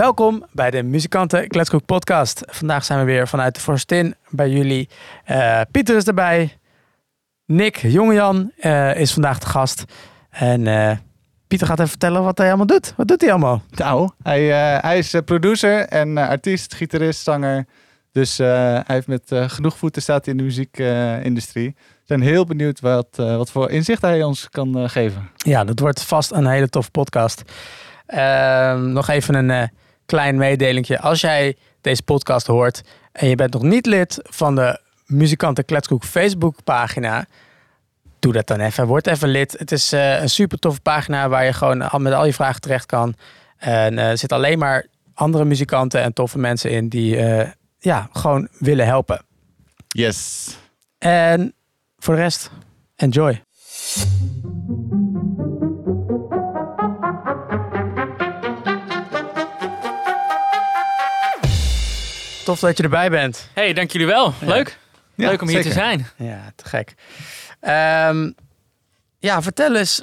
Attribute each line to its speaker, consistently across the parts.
Speaker 1: Welkom bij de Muzikanten Kletskoek podcast. Vandaag zijn we weer vanuit de Forstin bij jullie. Uh, Pieter is erbij. Nick, Jongejan uh, is vandaag de gast. En uh, Pieter gaat even vertellen wat hij allemaal doet. Wat doet hij allemaal?
Speaker 2: Nou, hij, hij is producer en artiest, gitarist, zanger. Dus hij heeft met genoeg voeten staat in de muziekindustrie. We zijn heel benieuwd wat, wat voor inzicht hij ons kan geven.
Speaker 1: Ja, dat wordt vast een hele toffe podcast. Ehm, nog even een klein meedelingje. Als jij deze podcast hoort en je bent nog niet lid van de Muzikanten Kletskoek Facebook pagina, doe dat dan even. Word even lid. Het is uh, een super toffe pagina waar je gewoon met al je vragen terecht kan. En uh, er zitten alleen maar andere muzikanten en toffe mensen in die ja, gewoon willen helpen.
Speaker 2: Yes.
Speaker 1: En voor de rest, enjoy. Tof dat je erbij bent.
Speaker 3: Hey, dank jullie wel. Leuk. Leuk om hier te zijn.
Speaker 1: Ja, te gek. Um, ja, vertel eens,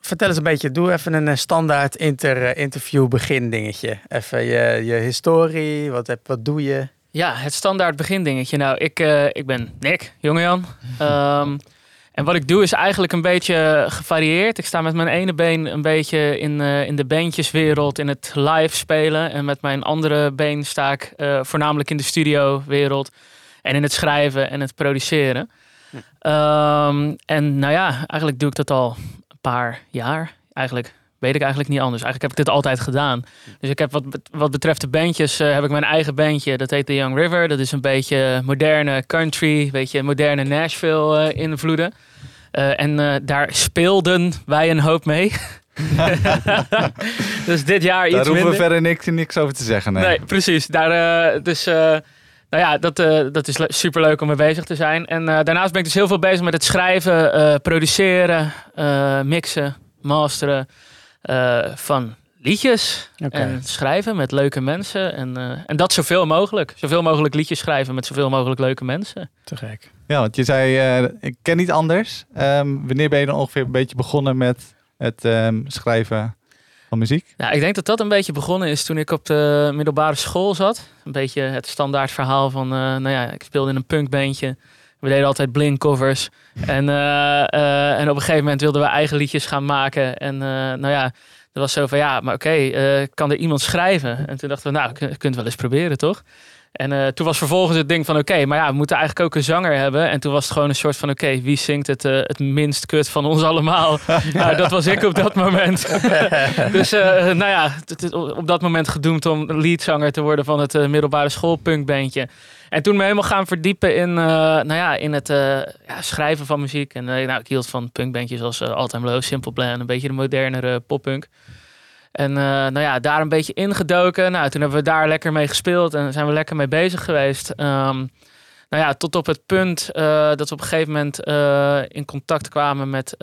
Speaker 1: vertel eens een beetje. Doe even een eh, standaard inter, eh, interview begin dingetje. Even je, je historie, wat, heb, wat doe je?
Speaker 3: Ja, het standaard begin dingetje. Nou, ik, uh, ik ben Nick, jongejan. Um, En wat ik doe is eigenlijk een beetje gevarieerd. Ik sta met mijn ene been een beetje in, uh, in de bandjeswereld, in het live spelen. En met mijn andere been sta ik uh, voornamelijk in de studiowereld. En in het schrijven en het produceren. Hm. Um, en nou ja, eigenlijk doe ik dat al een paar jaar. Eigenlijk weet ik eigenlijk niet anders. Eigenlijk heb ik dit altijd gedaan. Dus ik heb wat, wat betreft de bandjes, uh, heb ik mijn eigen bandje. Dat heet The Young River. Dat is een beetje moderne country, beetje moderne Nashville uh, invloeden. Uh, en daar speelden wij een hoop mee. dus dit jaar iets
Speaker 2: Daar hoeven
Speaker 3: we
Speaker 2: verder niks, niks over te zeggen. Nee,
Speaker 3: nee precies. Daar, dus nou ja, dat, uh, dat is super leuk om mee bezig te zijn. En uh, daarnaast ben ik dus heel veel bezig met het schrijven, uh, produceren, mixen, masteren van liedjes. Okay. En schrijven met leuke mensen. En, en dat zoveel mogelijk. Zoveel mogelijk liedjes schrijven met zoveel mogelijk leuke mensen.
Speaker 1: Te gek.
Speaker 2: Ja, want je zei, ik ken niet anders. Um, wanneer ben je dan ongeveer een beetje begonnen met het um, schrijven van muziek?
Speaker 3: Nou, ik denk dat dat een beetje begonnen is toen ik op de middelbare school zat. Een beetje het standaard verhaal van, uh, nou ja, ik speelde in een punkbandje. We deden altijd blink covers. En, uh, uh, en op een gegeven moment wilden we eigen liedjes gaan maken. En nou ja, er was zo van, ja, maar oké, kan er iemand schrijven? En toen dachten we, nou, je kunt wel eens proberen, toch? En uh, toen was vervolgens het ding van oké, okay, maar ja, we moeten eigenlijk ook een zanger hebben. En toen was het gewoon een soort van oké, okay, wie zingt het, uh, het minst kut van ons allemaal? nou, dat was ik op dat moment. dus uh, nou ja, op dat moment gedoemd om leadzanger te worden van het middelbare schoolpunkbandje. En toen me helemaal gaan verdiepen in, nou ja, in het ja, schrijven van muziek. En nou, ik hield van punkbandjes als All Time Low, Simple Plan, een beetje de modernere poppunk. En uh, nou ja, daar een beetje ingedoken. Nou, toen hebben we daar lekker mee gespeeld en zijn we lekker mee bezig geweest. Um, nou ja, tot op het punt uh, dat we op een gegeven moment uh, in contact kwamen met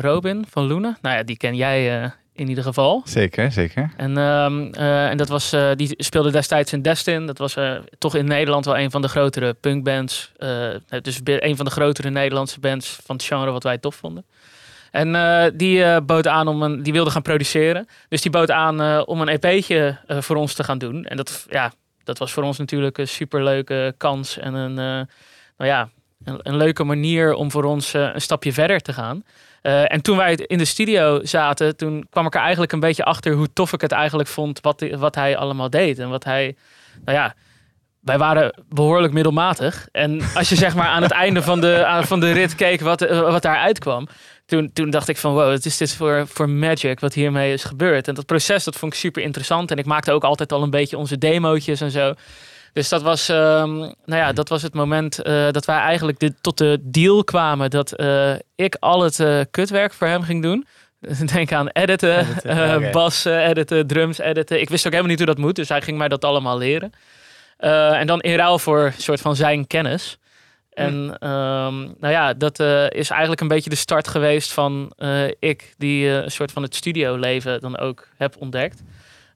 Speaker 3: Robin van Loenen. Nou ja, die ken jij in ieder geval.
Speaker 2: Zeker, zeker.
Speaker 3: En, um, en dat was, die speelde destijds in Destin. Dat was toch in Nederland wel een van de grotere punkbands. dus een van de grotere Nederlandse bands van het genre wat wij tof vonden. En uh, die uh, bood aan om een, die wilde gaan produceren. Dus die bood aan uh, om een EP'tje voor ons te gaan doen. En dat, ja, dat was voor ons natuurlijk een superleuke kans en een, nou ja, een, een, leuke manier om voor ons een stapje verder te gaan. en toen wij in de studio zaten, toen kwam ik er eigenlijk een beetje achter hoe tof ik het eigenlijk vond wat, wat hij allemaal deed. En wat hij, nou ja, wij waren behoorlijk middelmatig. En als je zeg maar aan het einde van de, van de rit keek wat, wat daar uitkwam, toen, toen dacht ik van wow, wat is dit voor, voor magic wat hiermee is gebeurd. En dat proces, dat vond ik super interessant. En ik maakte ook altijd al een beetje onze demootjes en zo. Dus dat was, um, nou ja, dat was het moment uh, dat wij eigenlijk de, tot de deal kwamen dat uh, ik al het uh, kutwerk voor hem ging doen. Denk aan editen, editen okay. bas editen, drums editen. Ik wist ook helemaal niet hoe dat moet, dus hij ging mij dat allemaal leren. En dan in ruil voor een soort van zijn kennis. En um, nou ja, dat uh, is eigenlijk een beetje de start geweest van uh, ik, die een soort van het studioleven dan ook heb ontdekt.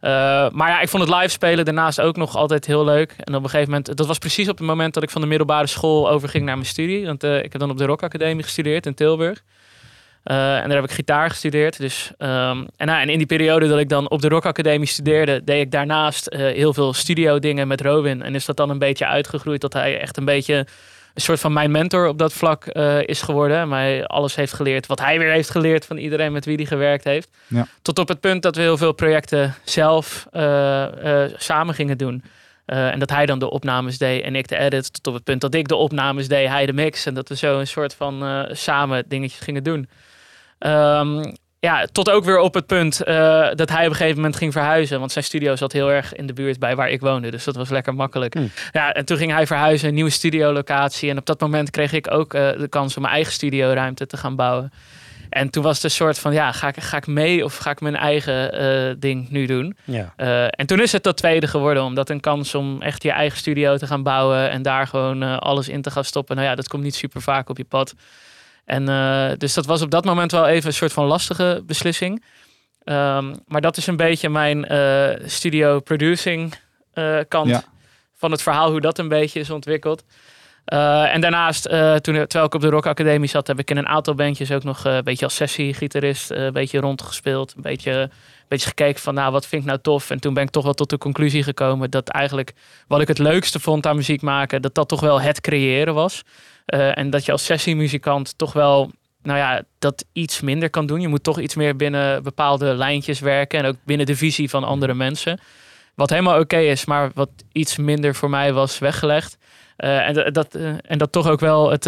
Speaker 3: maar ja, ik vond het live spelen daarnaast ook nog altijd heel leuk. En op een gegeven moment, dat was precies op het moment dat ik van de middelbare school overging naar mijn studie. Want ik heb dan op de Rock Academie gestudeerd in Tilburg. Eh, en daar heb ik gitaar gestudeerd. Dus, ehm, en, nou, en in die periode dat ik dan op de Rock Academie studeerde, deed ik daarnaast eh, heel veel studio dingen met Robin. En is dat dan een beetje uitgegroeid dat hij echt een beetje een soort van mijn mentor op dat vlak eh, is geworden. Mij alles heeft geleerd wat hij weer heeft geleerd van iedereen met wie hij gewerkt heeft.
Speaker 2: Ja.
Speaker 3: Tot op het punt dat we heel veel projecten zelf samen gingen doen. en dat hij dan de opnames deed en ik de edit. Tot op het punt dat ik de opnames deed, hij de mix. En dat we zo een soort van samen dingetjes gingen doen. Um, ja, tot ook weer op het punt uh, dat hij op een gegeven moment ging verhuizen. Want zijn studio zat heel erg in de buurt bij waar ik woonde. Dus dat was lekker makkelijk. Hmm. Ja, en toen ging hij verhuizen, een nieuwe studiolocatie. En op dat moment kreeg ik ook uh, de kans om mijn eigen studioruimte te gaan bouwen. En toen was het een soort van, ja, ga ik, ga ik mee of ga ik mijn eigen uh, ding nu doen? Ja. en toen is het dat tweede geworden, omdat een kans om echt je eigen studio te gaan bouwen en daar gewoon alles in te gaan stoppen. Nou ja, dat komt niet super vaak op je pad. En uh, dus dat was op dat moment wel even een soort van lastige beslissing. Um, maar dat is een beetje mijn uh, studio producing uh, kant ja. van het verhaal, hoe dat een beetje is ontwikkeld. en daarnaast, toen, terwijl ik op de Rock Academie zat, heb ik in een aantal bandjes ook nog een beetje als sessiegitarist een beetje rondgespeeld. Een beetje, een beetje gekeken van, nou, wat vind ik nou tof? En toen ben ik toch wel tot de conclusie gekomen dat eigenlijk wat ik het leukste vond aan muziek maken, dat dat toch wel het creëren was. Uh, en dat je als sessiemuzikant toch wel, nou ja, dat iets minder kan doen. Je moet toch iets meer binnen bepaalde lijntjes werken en ook binnen de visie van andere mensen. Wat helemaal oké is, maar wat iets minder voor mij was weggelegd. Uh, en, dat, uh, en dat toch ook wel het,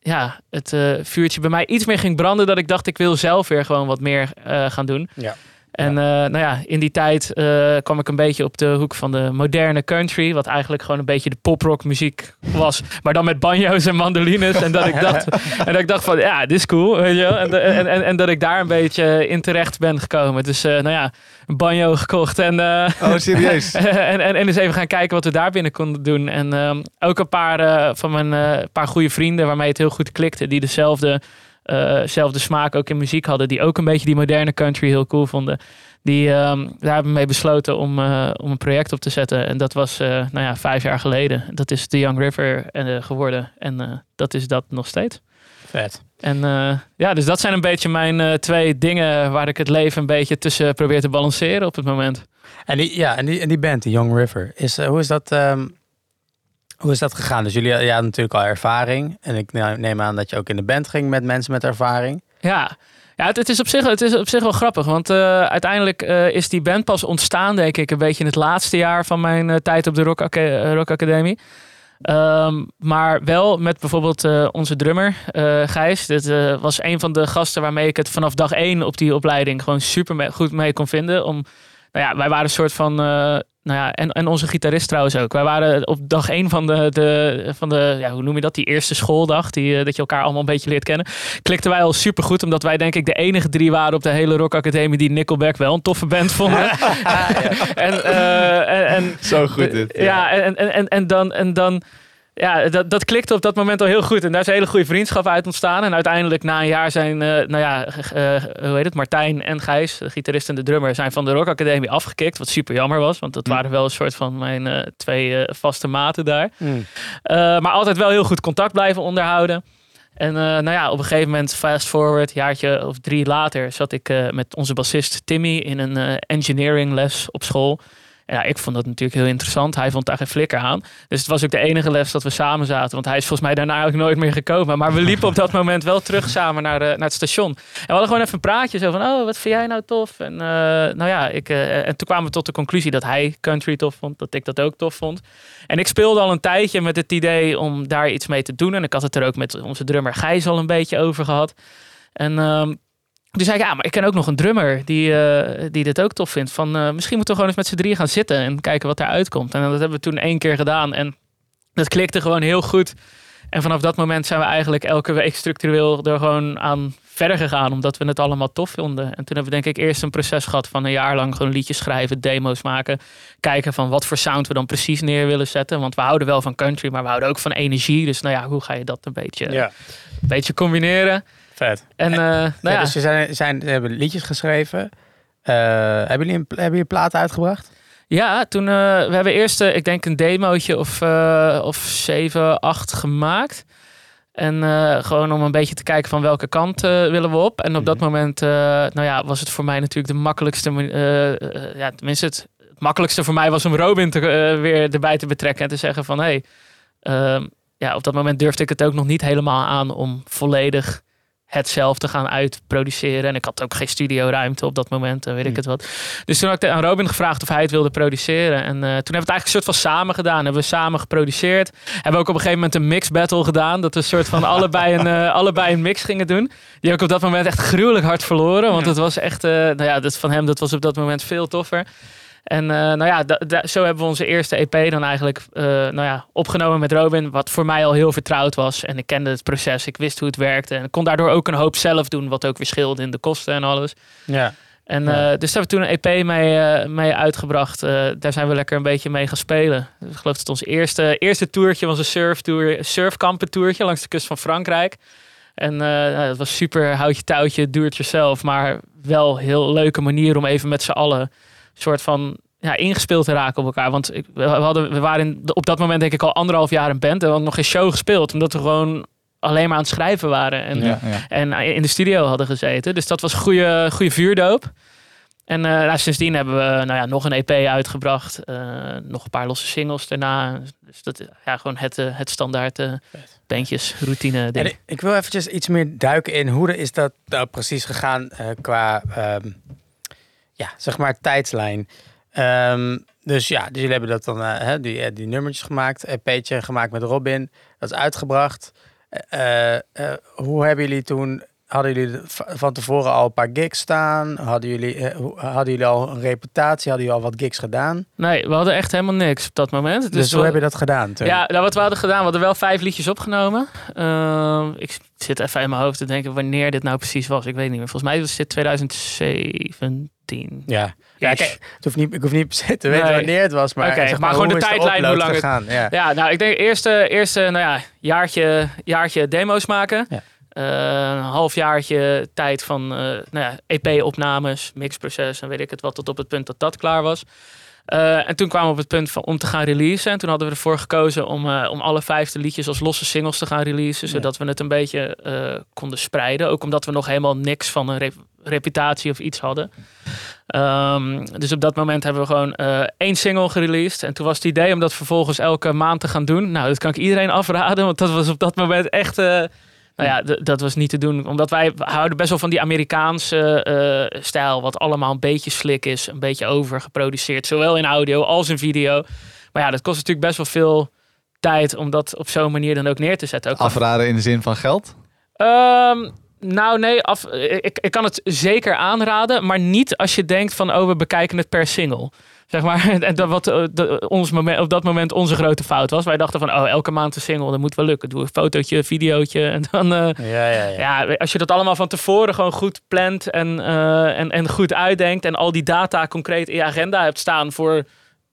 Speaker 3: ja, het vuurtje bij mij iets meer ging branden. Dat ik dacht, ik wil zelf weer gewoon wat meer gaan doen. Ja. En ja. Uh, nou ja, in die tijd uh, kwam ik een beetje op de hoek van de moderne country. Wat eigenlijk gewoon een beetje de poprock muziek was. Maar dan met banjo's en mandolines. en, dat ik dacht, en dat ik dacht van, ja, dit is cool. Weet je wel? En, en, en, en, dat ik daar een beetje in terecht ben gekomen. Dus uh, nou ja, een banjo gekocht. En,
Speaker 2: oh, serieus?
Speaker 3: en, en, en eens even gaan kijken wat we daar binnen konden doen. En ehm, ook een paar van mijn paar goede vrienden waarmee het heel goed klikte. Die dezelfde uh, smaak ook in muziek hadden. Die ook een beetje die moderne country heel cool vonden. Die, um, daar hebben we mee besloten om, uh, om een project op te zetten. En dat was uh, nou ja, vijf jaar geleden. Dat is The Young River geworden. En dat is dat nog steeds.
Speaker 1: Vet.
Speaker 3: En ja, dus dat zijn een beetje mijn twee dingen waar ik het leven een beetje tussen probeer te balanceren op het moment.
Speaker 1: En die, ja, en die, en die band, The Young River, is, hoe is dat... Um hoe is dat gegaan? Dus jullie hadden natuurlijk al ervaring. En ik neem aan dat je ook in de band ging met mensen met ervaring.
Speaker 3: Ja, ja, het, is op zich, het is op zich wel grappig, want uh, uiteindelijk uh, is die band pas ontstaan, denk ik, een beetje in het laatste jaar van mijn uh, tijd op de Rock, Academie. Um, maar wel met bijvoorbeeld onze drummer, Gijs. Dit was een van de gasten waarmee ik het vanaf dag één op die opleiding gewoon super goed mee kon vinden. Om, nou ja, wij waren een soort van nou ja, en, en onze gitarist trouwens ook. Wij waren op dag één van de, de, van de ja, hoe noem je dat, die eerste schooldag, die, eh, dat je elkaar allemaal een beetje leert kennen. Klikten wij al super goed, omdat wij denk ik de enige drie waren op de hele Rock Academie die Nickelback wel een toffe band vonden. en, uh, en, en,
Speaker 2: Zo goed dit.
Speaker 3: Ja, ja en, en, en, en dan... En dan ja, dat, dat klikte op dat moment al heel goed. En daar is een hele goede vriendschap uit ontstaan. En uiteindelijk na een jaar zijn, uh, nou ja, uh, hoe heet het, Martijn en Gijs, de gitarist en de drummer, zijn van de Rock Academie afgekikt. Wat super jammer was, want dat mm. waren wel een soort van mijn uh, twee vaste maten daar. Mm. maar altijd wel heel goed contact blijven onderhouden. En nou ja, op een gegeven moment, fast forward, jaartje of drie later, zat ik met onze bassist Timmy in een engineering les op school ja, ik vond dat natuurlijk heel interessant. Hij vond daar geen flikker aan. Dus het was ook de enige les dat we samen zaten. Want hij is volgens mij daarna eigenlijk nooit meer gekomen. Maar we liepen op dat moment wel terug samen naar, de, naar het station. En we hadden gewoon even een praatje. Zo van, oh, wat vind jij nou tof? En, uh, nou ja, ik, uh, en toen kwamen we tot de conclusie dat hij country tof vond. Dat ik dat ook tof vond. En ik speelde al een tijdje met het idee om daar iets mee te doen. En ik had het er ook met onze drummer Gijs al een beetje over gehad. En... Uh, toen zei ik, ja, maar ik ken ook nog een drummer die, uh, die dit ook tof vindt. Van uh, misschien moeten we gewoon eens met z'n drieën gaan zitten en kijken wat eruit komt. En dat hebben we toen één keer gedaan en dat klikte gewoon heel goed. En vanaf dat moment zijn we eigenlijk elke week structureel er gewoon aan verder gegaan, omdat we het allemaal tof vonden. En toen hebben we denk ik eerst een proces gehad van een jaar lang gewoon liedjes schrijven, demo's maken, kijken van wat voor sound we dan precies neer willen zetten. Want we houden wel van country, maar we houden ook van energie. Dus nou ja, hoe ga je dat een beetje, ja. een beetje combineren?
Speaker 1: Vet.
Speaker 3: En, uh, nou ja,
Speaker 1: Dus ze zijn, zijn, ze hebben liedjes geschreven. Uh, hebben, jullie een, hebben jullie plaat uitgebracht?
Speaker 3: Ja, toen uh, we hebben eerst, ik denk, een demootje of, of 7, 8 gemaakt. En eh, gewoon om een beetje te kijken van welke kant eh, willen we op. En op dat
Speaker 1: Mhm.
Speaker 3: moment, eh, nou ja, was het voor mij natuurlijk de makkelijkste. eh, eh, ja, tenminste, het, het makkelijkste voor mij was om Robin te, eh, weer erbij te betrekken. En te zeggen van, hé, hey, ehm, ja, op dat moment durfde ik het ook nog niet helemaal aan om volledig het zelf te gaan uitproduceren. En ik had ook geen studioruimte op dat moment en weet ik
Speaker 1: Hm.
Speaker 3: het wat. Dus toen had ik aan Robin gevraagd of hij het wilde produceren. En eh, toen hebben we het eigenlijk een soort van samen gedaan. Hebben we samen geproduceerd. Hebben we ook op een gegeven moment een mix battle gedaan. Dat we een soort van allebei, een, eh, allebei een mix gingen doen. Die heb ik op dat moment echt gruwelijk hard verloren. Want het was echt, eh, nou ja, dat van hem, dat was op dat moment veel toffer. En eh, nou ja, zo hebben we onze eerste EP dan eigenlijk eh, nou ja, opgenomen met Robin. Wat voor mij al heel vertrouwd was. En ik kende het proces, ik wist hoe het werkte. En ik kon daardoor ook een hoop zelf doen. Wat ook weer scheelde in de kosten en alles.
Speaker 1: Ja.
Speaker 3: En
Speaker 1: Ja.
Speaker 3: eh, dus daar hebben we toen een EP mee, mee uitgebracht. Daar zijn we lekker een beetje mee gaan spelen. Dus ik geloof dat het ons eerste, eerste toertje was een surftour, surfkampentoertje langs de kust van Frankrijk. En nou, dat was super houtje touwtje, do it yourself. Maar wel een heel leuke manier om even met z'n allen soort van ja, ingespeeld te raken op elkaar. Want ik, we, hadden, we waren in- op dat moment denk ik al anderhalf jaar een band. En we hadden nog geen show gespeeld. Omdat we gewoon alleen maar aan het schrijven waren. En
Speaker 2: Ja, ja.
Speaker 3: en in de studio hadden gezeten. Dus dat was goede, goede vuurdoop. En eh, nou, sindsdien hebben we nou ja, nog een EP uitgebracht. eh, nog een paar losse singles daarna. Dus dat is ja, gewoon het, eh, het standaard eh bandjes, routine
Speaker 1: En
Speaker 3: ding.
Speaker 1: ik, ik wil eventjes iets meer duiken in hoe is dat nou precies gegaan eh, qua, ehm, ja, zeg maar tijdslijn. Ehm, dus ja, dus jullie hebben dat dan, eh, die, eh, die nummertjes gemaakt, EP'tje gemaakt met Robin, dat is uitgebracht. Eh, hoe hebben jullie toen, hadden jullie van tevoren al een paar gigs staan? Hadden jullie, eh, hadden jullie al een reputatie? Hadden jullie al wat gigs gedaan?
Speaker 3: Nee, we hadden echt helemaal niks op dat moment.
Speaker 1: Dus,
Speaker 3: Dus,
Speaker 1: hoe
Speaker 3: we-
Speaker 1: heb je dat gedaan toen?
Speaker 3: Ja, nou, wat we hadden gedaan, we hadden wel vijf liedjes opgenomen. Ehm, ik zit even in mijn hoofd te denken wanneer dit nou precies was. Ik weet niet meer. Volgens mij was dit 2017.
Speaker 1: Ja, ja
Speaker 3: Ish.
Speaker 1: kijk, het hoeft niet, ik hoef niet te weten
Speaker 3: Nee.
Speaker 1: wanneer het was, maar,
Speaker 3: Oké,
Speaker 1: zeg
Speaker 3: maar gewoon de
Speaker 1: is
Speaker 3: tijdlijn, hoe lang het-
Speaker 1: gegaan? Ja.
Speaker 3: Ja, nou, ik denk eerste, eerste nou ja, jaartje, jaartje demo's maken.
Speaker 1: Ja.
Speaker 3: Eh, een half jaartje tijd van eh, nou ja, EP-opnames, mixproces en weet ik het wat, tot op het punt dat dat klaar was. Eh, en toen kwamen we op het punt van, om te gaan releasen. En toen hadden we ervoor gekozen om, om alle vijfde liedjes als losse singles te gaan releasen.
Speaker 1: Ja.
Speaker 3: Zodat we het een beetje konden spreiden. Ook omdat we nog helemaal niks van een rep- reputatie of iets hadden. Ehm, dus op dat moment hebben we gewoon één single gereleased. En toen was het idee om dat vervolgens elke maand te gaan doen. Nou, dat kan ik iedereen afraden. Want dat was op dat moment echt... nou ja, dat was niet te doen. Omdat wij houden best wel van die Amerikaanse eh, stijl. Wat allemaal een beetje slik is. Een beetje overgeproduceerd. Zowel in audio als in video. Maar ja, dat kost natuurlijk best wel veel tijd om dat op zo'n manier dan ook neer te zetten. Ook
Speaker 2: Afraden in de zin van geld?
Speaker 3: Ehm, nou, nee, af, ik, ik kan het zeker aanraden, maar niet als je denkt van, oh, we bekijken het per single. Zeg maar, en dat wat eh, ons moment, op dat moment onze grote fout was. Wij dachten van, oh, elke maand een single, dat moet wel lukken. Doe een fotootje, videootje en dan... eh,
Speaker 1: Ja, ja, ja.
Speaker 3: ja, als je dat allemaal van tevoren gewoon goed plant en, eh, en, en goed uitdenkt en al die data concreet in je agenda hebt staan voor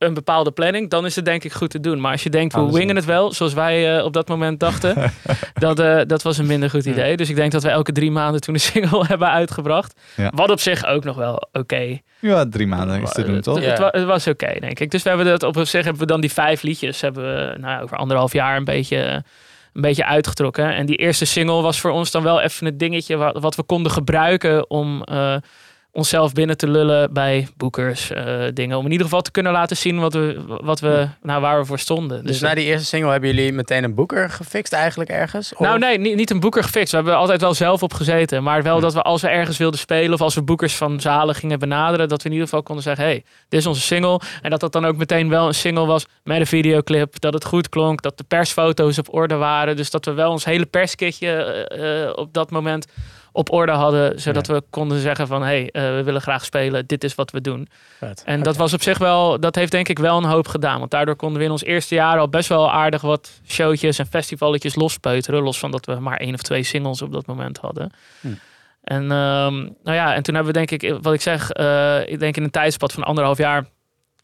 Speaker 3: een bepaalde planning, dan is het denk ik goed te doen. Maar als je denkt, we wingen
Speaker 1: in.
Speaker 3: het wel, zoals wij eh, op dat moment dachten, dat, eh, dat was een minder goed idee. Dus ik denk dat we elke drie maanden toen een single hebben uitgebracht.
Speaker 2: Ja.
Speaker 3: Wat op zich ook nog wel oké
Speaker 2: Ja, drie maanden is te doen, toch?
Speaker 3: het, was oké, denk ik. Dus we hebben dat op zich hebben we dan die vijf liedjes hebben we nou, ja, over anderhalf jaar een beetje, een beetje uitgetrokken. En die eerste single was voor ons dan wel even het dingetje wat, wat we konden gebruiken om eh, onszelf binnen te lullen bij boekers, eh, dingen. Om in ieder geval te kunnen laten zien wat we, wat we, nou, waar we voor stonden.
Speaker 1: Dus na die eerste single hebben jullie meteen een boeker gefixt eigenlijk ergens? Of-
Speaker 3: Nou nee, niet, niet een boeker gefixt. We hebben altijd wel zelf op gezeten. Maar wel
Speaker 1: Ja.
Speaker 3: dat we als we ergens wilden spelen... of als we boekers van zalen gingen benaderen... dat we in ieder geval konden zeggen... hey, dit is onze single. En dat dat dan ook meteen wel een single was met een videoclip. Dat het goed klonk. Dat de persfoto's op orde waren. Dus dat we wel ons hele perskitje eh, eh, op dat moment op orde hadden. Zodat we konden zeggen van... hey, eh, we willen graag spelen. Dit is wat we doen.
Speaker 1: Vet.
Speaker 3: En dat was op zich wel, dat heeft denk ik wel een hoop gedaan. Want daardoor konden we in ons eerste jaar al best wel aardig wat showtjes en festivalletjes lospeuteren. Los van dat we maar één of twee singles op dat moment hadden.
Speaker 1: Hm.
Speaker 3: En ehm, nou ja, en toen hebben we denk ik, wat ik zeg, eh, ik denk in een tijdspad van anderhalf jaar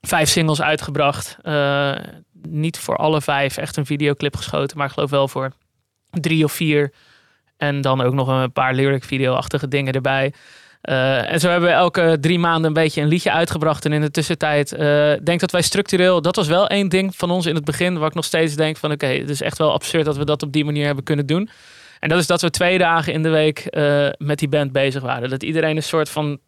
Speaker 3: vijf singles uitgebracht. Eh, niet voor alle vijf echt een videoclip geschoten, maar ik geloof wel voor drie of vier. En dan ook nog een paar lyric video-achtige dingen erbij. Uh, en zo hebben we elke drie maanden een beetje een liedje uitgebracht. En in de tussentijd uh, denk dat wij structureel... Dat was wel één ding van ons in het begin... waar ik nog steeds denk van... oké, het is echt wel absurd dat we dat op die manier hebben kunnen doen. En dat is dat we twee dagen in de week uh, met die band bezig waren. Dat iedereen een soort van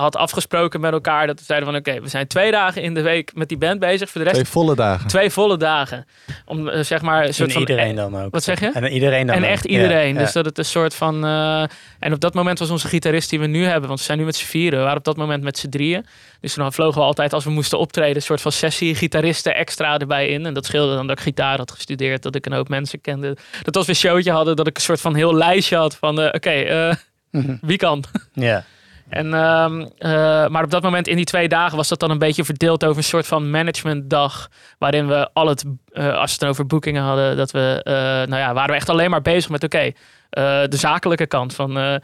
Speaker 3: had afgesproken met elkaar. Dat we zeiden van oké, we zijn twee dagen in de week met die band bezig. Voor de rest,
Speaker 2: twee volle dagen.
Speaker 3: Twee volle dagen. Om uh, zeg maar een soort
Speaker 1: en iedereen
Speaker 3: van,
Speaker 1: dan ook.
Speaker 3: Wat zeg je?
Speaker 1: En iedereen dan
Speaker 3: En
Speaker 1: ook.
Speaker 3: echt iedereen.
Speaker 1: Ja,
Speaker 3: Dus
Speaker 1: ja.
Speaker 3: dat het een soort van... Uh, en op dat moment was onze gitarist die we nu hebben. Want we zijn nu met z'n vieren. We waren op dat moment met z'n drieën. Dus toen vlogen we altijd als we moesten optreden... een soort van sessie gitaristen extra erbij in. En dat scheelde dan dat ik gitaar had gestudeerd. Dat ik een hoop mensen kende. Dat als we een showtje hadden... dat ik een soort van heel lijstje had van... Uh, oké, okay, wie kan?
Speaker 1: Ja.
Speaker 3: En, um, uh, maar op dat moment in die twee dagen was dat dan een beetje verdeeld over een soort van managementdag. Waarin we al het, uh, als we het over boekingen hadden, dat we, uh, nou ja, waren we echt alleen maar bezig met oké, okay, de zakelijke kant van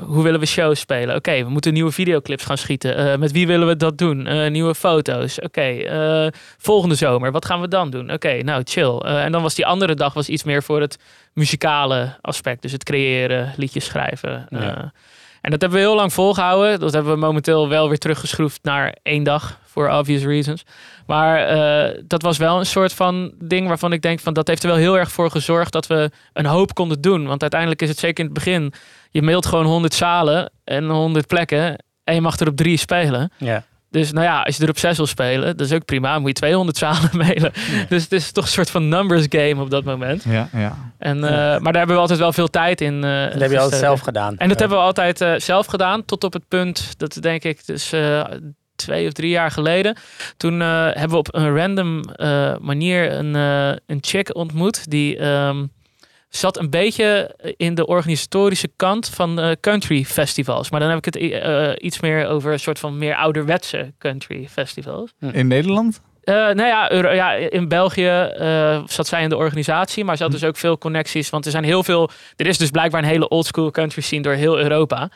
Speaker 3: hoe willen we shows spelen? Oké, okay, we moeten nieuwe videoclips gaan schieten. met wie willen we dat doen? nieuwe foto's. Oké, okay, volgende zomer, wat gaan we dan doen? Oké, nou chill. en dan was die andere dag was iets meer voor het muzikale aspect. Dus het creëren, liedjes schrijven.
Speaker 1: Ja.
Speaker 3: En dat hebben we heel lang volgehouden. Dat hebben we momenteel wel weer teruggeschroefd naar één dag. Voor obvious reasons. Maar uh, dat was wel een soort van ding waarvan ik denk van dat heeft er wel heel erg voor gezorgd dat we een hoop konden doen. Want uiteindelijk is het zeker in het begin. Je mailt gewoon 100 zalen en 100 plekken. En je mag er op drie spelen.
Speaker 1: Ja.
Speaker 3: Dus nou ja, als je er op zes wil spelen, dat is ook prima. Moet je 200 zalen mailen.
Speaker 1: Ja.
Speaker 3: Dus het is toch een soort van numbers game op dat moment.
Speaker 2: Ja, ja.
Speaker 3: En, uh, Maar daar hebben we altijd wel veel tijd in. Uh,
Speaker 1: dat heb je altijd zelf gedaan.
Speaker 3: En dat hebben we altijd uh, zelf gedaan. Tot op het punt, dat denk ik dus twee of drie jaar geleden. Toen hebben we op een random manier een, een chick ontmoet. Die um, zat een beetje in de organisatorische kant van uh, country festivals. Maar dan heb ik het uh, iets meer over een soort van meer ouderwetse country festivals.
Speaker 2: In Nederland?
Speaker 3: Uh, nou ja, Euro ja, in België uh, zat zij in de organisatie, maar ze had dus ook veel connecties. Want er zijn heel veel. Er is dus blijkbaar een hele oldschool country scene door heel Europa.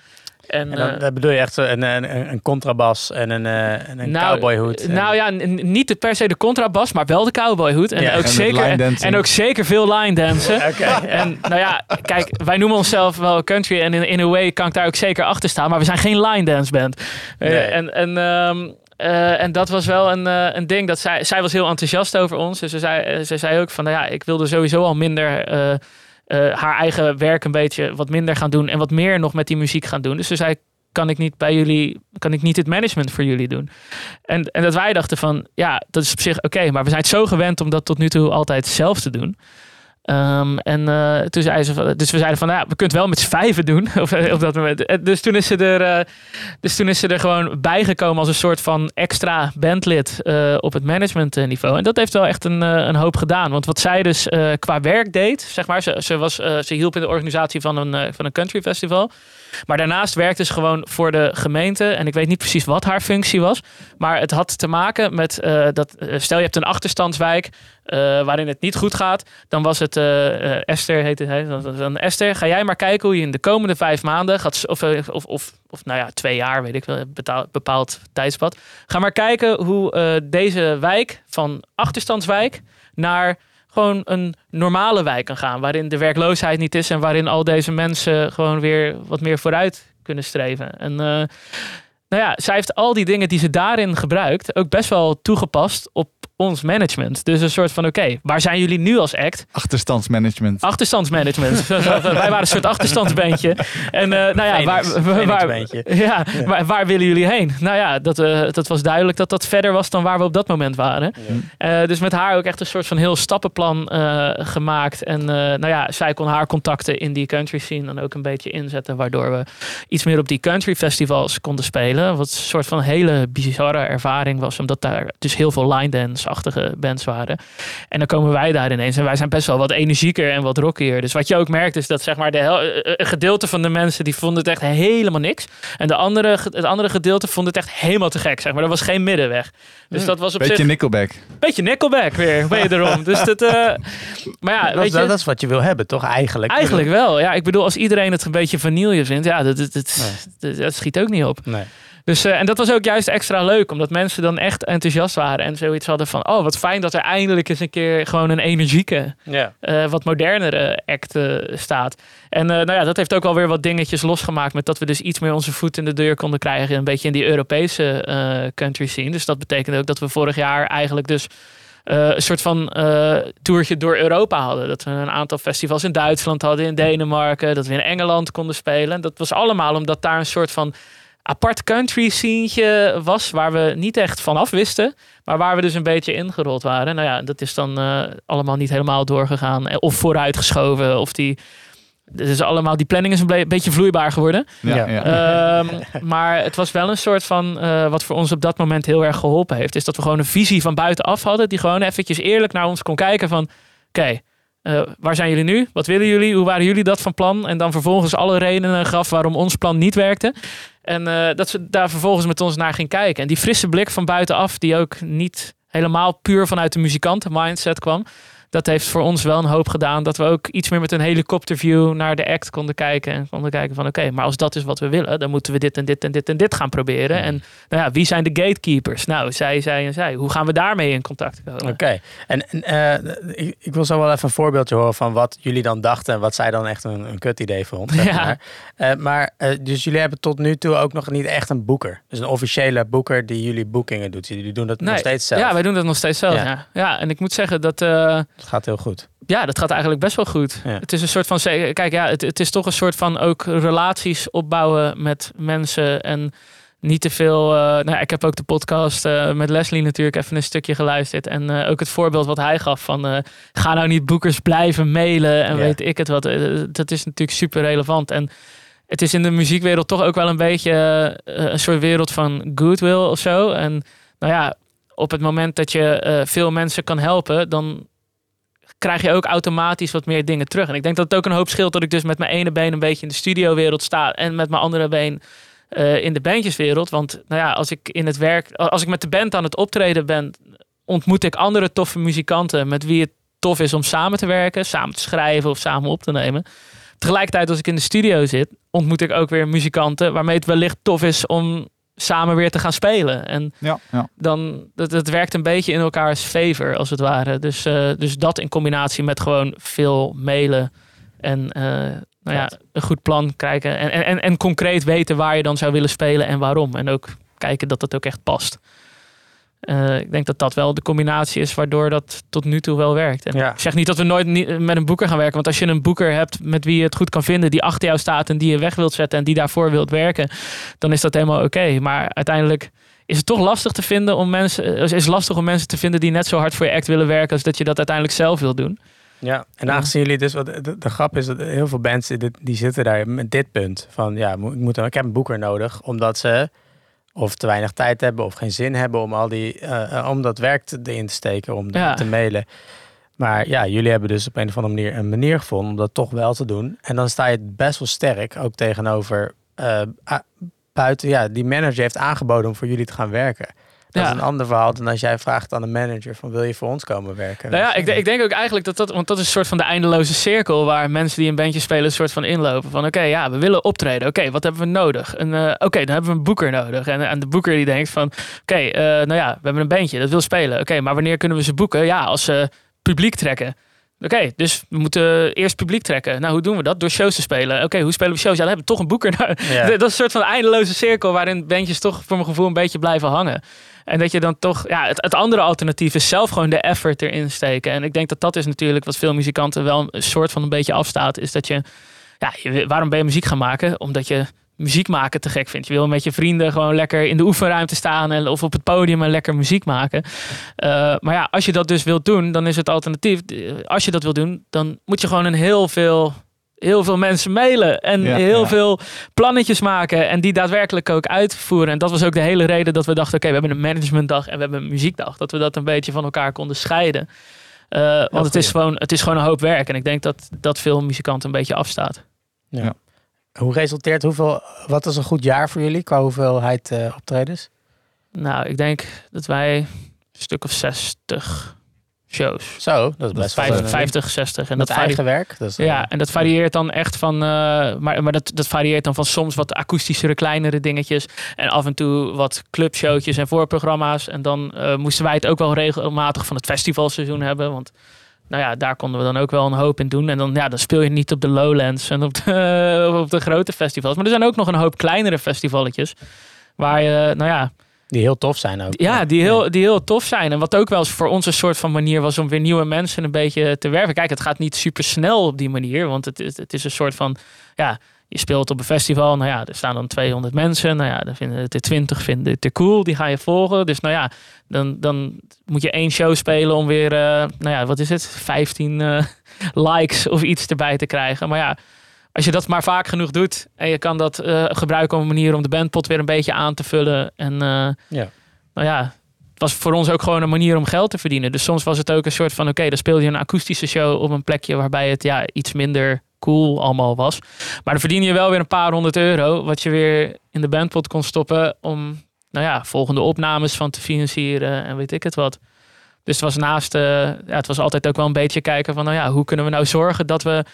Speaker 3: En,
Speaker 1: en dan,
Speaker 3: uh,
Speaker 1: dan bedoel je echt een, een, een contrabas en een, en een
Speaker 3: nou,
Speaker 1: cowboyhoed.
Speaker 3: Nou ja, niet per se de contrabas, maar wel de cowboyhoed. En,
Speaker 1: Ja,
Speaker 3: ook
Speaker 2: en
Speaker 3: zeker, en, ook zeker veel line dansen.
Speaker 1: Oké.
Speaker 3: En nou ja, kijk, wij noemen onszelf wel country. En in, in a way kan ik daar ook zeker achter staan. Maar we zijn geen line dance band. Eh,
Speaker 1: Nee.
Speaker 3: en, en, ehm, eh, en dat was wel een, eh, een ding. Dat zij, zij was heel enthousiast over ons. Dus ze zei, eh, ze zei ook van, nou ja, ik wilde sowieso al minder... eh, eh, haar eigen werk een beetje wat minder gaan doen. En wat meer nog met die muziek gaan doen. Dus ze zei, kan ik niet bij jullie, kan ik niet het management voor jullie doen? En, en dat wij dachten van, ja, dat is op zich oké, maar we zijn het zo gewend om dat tot nu toe altijd zelf te doen. Um, en uh, toen zei ze dus we zeiden van, nou ja, we kunnen het wel met z'n vijven doen op, dat moment. Dus toen is ze er, uh, dus toen is ze er gewoon bijgekomen als een soort van extra bandlid op het managementniveau. En dat heeft wel echt een, een hoop gedaan. Want wat zij dus qua werk deed, zeg maar, ze, ze, was, ze hielp in de organisatie van een, van een country festival. Maar daarnaast werkte ze gewoon voor de gemeente. En ik weet niet precies wat haar functie was. Maar het had te maken met dat. Stel je hebt een achterstandswijk. Uh, waarin het niet goed gaat. Dan was het Esther, heette hij. Dan Esther, ga jij maar kijken hoe je in de komende vijf maanden gaat. Of, of, of, of nou ja, twee jaar, weet ik wel. Bepaald tijdspad. Ga maar kijken hoe deze wijk van achterstandswijk naar gewoon een normale wijk kan gaan. Waarin de werkloosheid niet is en waarin al deze mensen gewoon weer wat meer vooruit kunnen streven. En nou ja, zij heeft al die dingen die ze daarin gebruikt ook best wel toegepast op ons management. Dus een soort van, oké, okay, waar zijn jullie nu als act?
Speaker 2: Achterstandsmanagement.
Speaker 3: Achterstandsmanagement. Wij waren een soort achterstandsbandje. En uh, nou ja, waar, waar, waar, ja, waar, waar, willen jullie heen? Nou ja, dat, uh, dat was duidelijk dat dat verder was dan waar we op dat moment waren. Ja. Uh, dus met haar ook echt een soort van heel stappenplan gemaakt. En nou ja, zij kon haar contacten in die country scene dan ook een beetje inzetten. Waardoor we iets meer op die country festivals konden spelen. Wat een soort van hele bizarre ervaring was. Omdat daar dus heel veel line dance achtige bands waren. En dan komen wij daar ineens. En wij zijn best wel wat energieker en wat rockier. Dus wat je ook merkt is dat zeg maar de hel- een gedeelte van de mensen die vonden het echt helemaal niks. En de andere, het andere gedeelte vond het echt helemaal te gek. Zeg maar. Er was geen middenweg. Dus dat was op
Speaker 2: Beetje
Speaker 3: zich...
Speaker 2: Nickelback.
Speaker 3: Beetje Nickelback weer, wederom. dus dat... Uh, maar ja,
Speaker 1: dat,
Speaker 3: weet je...
Speaker 1: dat, is wat je wil hebben, toch? Eigenlijk.
Speaker 3: Eigenlijk wel. Ja, ik bedoel, als iedereen het een beetje vanille vindt, ja, dat, dat, dat, dat, dat schiet ook niet op.
Speaker 1: Nee.
Speaker 3: Dus, eh, en dat was ook juist extra leuk, omdat mensen dan echt enthousiast waren en zoiets hadden van, oh wat fijn dat er eindelijk eens een keer gewoon een energieke,
Speaker 1: Ja.
Speaker 3: eh, wat modernere act eh, staat. En nou ja, dat heeft ook wel weer wat dingetjes losgemaakt met dat we dus iets meer onze voet in de deur konden krijgen, een beetje in die Europese country scene. Dus dat betekende ook dat we vorig jaar eigenlijk dus een soort van eh toertje door Europa hadden. Dat we een aantal festivals in Duitsland hadden, in Denemarken, dat we in Engeland konden spelen. En dat was allemaal omdat daar een soort van apart country sceneetje was waar we niet echt van af wisten, maar waar we dus een beetje ingerold waren. Nou ja, dat is dan eh, allemaal niet helemaal doorgegaan eh, of vooruitgeschoven of die. Dus allemaal, die planning is een beetje vloeibaar geworden.
Speaker 2: Ja,
Speaker 1: Ja.
Speaker 2: ja.
Speaker 3: Ehm, maar het was wel een soort van, eh, wat voor ons op dat moment heel erg geholpen heeft, is dat we gewoon een visie van buitenaf hadden, die gewoon eventjes eerlijk naar ons kon kijken van, oké, eh, waar zijn jullie nu? Wat willen jullie? Hoe waren jullie dat van plan? En dan vervolgens alle redenen gaf waarom ons plan niet werkte. En eh, dat ze daar vervolgens met ons naar ging kijken. En die frisse blik van buitenaf, die ook niet helemaal puur vanuit de muzikanten mindset kwam. Dat heeft voor ons wel een hoop gedaan. Dat we ook iets meer met een helikopterview naar de act konden kijken. En konden kijken van oké, maar als dat is wat we willen, dan moeten we dit en dit en dit en dit gaan proberen. En nou ja, wie zijn de gatekeepers? Nou, zij, zij en zij. Hoe gaan we daarmee in contact komen?
Speaker 1: Oké, en, en eh, ik, ik wil zo wel even een voorbeeldje horen van wat jullie dan dachten en wat zij dan echt een, een kut idee vond. Zeg
Speaker 3: Ja.
Speaker 1: maar. Eh, maar eh, dus jullie hebben tot nu toe ook nog niet echt een boeker. Dus een officiële boeker die jullie boekingen doet. Jullie doen dat nog steeds zelf.
Speaker 3: Ja, wij doen dat nog steeds zelf.
Speaker 1: Ja.
Speaker 3: Ja, ja. en ik moet zeggen dat.
Speaker 1: Het gaat heel goed.
Speaker 3: Ja, dat gaat eigenlijk best wel goed.
Speaker 1: Ja.
Speaker 3: Het is een soort van. Kijk, ja, het, het is toch een soort van ook relaties opbouwen met mensen. En niet te veel. eh, nou, ik heb ook de podcast eh, met Leslie natuurlijk even een stukje geluisterd. En eh, ook het voorbeeld wat hij gaf van. ga nou niet boekers blijven mailen en weet ik het wat. Dat is natuurlijk super relevant. En het is in de muziekwereld toch ook wel een beetje een soort wereld van goodwill of zo. En nou ja, op het moment dat je veel mensen kan helpen, dan krijg je ook automatisch wat meer dingen terug. En ik denk dat het ook een hoop scheelt dat ik dus met mijn ene been een beetje in de studiowereld sta en met mijn andere been eh, in de bandjeswereld. Want nou ja, als ik in het werk, als ik met de band aan het optreden ben, ontmoet ik andere toffe muzikanten met wie het tof is om samen te werken, samen te schrijven of samen op te nemen. Tegelijkertijd als ik in de studio zit, ontmoet ik ook weer muzikanten waarmee het wellicht tof is om samen weer te gaan spelen. En
Speaker 2: ja, ja.
Speaker 3: dan dat, het werkt een beetje in elkaars favor als het ware. Dus, eh, dus dat in combinatie met gewoon veel mailen en eh, nou ja, een goed plan krijgen en, en, en, en concreet weten waar je dan zou willen spelen en waarom. En ook kijken dat dat ook echt past. Eh, ik denk dat dat wel de combinatie is waardoor dat tot nu toe wel werkt. En
Speaker 1: Ja.
Speaker 3: Ik zeg niet dat we nooit niet met een boeker gaan werken. Want als je een boeker hebt met wie je het goed kan vinden, die achter jou staat en die je weg wilt zetten en die daarvoor wilt werken, dan is dat helemaal oké. Maar uiteindelijk is het toch lastig te vinden om mensen. Het is lastig om mensen te vinden die net zo hard voor je act willen werken als dat je dat uiteindelijk zelf wil doen.
Speaker 1: Ja, en aangezien jullie dus, wat de, de grap is dat heel veel bands die, die zitten daar met dit punt van ja, ik, moet, ik heb een boeker nodig omdat ze of te weinig tijd hebben of geen zin hebben om al die, eh, eh, om dat werk te- erin te steken, om
Speaker 3: Ja.
Speaker 1: te mailen. Maar ja, jullie hebben dus op een of andere manier een manier gevonden om dat toch wel te doen. En dan sta je best wel sterk ook tegenover eh, buiten. Ja, die manager heeft aangeboden om voor jullie te gaan werken. Dat
Speaker 3: Ja.
Speaker 1: is een ander verhaal dan als jij vraagt aan een manager van wil je voor ons komen werken?
Speaker 3: Nou ja, ik, de- ik denk ook eigenlijk dat dat, want dat is een soort van de eindeloze cirkel waar mensen die een bandje spelen een soort van inlopen. Van oké, ja, we willen optreden. Oké, wat hebben we nodig? Een, eh, oké, dan hebben we een boeker nodig. En, en de boeker die denkt van, oké, eh, nou ja, we hebben een bandje dat wil spelen. Oké, maar wanneer kunnen we ze boeken? Ja, als ze publiek trekken. Oké, dus we moeten eerst publiek trekken. Nou, hoe doen we dat? Door shows te spelen. Oké, hoe spelen we shows? Ja, dan hebben we toch een boeker nodig.
Speaker 1: Ja.
Speaker 3: Dat is een soort van eindeloze cirkel waarin bandjes toch voor mijn gevoel een beetje blijven hangen. En dat je dan toch, ja, het, het andere alternatief is zelf gewoon de effort erin steken. En ik denk dat dat is natuurlijk wat veel muzikanten wel een soort van een beetje afstaat. Is dat je, ja, waarom ben je muziek gaan maken? Omdat je muziek maken te gek vindt. Je wil met je vrienden gewoon lekker in de oefenruimte staan en, of op het podium en lekker muziek maken. Eh, maar ja, als je dat dus wilt doen, dan is het alternatief. eh, Als je dat wilt doen, dan moet je gewoon een heel veel, heel veel mensen mailen en
Speaker 2: Ja,
Speaker 3: heel
Speaker 2: ja.
Speaker 3: veel plannetjes maken en die daadwerkelijk ook uitvoeren. En dat was ook de hele reden dat we dachten, oké, we hebben een managementdag en we hebben een muziekdag. Dat we dat een beetje van elkaar konden scheiden. Eh, want het is, gewoon, het is gewoon een hoop werk. En ik denk dat dat veel muzikanten een beetje afstaat.
Speaker 1: Hoe resulteert, hoeveel, wat is een goed jaar voor jullie qua hoeveelheid eh, optredens?
Speaker 3: Nou, ik denk dat wij een stuk of 60 shows.
Speaker 1: Zo, dat is best wel
Speaker 3: Vijf-
Speaker 1: een-
Speaker 3: 50, 60. En
Speaker 1: met
Speaker 3: dat
Speaker 1: eigen werk. Eh,
Speaker 3: Ja, en dat varieert dan echt van. eh, maar maar dat, dat varieert dan van soms wat akoestischere, kleinere dingetjes. En af en toe wat clubshowtjes en voorprogramma's. En dan eh, moesten wij het ook wel regelmatig van het festivalseizoen hebben. Want nou ja, daar konden we dan ook wel een hoop in doen. En dan, ja, dan speel je niet op de Lowlands en op de, op de grote festivals. Maar er zijn ook nog een hoop kleinere festivalletjes. Waar je, nou ja,
Speaker 1: Die heel tof zijn ook.
Speaker 3: ja, die heel, die heel tof zijn. En wat ook wel eens voor ons een soort van manier was om weer nieuwe mensen een beetje te werven. Kijk, het gaat niet super snel op die manier. Want het, is- het is een soort van, ja, je speelt op een festival. Nou ja, er staan dan 200 mensen. Nou ja, dan vinden het de 20 vinden het te cool. Die ga je volgen. Dus nou ja, dan, dan moet je één show spelen om weer, eh, nou ja, wat is het? 15 eh, likes of iets erbij te krijgen. Maar ja, als je dat maar vaak genoeg doet en je kan dat eh, gebruiken op een manier om de bandpot weer een beetje aan te vullen. En eh,
Speaker 1: Ja.
Speaker 3: nou ja, het was voor ons ook gewoon een manier om geld te verdienen. Dus soms was het ook een soort van, oké, dan speel je een akoestische show op een plekje waarbij het ja, iets minder cool allemaal was. Maar dan verdien je wel weer een paar honderd euro, wat je weer in de bandpot kon stoppen om, nou ja, volgende opnames van te financieren en weet ik het wat. Dus het was naast, eh, ja, het was altijd ook wel een beetje kijken van, nou ja, hoe kunnen we nou zorgen dat we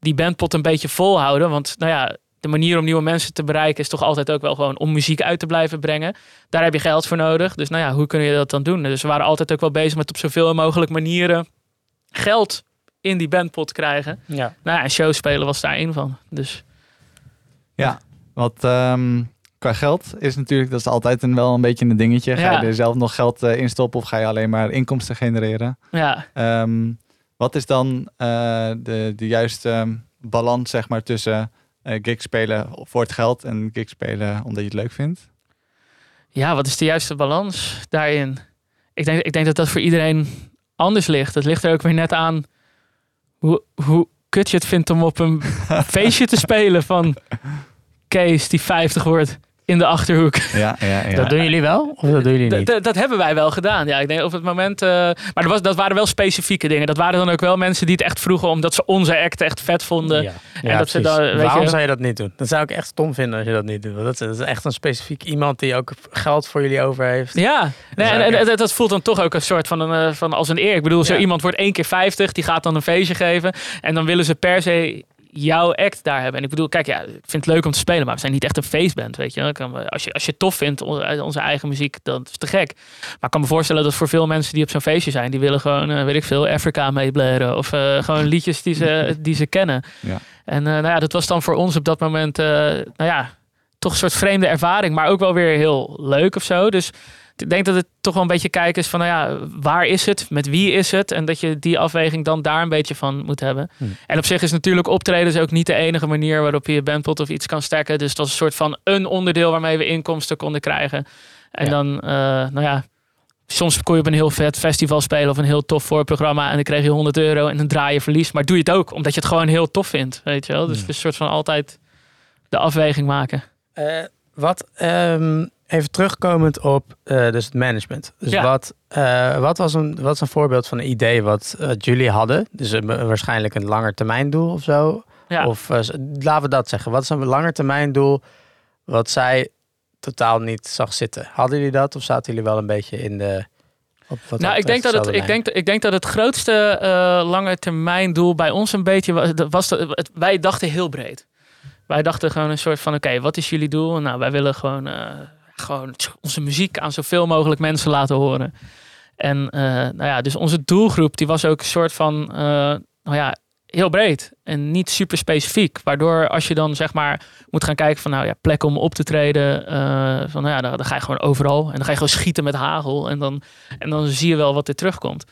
Speaker 3: die bandpot een beetje volhouden? Want, nou ja, de manier om nieuwe mensen te bereiken is toch altijd ook wel gewoon om muziek uit te blijven brengen. Daar heb je geld voor nodig. Dus nou ja, hoe kun je dat dan doen? Dus we waren altijd ook wel bezig met op zoveel mogelijk manieren geld in die bandpot krijgen.
Speaker 1: Ja.
Speaker 3: Nou ja, en show spelen was daar één van. Dus
Speaker 2: Ja, wat ehm, qua geld is natuurlijk, dat is altijd een, wel een beetje een dingetje. Ga
Speaker 3: Ja.
Speaker 2: je er zelf nog geld eh, in stoppen of ga je alleen maar inkomsten genereren?
Speaker 3: ja,
Speaker 2: Ehm, wat is dan eh, de, de juiste balans zeg maar, tussen eh gig spelen voor het geld en gig spelen omdat je het leuk vindt?
Speaker 3: ja, wat is de juiste balans daarin? Ik denk, ik denk dat dat voor iedereen anders ligt. Het ligt er ook weer net aan hoe, hoe kut je het vindt om op een feestje te spelen van Kees die 50 wordt in de Achterhoek.
Speaker 2: Ja, ja, ja.
Speaker 1: Dat doen jullie wel? Of dat doen jullie niet?
Speaker 3: dat hebben wij wel gedaan. Ja, ik denk op het moment. eh, maar dat, was, dat waren wel specifieke dingen. Dat waren dan ook wel mensen die het echt vroegen omdat ze onze act echt vet vonden.
Speaker 1: Ja.
Speaker 3: en
Speaker 1: Ja,
Speaker 3: dat ze dan, weet
Speaker 1: Waarom
Speaker 3: je-
Speaker 1: zou je dat niet doen? Dat zou ik echt stom vinden als je dat niet doet. Dat is, dat is echt een specifiek iemand die ook geld voor jullie over heeft.
Speaker 3: Ja, nee, en, dat voelt dan toch ook een soort van, een, eh, van als een eer. Ik bedoel, zo
Speaker 1: Ja.
Speaker 3: iemand wordt één keer 50, die gaat dan een feestje geven. En dan willen ze per se jouw act daar hebben. En ik bedoel, kijk, ja, ik vind het leuk om te spelen, maar we zijn niet echt een feestband, weet je. Als je, als je het tof vindt, onze, onze eigen muziek, dan is het te gek. Maar ik kan me voorstellen dat voor veel mensen die op zo'n feestje zijn, die willen gewoon, eh, weet ik veel, Afrika meeblaren. Of eh, gewoon liedjes die ze, die ze kennen.
Speaker 2: Ja.
Speaker 3: En eh, nou ja, dat was dan voor ons op dat moment, eh, nou ja, toch een soort vreemde ervaring, maar ook wel weer heel leuk of zo. Dus ik denk dat het toch wel een beetje kijken is van, nou ja, waar is het? Met wie is het? En dat je die afweging dan daar een beetje van moet hebben.
Speaker 1: Hmm.
Speaker 3: En op zich is natuurlijk optreden is ook niet de enige manier waarop je je bandpot of iets kan sterken. Dus dat is een soort van een onderdeel waarmee we inkomsten konden krijgen. En
Speaker 1: Ja.
Speaker 3: dan, eh, nou ja, soms kon je op een heel vet festival spelen of een heel tof voorprogramma en dan kreeg je 100 euro en dan draai je verlies. Maar doe je het ook, omdat je het gewoon heel tof vindt, weet je wel. Dus
Speaker 1: Hmm.
Speaker 3: het is een soort van altijd de afweging maken.
Speaker 1: Eh, wat, ehm, even terugkomend op eh, dus het management. Dus
Speaker 3: Ja.
Speaker 1: wat, eh, wat, was een, wat is een voorbeeld van een idee wat eh, jullie hadden? Dus een- waarschijnlijk een langetermijndoel of zo.
Speaker 3: Ja.
Speaker 1: Of laten we dat zeggen. Wat is een langetermijndoel wat zij totaal niet zag zitten? Hadden jullie dat of zaten jullie wel een beetje in de... Op wat
Speaker 3: Nou, ik denk, dat het, ik, denk, ik denk dat het grootste lange termijn doel bij ons een beetje was. was dat het, wij dachten heel breed. Wij dachten gewoon een soort van: oké, wat is jullie doel? Nou, wij willen gewoon, gewoon onze muziek aan zoveel mogelijk mensen laten horen. En eh, nou ja, dus onze doelgroep die was ook een soort van, eh, nou ja, heel breed en niet super specifiek. Waardoor als je dan zeg maar moet gaan kijken van nou ja, plekken om op te treden, eh, van nou ja, dan, dan ga je gewoon overal en dan ga je gewoon schieten met hagel en dan, en dan zie je wel wat er terugkomt.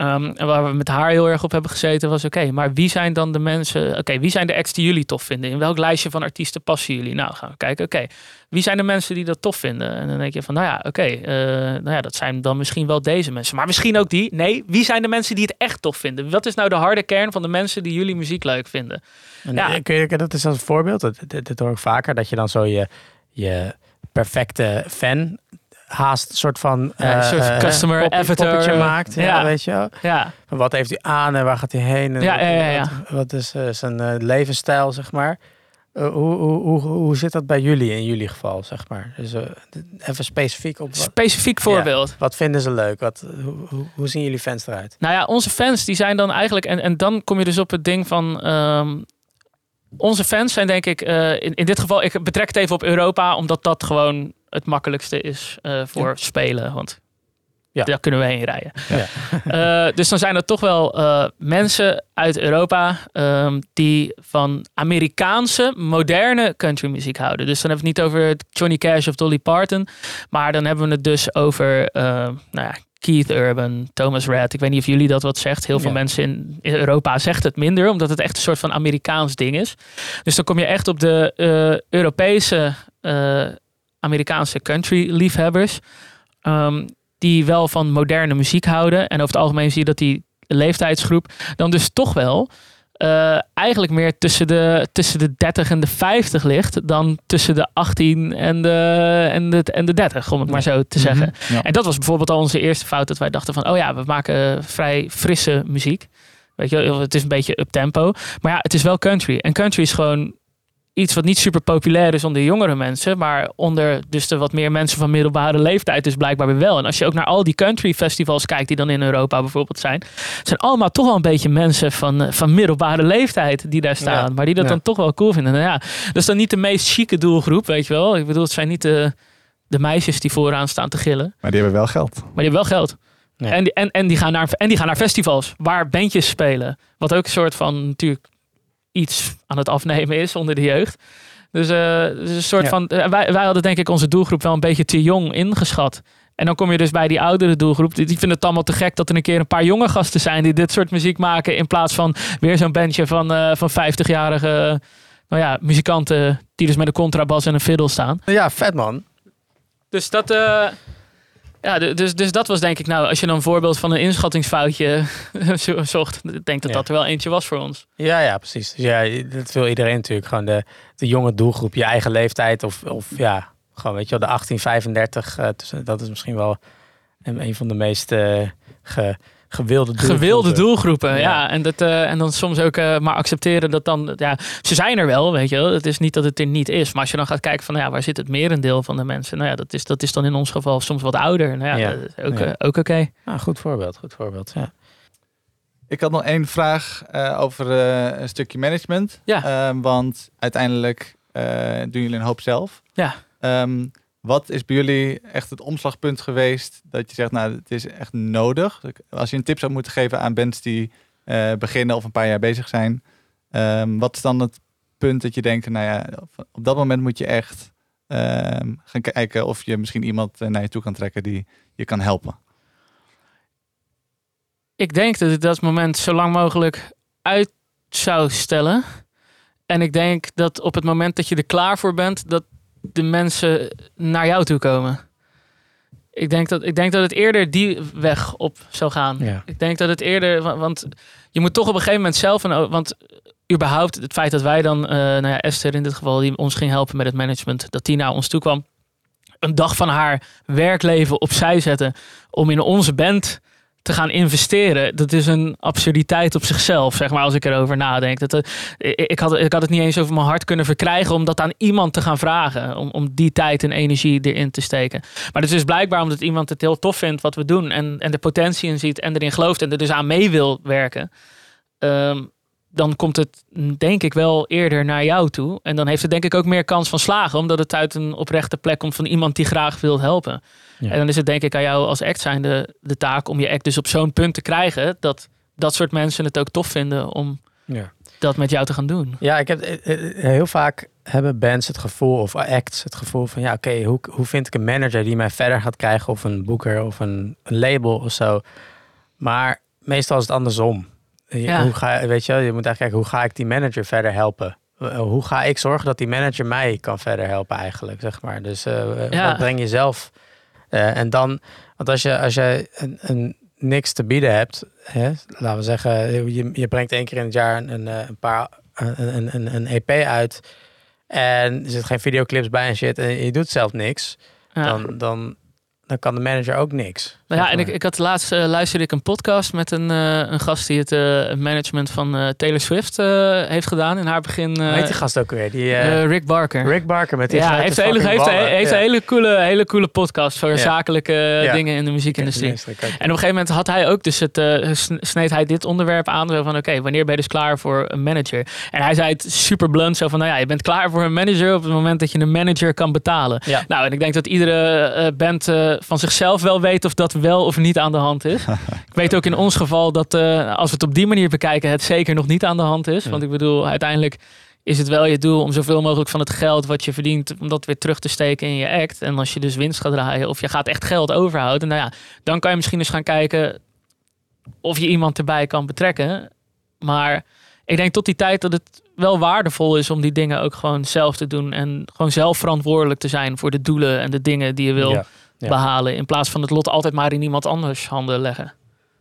Speaker 3: Ehm, en waar we met haar heel erg op hebben gezeten was oké, maar wie zijn dan de mensen, oké, wie zijn de acts die jullie tof vinden? In welk lijstje van artiesten passen jullie? Nou, gaan we kijken, oké, wie zijn de mensen die dat tof vinden? En dan denk je van, nou ja, oké, eh, nou ja, dat zijn dan misschien wel deze mensen, maar misschien ook die. Nee, wie zijn de mensen die het echt tof vinden? Wat is nou de harde kern van de mensen die jullie muziek leuk vinden?
Speaker 1: En,
Speaker 3: Ja.
Speaker 1: eh, kun je, dat is als een voorbeeld. Dat, dat, dat hoor ik vaker. Dat je dan zo je, je perfecte fan haast een soort van
Speaker 3: Ja, een soort
Speaker 1: eh,
Speaker 3: customer
Speaker 1: pop-
Speaker 3: avatar.
Speaker 1: poppetje maakt. Ja,
Speaker 3: Ja.
Speaker 1: weet je.
Speaker 3: Ja,
Speaker 1: Wat heeft hij aan en waar gaat hij heen? En
Speaker 3: Ja,
Speaker 1: wat,
Speaker 3: ja, ja, ja.
Speaker 1: Wat, wat is eh, zijn eh, levensstijl, zeg maar. Hoe, hoe, hoe, hoe zit dat bij jullie in jullie geval, zeg maar? Dus even specifiek op wat,
Speaker 3: Specifiek voorbeeld.
Speaker 1: wat vinden ze leuk? Wat, hoe, zien jullie fans eruit?
Speaker 3: Nou ja, onze fans die zijn dan eigenlijk... En, en dan kom je dus op het ding van... ehm, onze fans zijn denk ik... in, in dit geval, ik betrek het even op Europa... omdat dat gewoon het makkelijkste is eh, voor
Speaker 1: Ja.
Speaker 3: spelen. Want
Speaker 1: Ja.
Speaker 3: daar kunnen we heen rijden.
Speaker 1: Ja.
Speaker 3: Eh, dus dan zijn er toch wel eh, mensen uit Europa... ehm, die van Amerikaanse, moderne countrymuziek houden. Dus dan hebben we het niet over Johnny Cash of Dolly Parton... maar dan hebben we het dus over... eh, nou ja, Keith Urban, Thomas Red. Ik weet niet of jullie dat wat zegt. Heel veel
Speaker 1: Ja.
Speaker 3: mensen in in Europa zegt het minder, omdat het echt een soort van Amerikaans ding is. Dus dan kom je echt op de eh, Europese, eh, Amerikaanse country liefhebbers. ehm, die wel van moderne muziek houden. En over het algemeen zie je dat die leeftijdsgroep dan dus toch wel eh, eigenlijk meer tussen de, tussen de 30 en de 50 ligt dan tussen de 18 en de, en de, en de 30, om het maar zo te zeggen.
Speaker 2: Ja.
Speaker 3: En dat was bijvoorbeeld al onze eerste fout. Dat wij dachten van, oh ja, we maken vrij frisse muziek. Weet je, het is een beetje up-tempo. Maar ja, het is wel country. En country is gewoon iets wat niet super populair is onder jongere mensen. Maar onder dus de wat meer mensen van middelbare leeftijd dus blijkbaar weer wel. En als je ook naar al die country festivals kijkt die dan in Europa bijvoorbeeld zijn. zijn allemaal toch wel een beetje mensen van, eh, van middelbare leeftijd die daar staan.
Speaker 1: Ja.
Speaker 3: Maar die dat
Speaker 1: Ja.
Speaker 3: dan toch wel cool vinden. Nou ja, dat is dan niet de meest chique doelgroep, weet je wel. Ik bedoel, het zijn niet de, de meisjes die vooraan staan te gillen.
Speaker 2: Maar die hebben wel geld.
Speaker 3: Maar die hebben wel geld.
Speaker 1: Ja.
Speaker 3: En, die, en, en, die gaan naar, en die gaan naar festivals waar bandjes spelen. Wat ook een soort van natuurlijk iets aan het afnemen is onder de jeugd. Dus, eh, dus een soort
Speaker 1: Ja.
Speaker 3: van. eh, wij, wij hadden denk ik onze doelgroep wel een beetje te jong ingeschat. En dan kom je dus bij die oudere doelgroep. Die, die vinden het allemaal te gek dat er een keer een paar jonge gasten zijn die dit soort muziek maken. In plaats van weer zo'n bandje van, eh, van 50-jarige nou ja, muzikanten. Die dus met een contrabas en een fiddle staan.
Speaker 1: Ja, vet man.
Speaker 3: Dus dat, ja, dus, dus dat was denk ik nou, als je dan een voorbeeld van een inschattingsfoutje zo- zocht, ik denk dat
Speaker 1: Ja.
Speaker 3: dat er wel eentje was voor ons.
Speaker 1: Ja, ja, precies. Dus ja, dat wil iedereen natuurlijk. Gewoon de, de jonge doelgroep, je eigen leeftijd. Of, of ja, gewoon weet je wel, de 1835. eh, tussen- dat is misschien wel een, een van de meest eh, ge- gewilde doelgroepen.
Speaker 3: Gewilde doelgroepen, ja.
Speaker 1: Ja.
Speaker 3: en, dat, eh, en dan soms ook eh, maar accepteren dat dan, ja, ze zijn er wel, weet je wel. Het is niet dat het er niet is. Maar als je dan gaat kijken van, ja, waar zit het merendeel van de mensen? Nou ja, dat is, dat is dan in ons geval soms wat ouder. Nou ja,
Speaker 1: Ja.
Speaker 3: dat is ook,
Speaker 1: Ja.
Speaker 3: eh, ook oké.
Speaker 1: Ah, goed voorbeeld, goed voorbeeld. Ja.
Speaker 2: Ik had nog één vraag eh, over eh, een stukje management.
Speaker 3: Ja.
Speaker 2: Ehm, want uiteindelijk eh, doen jullie een hoop zelf.
Speaker 3: Ja.
Speaker 2: Ehm, wat is bij jullie echt het omslagpunt geweest dat je zegt, nou, het is echt nodig? Als je een tip zou moeten geven aan bands die eh, beginnen of een paar jaar bezig zijn, ehm, wat is dan het punt dat je denkt, nou ja, op, dat moment moet je echt ehm, gaan kijken of je misschien iemand eh, naar je toe kan trekken die je kan helpen?
Speaker 3: Ik denk dat ik dat moment zo lang mogelijk uit zou stellen. En ik denk dat op het moment dat je er klaar voor bent, dat de mensen naar jou toe komen. Ik denk dat, ik denk dat het eerder die weg op zou gaan.
Speaker 1: Ja.
Speaker 3: Ik denk dat het eerder, wa- want je moet toch op een gegeven moment zelf, een, want überhaupt het feit dat wij dan, eh, nou ja, Esther in dit geval, die ons ging helpen met het management, dat die naar ons toe kwam, een dag van haar werkleven opzij zetten om in onze band te gaan investeren, dat is een absurditeit op zichzelf, zeg maar, als ik erover nadenk. Dat, eh, ik, had, ik had het niet eens over mijn hart kunnen verkrijgen om dat aan iemand te gaan vragen, om, om die tijd en energie erin te steken. Maar het is dus blijkbaar omdat iemand het heel tof vindt wat we doen en, en de potentie in ziet en erin gelooft en er dus aan mee wil werken. Ehm, dan komt het denk ik wel eerder naar jou toe. En dan heeft het denk ik ook meer kans van slagen, omdat het uit een oprechte plek komt van iemand die graag wil helpen.
Speaker 1: Ja.
Speaker 3: En dan is het denk ik aan jou als act zijn de, de taak om je act dus op zo'n punt te krijgen dat dat soort mensen het ook tof vinden om
Speaker 1: Ja.
Speaker 3: dat met jou te gaan doen.
Speaker 1: Ja, ik heb eh, eh, heel vaak hebben bands het gevoel of acts het gevoel van ja, oké, hoe, hoe vind ik een manager die mij verder gaat krijgen of een boeker of een, een label of zo. Maar meestal is het andersom. Je-
Speaker 3: Ja.
Speaker 1: Hoe ga, weet je, wel, je moet eigenlijk kijken hoe ga ik die manager verder helpen. Eh, Hoe ga ik zorgen dat die manager mij kan verder helpen eigenlijk, zeg maar. Dus eh,
Speaker 3: Ja.
Speaker 1: wat breng je zelf? Eh, en dan, want als je, als je een, een niks te bieden hebt, hè, laten we zeggen, je, je brengt één keer in het jaar een, een, eh, een paar een, een, een, een EP uit en er zit geen videoclips bij en shit en je doet zelf niks,
Speaker 3: Ja.
Speaker 1: dan, dan, dan kan de manager ook niks,
Speaker 3: Nou ja, en ik, ik had laatst eh, luisterde ik een podcast met een, eh, een gast die het eh, management van Taylor Swift heeft gedaan in haar begin.
Speaker 1: heet die gast ook weer? Die,
Speaker 3: Rick Barker.
Speaker 1: Rick Barker met die
Speaker 3: ja, heeft, een hele, heeft, heeft
Speaker 1: Ja.
Speaker 3: een hele coole, hele coole podcast voor
Speaker 1: Ja.
Speaker 3: zakelijke
Speaker 1: Ja.
Speaker 3: dingen in de muziekindustrie. En op een gegeven moment had hij ook dus het, sn- sneed hij dit onderwerp aan. Zo van, oké, wanneer ben je dus klaar voor een manager? En hij zei het super blunt, zo van, nou ja, je bent klaar voor een manager op het moment dat je een manager kan betalen.
Speaker 1: Ja.
Speaker 3: Nou, en ik denk dat iedere band van zichzelf wel weet of dat wel of niet aan de hand is. ik weet ook in ons geval dat eh, als we het op die manier bekijken, het zeker nog niet aan de hand is.
Speaker 1: Ja.
Speaker 3: Want ik bedoel, uiteindelijk is het wel je doel om zoveel mogelijk van het geld wat je verdient, om dat weer terug te steken in je act. En als je dus winst gaat draaien of je gaat echt geld overhouden, nou ja, dan kan je misschien eens gaan kijken of je iemand erbij kan betrekken. Maar ik denk tot die tijd dat het wel waardevol is om die dingen ook gewoon zelf te doen. En gewoon zelf verantwoordelijk te zijn voor de doelen en de dingen die je wil
Speaker 1: Ja. Ja.
Speaker 3: behalen. In plaats van het lot altijd maar in iemand anders handen leggen.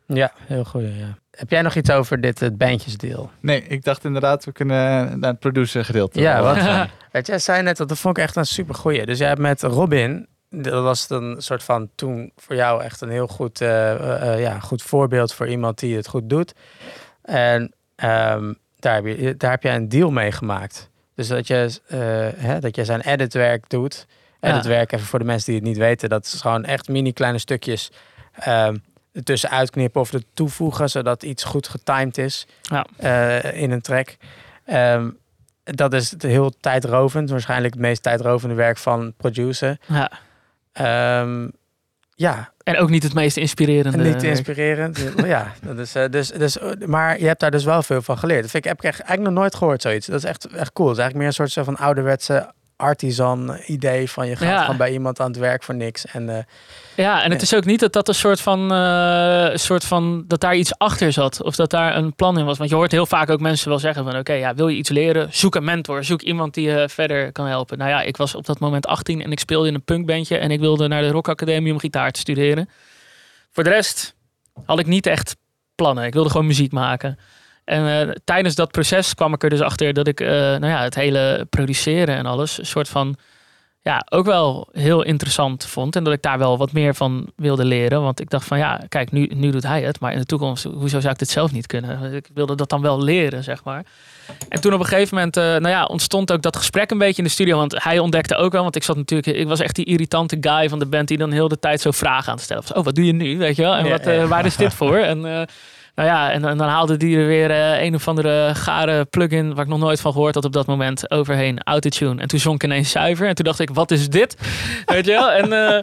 Speaker 1: Ja, heel goed. Ja. Heb jij nog iets over dit het bandjesdeel?
Speaker 2: Nee, ik dacht inderdaad, we kunnen naar het producer gedeelte.
Speaker 1: Ja, wat? Weet je, jij zei net, dat dat vond ik echt een super goeie. Dus jij hebt met Robin, dat was dan een soort van toen voor jou echt een heel goed, eh, eh, eh, ja, goed voorbeeld voor iemand die het goed doet. En ehm, daar, heb je, daar heb jij een deal mee gemaakt. Dus dat je, eh, hè, dat je zijn editwerk doet.
Speaker 3: Ja.
Speaker 1: Editwerk, even voor de mensen die het niet weten, dat is gewoon echt mini kleine stukjes ehm ertussen uitknippen of er toevoegen, zodat iets goed getimed is
Speaker 3: Ja.
Speaker 1: eh, in een track. Ehm, dat is het heel tijdrovend, waarschijnlijk het meest tijdrovende werk van producer.
Speaker 3: Ja.
Speaker 1: Ehm, ja,
Speaker 3: En ook niet het meest inspirerende.
Speaker 1: niet
Speaker 3: werk.
Speaker 1: inspirerend. ja, dat is, eh, dus, dus, maar je hebt daar dus wel veel van geleerd. Dat vind ik, heb ik echt- eigenlijk nog nooit gehoord zoiets. Dat is echt, echt cool. Het is eigenlijk meer een soort van ouderwetse artisan idee van je gaat
Speaker 3: Ja.
Speaker 1: gewoon bij iemand aan het werk voor niks. En eh,
Speaker 3: Ja, en het is ook niet dat dat een soort van, eh, een soort van dat daar iets achter zat of dat daar een plan in was. Want je hoort heel vaak ook mensen wel zeggen van oké, ja, wil je iets leren? Zoek een mentor, zoek iemand die je verder kan helpen. Nou ja, ik was op dat moment 18 en ik speelde in een punkbandje en ik wilde naar de Rock Academie om gitaar te studeren. Voor de rest had ik niet echt plannen. Ik wilde gewoon muziek maken. En eh, tijdens dat proces kwam ik er dus achter dat ik eh, nou ja, het hele produceren en alles een soort van ja, ook wel heel interessant vond. En dat ik daar wel wat meer van wilde leren. Want ik dacht van ja, kijk, nu, nu doet hij het. Maar in de toekomst, hoezo zou ik dit zelf niet kunnen? Ik wilde dat dan wel leren, zeg maar. En toen op een gegeven moment, eh, nou ja, ontstond ook dat gesprek een beetje in de studio. Want hij ontdekte ook wel, want ik zat natuurlijk, ik was echt die irritante guy van de band die dan heel de tijd zo vragen aan het stellen was. Oh, wat doe je nu? Weet je wel? En wat, waar is dit voor? En nou ja, en, dan haalde die er weer eh, een of andere gare plugin waar ik nog nooit van gehoord had op dat moment overheen, autotune. En toen zonk ineens zuiver. En toen dacht ik, wat is dit? Weet je wel? En, eh,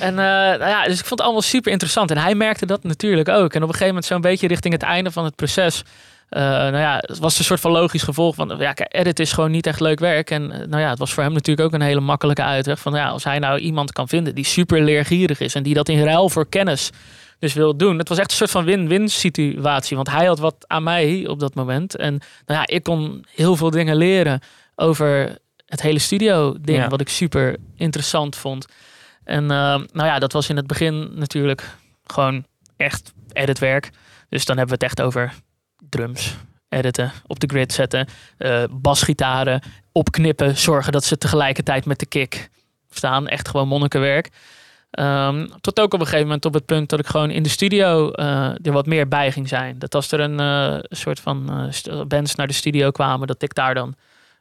Speaker 3: en eh, nou ja, dus ik vond het allemaal super interessant. En hij merkte dat natuurlijk ook. En op een gegeven moment zo'n beetje richting het einde van het proces. nou ja, het was een soort van logisch gevolg van, ja, edit is gewoon niet echt leuk werk. En nou ja, het was voor hem natuurlijk ook een hele makkelijke uitweg. Van ja, als hij nou iemand kan vinden die super leergierig is en die dat in ruil voor kennis dus wil doen. Het was echt een soort van win-win situatie. Want hij had wat aan mij op dat moment. En nou ja, ik kon heel veel dingen leren over het hele studio ding.
Speaker 1: Ja.
Speaker 3: Wat ik super interessant vond. En eh, nou ja, dat was in het begin natuurlijk gewoon echt editwerk. Dus dan hebben we het echt over drums, editen, op de grid zetten, eh, basgitaren, opknippen, zorgen dat ze tegelijkertijd met de kick staan. Echt gewoon monnikenwerk. Ehm, tot ook op een gegeven moment op het punt dat ik gewoon in de studio eh, er wat meer bij ging zijn. Dat als er een eh, soort van eh, bands naar de studio kwamen, dat ik daar dan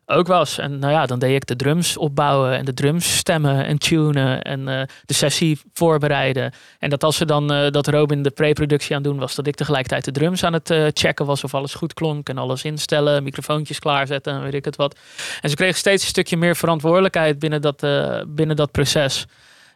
Speaker 3: ook was. En nou ja, dan deed ik de drums opbouwen en de drums stemmen en tunen en de sessie voorbereiden. En dat als ze dan dat Robin de pre-productie aan het doen was, dat ik tegelijkertijd de drums aan het checken was of alles goed klonk en alles instellen, microfoontjes klaarzetten en weet ik het wat. En ze kregen steeds een stukje meer verantwoordelijkheid binnen dat, binnen dat proces.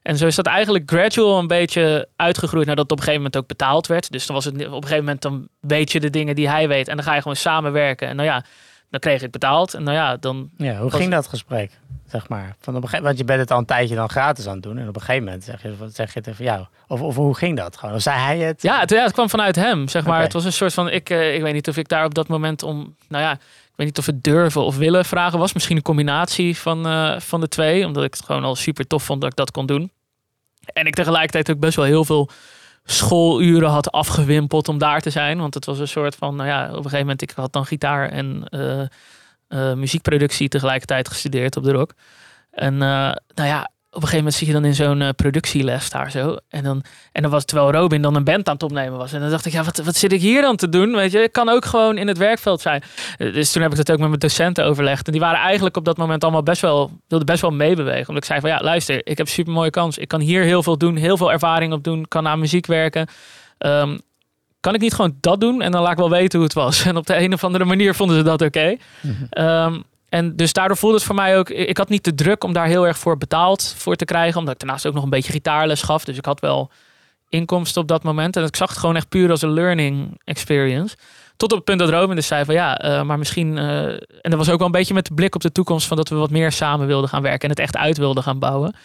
Speaker 3: En zo is dat eigenlijk gradual een beetje uitgegroeid nadat het op een gegeven moment ook betaald werd. Dus dan was het op een gegeven moment dan weet je de dingen die hij weet en dan ga je gewoon samenwerken. En nou ja, dan kreeg ik betaald. En nou ja, dan
Speaker 1: ja, hoe
Speaker 3: Was-
Speaker 1: ging dat gesprek? Zeg maar. Van op een gegeven, want je bent het al een tijdje dan gratis aan het doen. En op een gegeven moment zeg je, wat zeg je tegen jou? Of, of hoe ging dat gewoon? Of zei hij het?
Speaker 3: Ja, het, ja, het kwam vanuit hem, zeg maar. Het was een soort van, ik, eh, ik weet niet of ik daar op dat moment om, nou ja, ik weet niet of het durven of willen vragen was. Misschien een combinatie van, eh, van de twee, omdat ik het gewoon al super tof vond dat ik dat kon doen. En ik tegelijkertijd ook best wel heel veel schooluren had afgewimpeld om daar te zijn. Want het was een soort van, nou ja, op een gegeven moment, ik had dan gitaar en eh, eh, muziekproductie tegelijkertijd gestudeerd op de rock. En nou ja, op een gegeven moment zit je dan in zo'n uh, productieles daar zo. En dan, en dan was terwijl Robin dan een band aan het opnemen was. En dan dacht ik, ja, wat, wat zit ik hier dan te doen? Weet je, ik kan ook gewoon in het werkveld zijn. Eh, dus toen heb ik dat ook met mijn docenten overlegd. En die waren eigenlijk op dat moment allemaal best wel, wilden best wel meebewegen. Omdat ik zei van, ja, luister, ik heb super mooie kans. Ik kan hier heel veel doen, heel veel ervaring op doen. Kan aan muziek werken. Um, kan ik niet gewoon dat doen? En dan laat ik wel weten hoe het was. En op de een of andere manier vonden ze dat oké. Ehm, en dus daardoor voelde het voor mij ook... Ik had niet de druk om daar heel erg voor betaald voor te krijgen. Omdat ik daarnaast ook nog een beetje gitaarles gaf. Dus ik had wel inkomsten op dat moment. En ik zag het gewoon echt puur als een learning experience. Tot op het punt dat Robin dus zei van ja, eh, maar misschien... Uh, en dat was ook wel een beetje met de blik op de toekomst... van dat we wat meer samen wilden gaan werken... en het echt uit wilden gaan bouwen.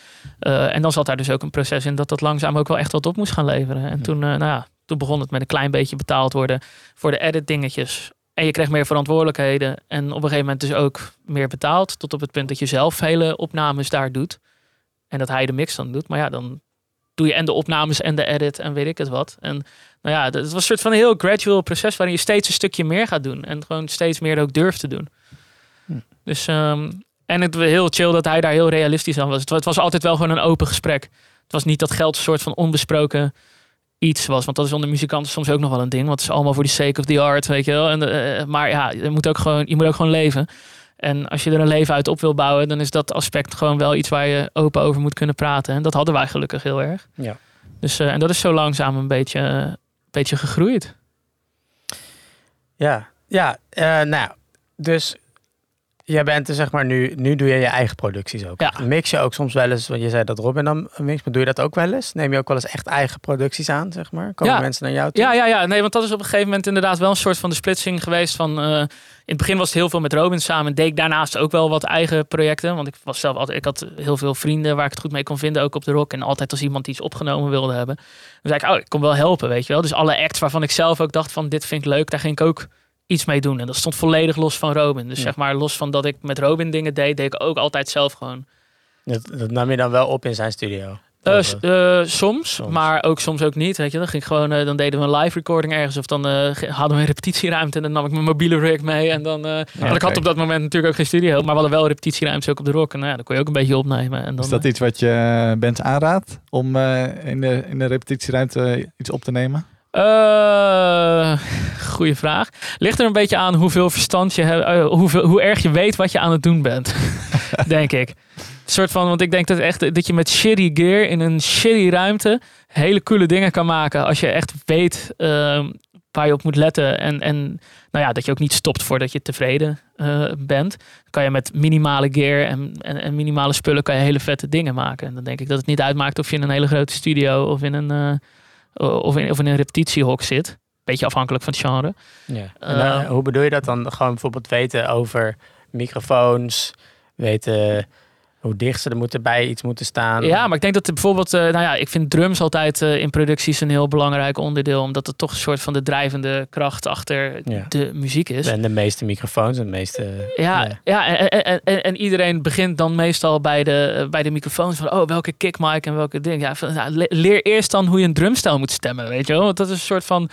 Speaker 3: Uh, en dan zat daar dus ook een proces in... dat dat langzaam ook wel echt wat op moest gaan leveren. En toen, nou ja, toen begon het met een klein beetje betaald worden... voor de edit dingetjes en je krijgt meer verantwoordelijkheden. En op een gegeven moment dus ook meer betaald. Tot op het punt dat je zelf hele opnames daar doet. En dat hij de mix dan doet. Maar ja, dan doe je en de opnames en de edit en weet ik het wat. En nou ja, het was een soort van een heel gradual proces waarin je steeds een stukje meer gaat doen. En gewoon steeds meer ook durft te doen. Hm. Dus, um, en het was heel chill dat hij daar heel realistisch aan was. Het, was altijd wel gewoon een open gesprek. Het was niet dat geld een soort van onbesproken iets was. Want dat is onder muzikanten soms ook nog wel een ding. Want het is allemaal voor de sake of the art, weet je wel. En, uh, maar ja, je moet, ook gewoon, je moet ook gewoon leven. En als je er een leven uit op wil bouwen, dan is dat aspect gewoon wel iets waar je open over moet kunnen praten. En dat hadden wij gelukkig heel erg.
Speaker 1: Ja.
Speaker 3: Dus, uh, en dat is zo langzaam een beetje, beetje gegroeid.
Speaker 1: Ja, ja nou, dus jij bent er zeg maar nu, nu doe je je eigen producties ook. Ja. Mix je ook soms wel eens, want je zei dat Robin dan mix, maar doe je dat ook wel eens? Neem je ook wel eens echt eigen producties aan, zeg maar? Komen ja. mensen naar jou toe?
Speaker 3: Ja, ja, ja, nee, want dat is op een gegeven moment inderdaad wel een soort van de splitsing geweest van... Uh, in het begin was het heel veel met Robin samen. Deed ik daarnaast ook wel wat eigen projecten. Want ik was zelf altijd, ik had heel veel vrienden waar ik het goed mee kon vinden, ook op de rock. En altijd als iemand iets opgenomen wilde hebben. Dan zei ik, oh, ik kon wel helpen, weet je wel. Dus alle acts waarvan ik zelf ook dacht van dit vind ik leuk, daar ging ik ook iets mee doen. En dat stond volledig los van Robin. Dus zeg maar, los van dat ik met Robin dingen deed, deed ik ook altijd zelf gewoon.
Speaker 1: Dat, dat nam je dan wel op in zijn studio?
Speaker 3: Uh, uh, soms, maar ook soms ook niet. Weet je, dan ging ik gewoon, uh, dan deden we een live recording ergens of dan hadden we een repetitieruimte en dan nam ik mijn mobiele rig mee en dan. Ja, okay. Ik had op dat moment natuurlijk ook geen studio, maar we hadden wel repetitieruimte ook op de rock en nou, dan kon je ook een beetje opnemen. En dan,
Speaker 2: Is dat iets wat je bent aanraadt om in de in de repetitieruimte iets op te nemen?
Speaker 3: Uh, goeie vraag. Ligt er een beetje aan hoeveel verstand je hebt, uh, hoeveel, hoe erg je weet wat je aan het doen bent, denk ik. Een soort van, want ik denk dat echt dat je met shitty gear in een shitty ruimte hele coole dingen kan maken als je echt weet uh, waar je op moet letten en, en nou ja, dat je ook niet stopt voordat je tevreden uh, bent. Kan je met minimale gear en, en, en, minimale spullen kan je hele vette dingen maken. En dan denk ik dat het niet uitmaakt of je in een hele grote studio of in een of in, of in een repetitiehok zit. Beetje afhankelijk van het genre.
Speaker 1: Ja. En, uh, hoe bedoel je dat dan? Gewoon bijvoorbeeld weten over microfoons, weten hoe dicht ze er moeten bij iets moeten staan.
Speaker 3: Ja, maar ik denk dat bijvoorbeeld, uh, nou ja, ik vind drums altijd uh, in producties een heel belangrijk onderdeel, omdat het toch een soort van de drijvende kracht achter ja. de muziek is.
Speaker 1: En de meeste microfoons en de meeste.
Speaker 3: Ja, ja. ja en, en, en, en, iedereen begint dan meestal bij de, bij de microfoons van, oh, welke kick mic en welke ding. Ja, van, nou, leer eerst dan hoe je een drumstijl moet stemmen, weet je wel? Want dat is een soort van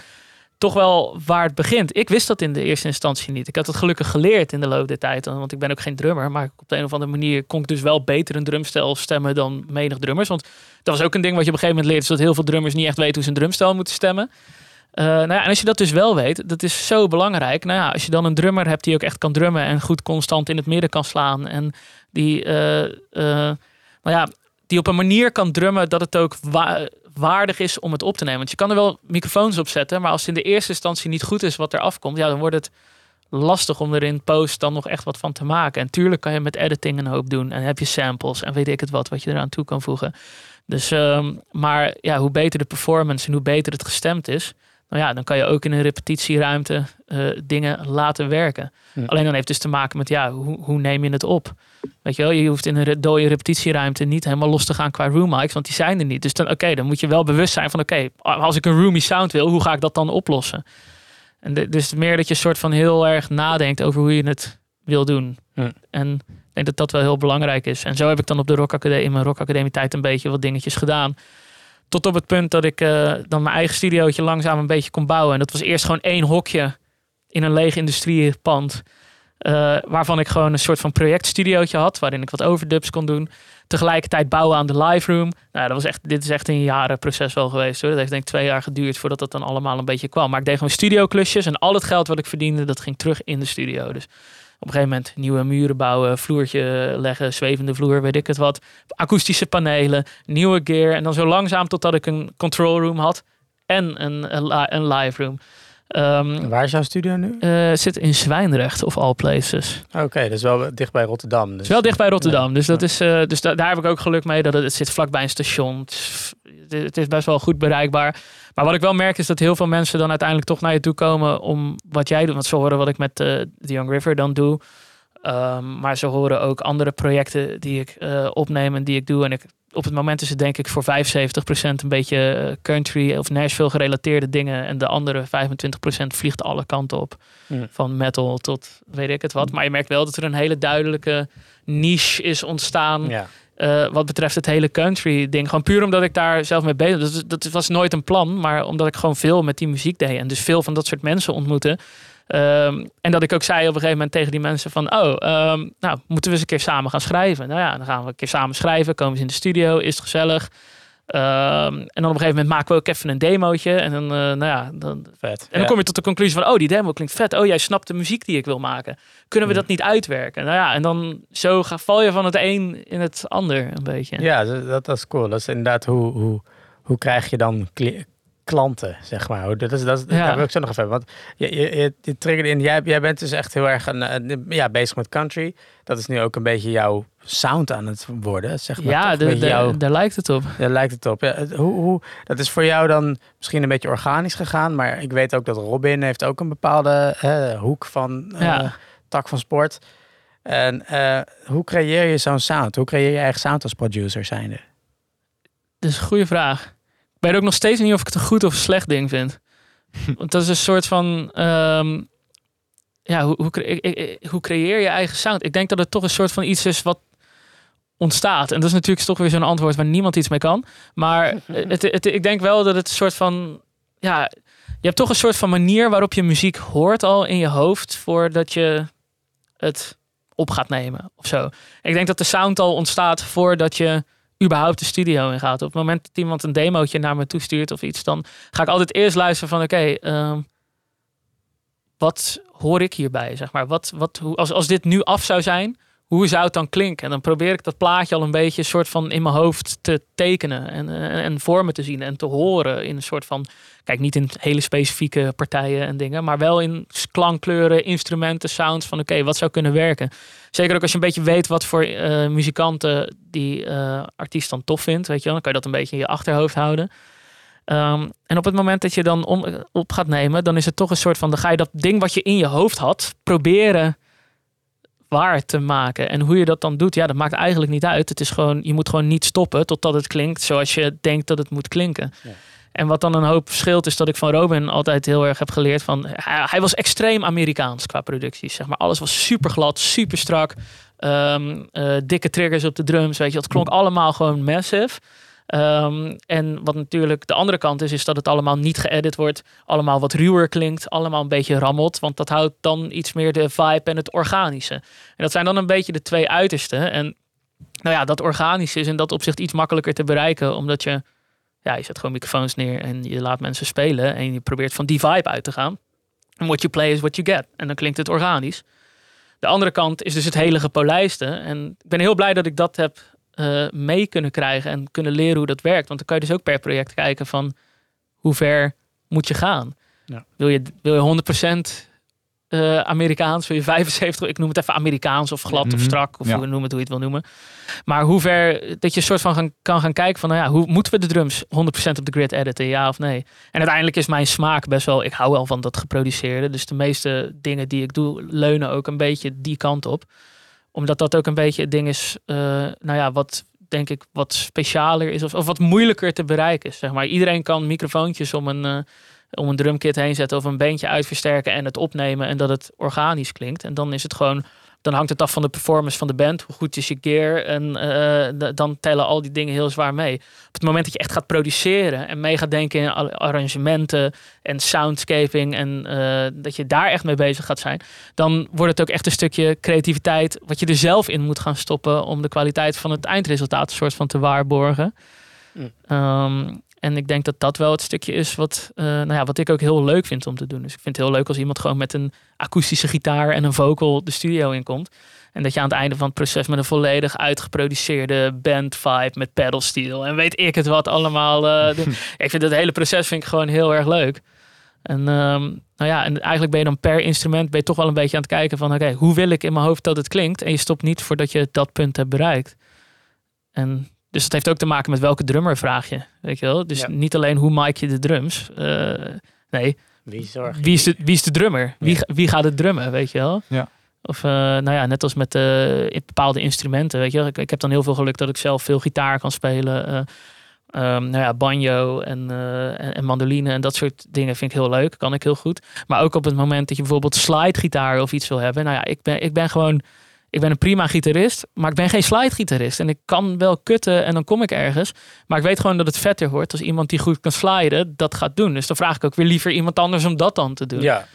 Speaker 3: toch wel waar het begint. Ik wist dat in de eerste instantie niet. Ik had het gelukkig geleerd in de loop der tijd. Want ik ben ook geen drummer. Maar op de een of andere manier kon ik dus wel beter een drumstel stemmen dan menig drummers. Want dat was ook een ding wat je op een gegeven moment leert. Is dat heel veel drummers niet echt weten hoe ze een drumstel moeten stemmen. Uh, nou ja, en als je dat dus wel weet, dat is zo belangrijk. Nou ja, als je dan een drummer hebt die ook echt kan drummen en goed constant in het midden kan slaan. En die, uh, uh, nou ja, die op een manier kan drummen dat het ook waardig is om het op te nemen. Want je kan er wel microfoons op zetten, maar als het in de eerste instantie niet goed is wat er afkomt, ja, dan wordt het lastig om er in post dan nog echt wat van te maken. En tuurlijk kan je met editing een hoop doen en heb je samples en weet ik het wat, wat je eraan toe kan voegen. Dus, um, maar ja, hoe beter de performance en hoe beter het gestemd is, nou ja, dan kan je ook in een repetitieruimte uh, dingen laten werken. Alleen dan heeft het dus te maken met, ja, hoe, hoe neem je het op? Weet je wel, je hoeft in een dode repetitieruimte niet helemaal los te gaan qua room mics, want die zijn er niet. Dus dan, oké, dan moet je wel bewust zijn van, oké, als ik een roomy sound wil, hoe ga ik dat dan oplossen? En de, dus meer dat je soort van heel erg nadenkt over hoe je het wil doen. En ik denk dat dat wel heel belangrijk is. En zo heb ik dan op de Rock Academie, in mijn Rock Academie tijd een beetje wat dingetjes gedaan. Tot op het punt dat ik uh, dan mijn eigen studiootje langzaam een beetje kon bouwen. En dat was eerst gewoon één hokje in een leeg industriepand. Eh, waarvan ik gewoon een soort van projectstudiootje had. Waarin ik wat overdubs kon doen. Tegelijkertijd bouwen aan de live room. Nou, dat was echt, dit is echt een jarenproces wel geweest hoor. Dat heeft denk ik twee jaar geduurd voordat dat dan allemaal een beetje kwam. Maar ik deed gewoon studioklusjes. En al het geld wat ik verdiende, dat ging terug in de studio. Dus op een gegeven moment nieuwe muren bouwen, vloertje leggen, zwevende vloer, weet ik het wat. Akoestische panelen, nieuwe gear. En dan zo langzaam totdat ik een control room had en een, een live room.
Speaker 1: Um, Waar is jouw studio nu?
Speaker 3: Uh, zit in Zwijndrecht of all places.
Speaker 1: Oké, dus wel dicht bij Rotterdam. Dus.
Speaker 3: Wel dicht bij Rotterdam. Dus, dat is, uh, dus daar heb ik ook geluk mee dat het, het zit vlakbij een station. Het is, het is, best wel goed bereikbaar. Maar wat ik wel merk is dat heel veel mensen dan uiteindelijk toch naar je toe komen om wat jij doet. Want ze horen wat ik met uh, The Young River dan doe. Um, maar ze horen ook andere projecten die ik opneem en die ik doe. En ik op het moment is het denk ik voor 75% een beetje eh, country of Nashville gerelateerde dingen. En de andere 25% vliegt alle kanten op. Mm. Van metal tot weet ik het wat. Maar je merkt wel dat er een hele duidelijke niche is ontstaan. Ja. Uh, wat betreft het hele country ding. Gewoon puur omdat ik daar zelf mee bezig was. Dat, dat was nooit een plan, maar omdat ik gewoon veel met die muziek deed. En dus veel van dat soort mensen ontmoette. Um, en dat ik ook zei op een gegeven moment tegen die mensen van... oh, um, nou, moeten we eens een keer samen gaan schrijven? Nou ja, dan gaan we een keer samen schrijven. Komen ze in de studio, is het gezellig. Um, en dan op een gegeven moment maken we ook even een demootje. En dan, uh, nou ja, dan,
Speaker 1: vet.
Speaker 3: En dan kom je tot de conclusie van... oh, die demo klinkt vet. Oh, jij snapt de muziek die ik wil maken. Kunnen we dat niet uitwerken? Nou ja, en dan zo ga, val je van het een in het ander een beetje.
Speaker 1: Ja, dat, dat is cool. Dat is inderdaad hoe, hoe, hoe krijg je dan klanten, zeg maar. Dat is, dat is, ja. Daar wil ik zo nog even Want je, je, je, triggerde in, jij, jij bent dus echt heel erg een, ja, bezig met country. Dat is nu ook een beetje jouw sound aan het worden, zeg maar.
Speaker 3: Ja, de, de, jou, daar lijkt het op.
Speaker 1: Daar lijkt het op. Ja, hoe, hoe, dat is voor jou dan misschien een beetje organisch gegaan. Maar ik weet ook dat Robin heeft ook een bepaalde uh, hoek van uh, tak van sport. En uh, hoe creëer je zo'n sound? Hoe creëer je eigen sound als producer zijnde?
Speaker 3: Dat is een goede vraag weet ook nog steeds niet of ik het een goed of slecht ding vind. Want dat is een soort van. Ehm, ja, hoe, hoe, hoe creëer je eigen sound? Ik denk dat het toch een soort van iets is wat ontstaat. En dat is natuurlijk toch weer zo'n antwoord waar niemand iets mee kan. Maar het, het, ik denk wel dat het een soort van. Ja, je hebt toch een soort van manier waarop je muziek hoort al in je hoofd voordat je het op gaat nemen of zo. Ik denk dat de sound al ontstaat voordat je überhaupt de studio in gaat. Op het moment dat iemand een demootje naar me toestuurt of iets, dan ga ik altijd eerst luisteren van oké, ehm, wat hoor ik hierbij? Zeg maar, wat, wat, hoe, als, als dit nu af zou zijn, hoe zou het dan klinken? En dan probeer ik dat plaatje al een beetje een soort van in mijn hoofd te tekenen en, en, en vormen te zien en te horen in een soort van, kijk niet in hele specifieke partijen en dingen, maar wel in klankkleuren, instrumenten, sounds van oké, wat zou kunnen werken? Zeker ook als je een beetje weet wat voor uh, muzikanten die uh, artiest dan tof vindt, weet je wel, dan kan je dat een beetje in je achterhoofd houden. Um, en op het moment dat je dan om, op gaat nemen, dan is het toch een soort van, dan ga je dat ding wat je in je hoofd had, proberen waar te maken. En hoe je dat dan doet, ja, dat maakt eigenlijk niet uit. Het is gewoon, je moet gewoon niet stoppen totdat het klinkt zoals je denkt dat het moet klinken. Ja. En wat dan een hoop verschilt is dat ik van Robin altijd heel erg heb geleerd van... Hij, was extreem Amerikaans qua producties. Zeg maar. Alles was super glad, super strak. Ehm, eh, dikke triggers op de drums, weet je. Het klonk allemaal gewoon massive. Um, en wat natuurlijk de andere kant is, is dat het allemaal niet geëdit wordt. Allemaal wat ruwer klinkt. Allemaal een beetje rammelt. Want dat houdt dan iets meer de vibe en het organische. En dat zijn dan een beetje de twee uitersten. En nou ja, dat organische is in dat opzicht iets makkelijker te bereiken. Omdat je ja, je zet gewoon microfoons neer en je laat mensen spelen en je probeert van die vibe uit te gaan. En what you play is what you get. En dan klinkt het organisch. De andere kant is dus het hele gepolijste. En ik ben heel blij dat ik dat heb uh, mee kunnen krijgen en kunnen leren hoe dat werkt. Want dan kan je dus ook per project kijken van hoe ver moet je gaan. Ja. Wil, je, wil je 100% uh, Amerikaans, wil je 75, ik noem het even Amerikaans of glad of mhm. strak, of ja. hoe, noem het hoe je het wil noemen. Maar hoe ver dat je soort van gaan, kan gaan kijken van, nou ja, hoe moeten we de drums 100% op de grid editen, ja of nee? En uiteindelijk is mijn smaak best wel, ik hou wel van dat geproduceerde, dus de meeste dingen die ik doe leunen ook een beetje die kant op. Omdat dat ook een beetje het ding is, uh, nou ja, wat denk ik wat specialer is of, of wat moeilijker te bereiken is, zeg maar. Iedereen kan microfoontjes om een... Uh, om een drumkit heen zetten of een beentje uitversterken en het opnemen en dat het organisch klinkt. En dan is het gewoon dan hangt het af van de performance van de band. Hoe goed is je gear? En eh, dan tellen al die dingen heel zwaar mee. Op het moment dat je echt gaat produceren en mee gaat denken in arrangementen en soundscaping en uh, dat je daar echt mee bezig gaat zijn, dan wordt het ook echt een stukje creativiteit wat je er zelf in moet gaan stoppen om de kwaliteit van het eindresultaat een soort van te waarborgen. Mm. Um, en ik denk dat dat wel het stukje is wat, uh, nou ja, wat ik ook heel leuk vind om te doen. Dus ik vind het heel leuk als iemand gewoon met een akoestische gitaar en een vocal de studio inkomt. En dat je aan het einde van het proces met een volledig uitgeproduceerde band vibe met pedal steel en weet ik het wat allemaal. Uh, ik vind het hele proces vind ik gewoon heel erg leuk. En, um, nou ja, en eigenlijk ben je dan per instrument ben je toch wel een beetje aan het kijken van oké, hoe wil ik in mijn hoofd dat het klinkt? En je stopt niet voordat je dat punt hebt bereikt. En dus het heeft ook te maken met welke drummer vraag je. Weet je wel? Dus niet alleen hoe mic je de drums. Uh, nee.
Speaker 1: Wie, zorgt
Speaker 3: wie, is de, wie is de drummer? Wie, wie gaat het drummen? Weet je wel?
Speaker 2: Ja.
Speaker 3: Of uh, nou ja, net als met uh, bepaalde instrumenten. Weet je, ik, ik, heb dan heel veel geluk dat ik zelf veel gitaar kan spelen. Uh, um, nou ja, banjo en, en, en, mandoline en dat soort dingen vind ik heel leuk. Kan ik heel goed. Maar ook op het moment dat je bijvoorbeeld slide gitaar of iets wil hebben. Nou ja, ik ben, ik ben gewoon ik ben een prima gitarist, maar ik ben geen slide-gitarist. En ik kan wel kutten en dan kom ik ergens. Maar ik weet gewoon dat het vetter wordt als iemand die goed kan sliden dat gaat doen. Dus dan vraag ik ook weer liever iemand anders om dat dan te doen.
Speaker 1: Ja,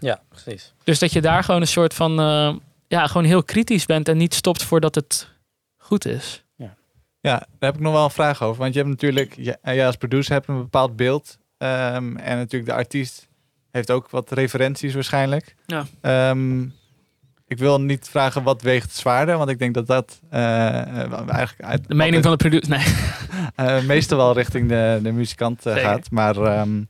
Speaker 1: ja precies.
Speaker 3: Dus dat je daar gewoon een soort van, uh, ja, gewoon heel kritisch bent en niet stopt voordat het goed is.
Speaker 2: Ja, ja daar heb ik nog wel een vraag over. Want je hebt natuurlijk, jij als producer hebt een bepaald beeld. Um, en natuurlijk de artiest heeft ook wat referenties waarschijnlijk.
Speaker 3: Ja.
Speaker 2: Um, ik wil niet vragen wat weegt zwaarder, want ik denk dat dat uh, eigenlijk uit
Speaker 3: de mening van de producer, nee,
Speaker 2: uh, meestal wel richting de, de muzikant gaat. Maar um,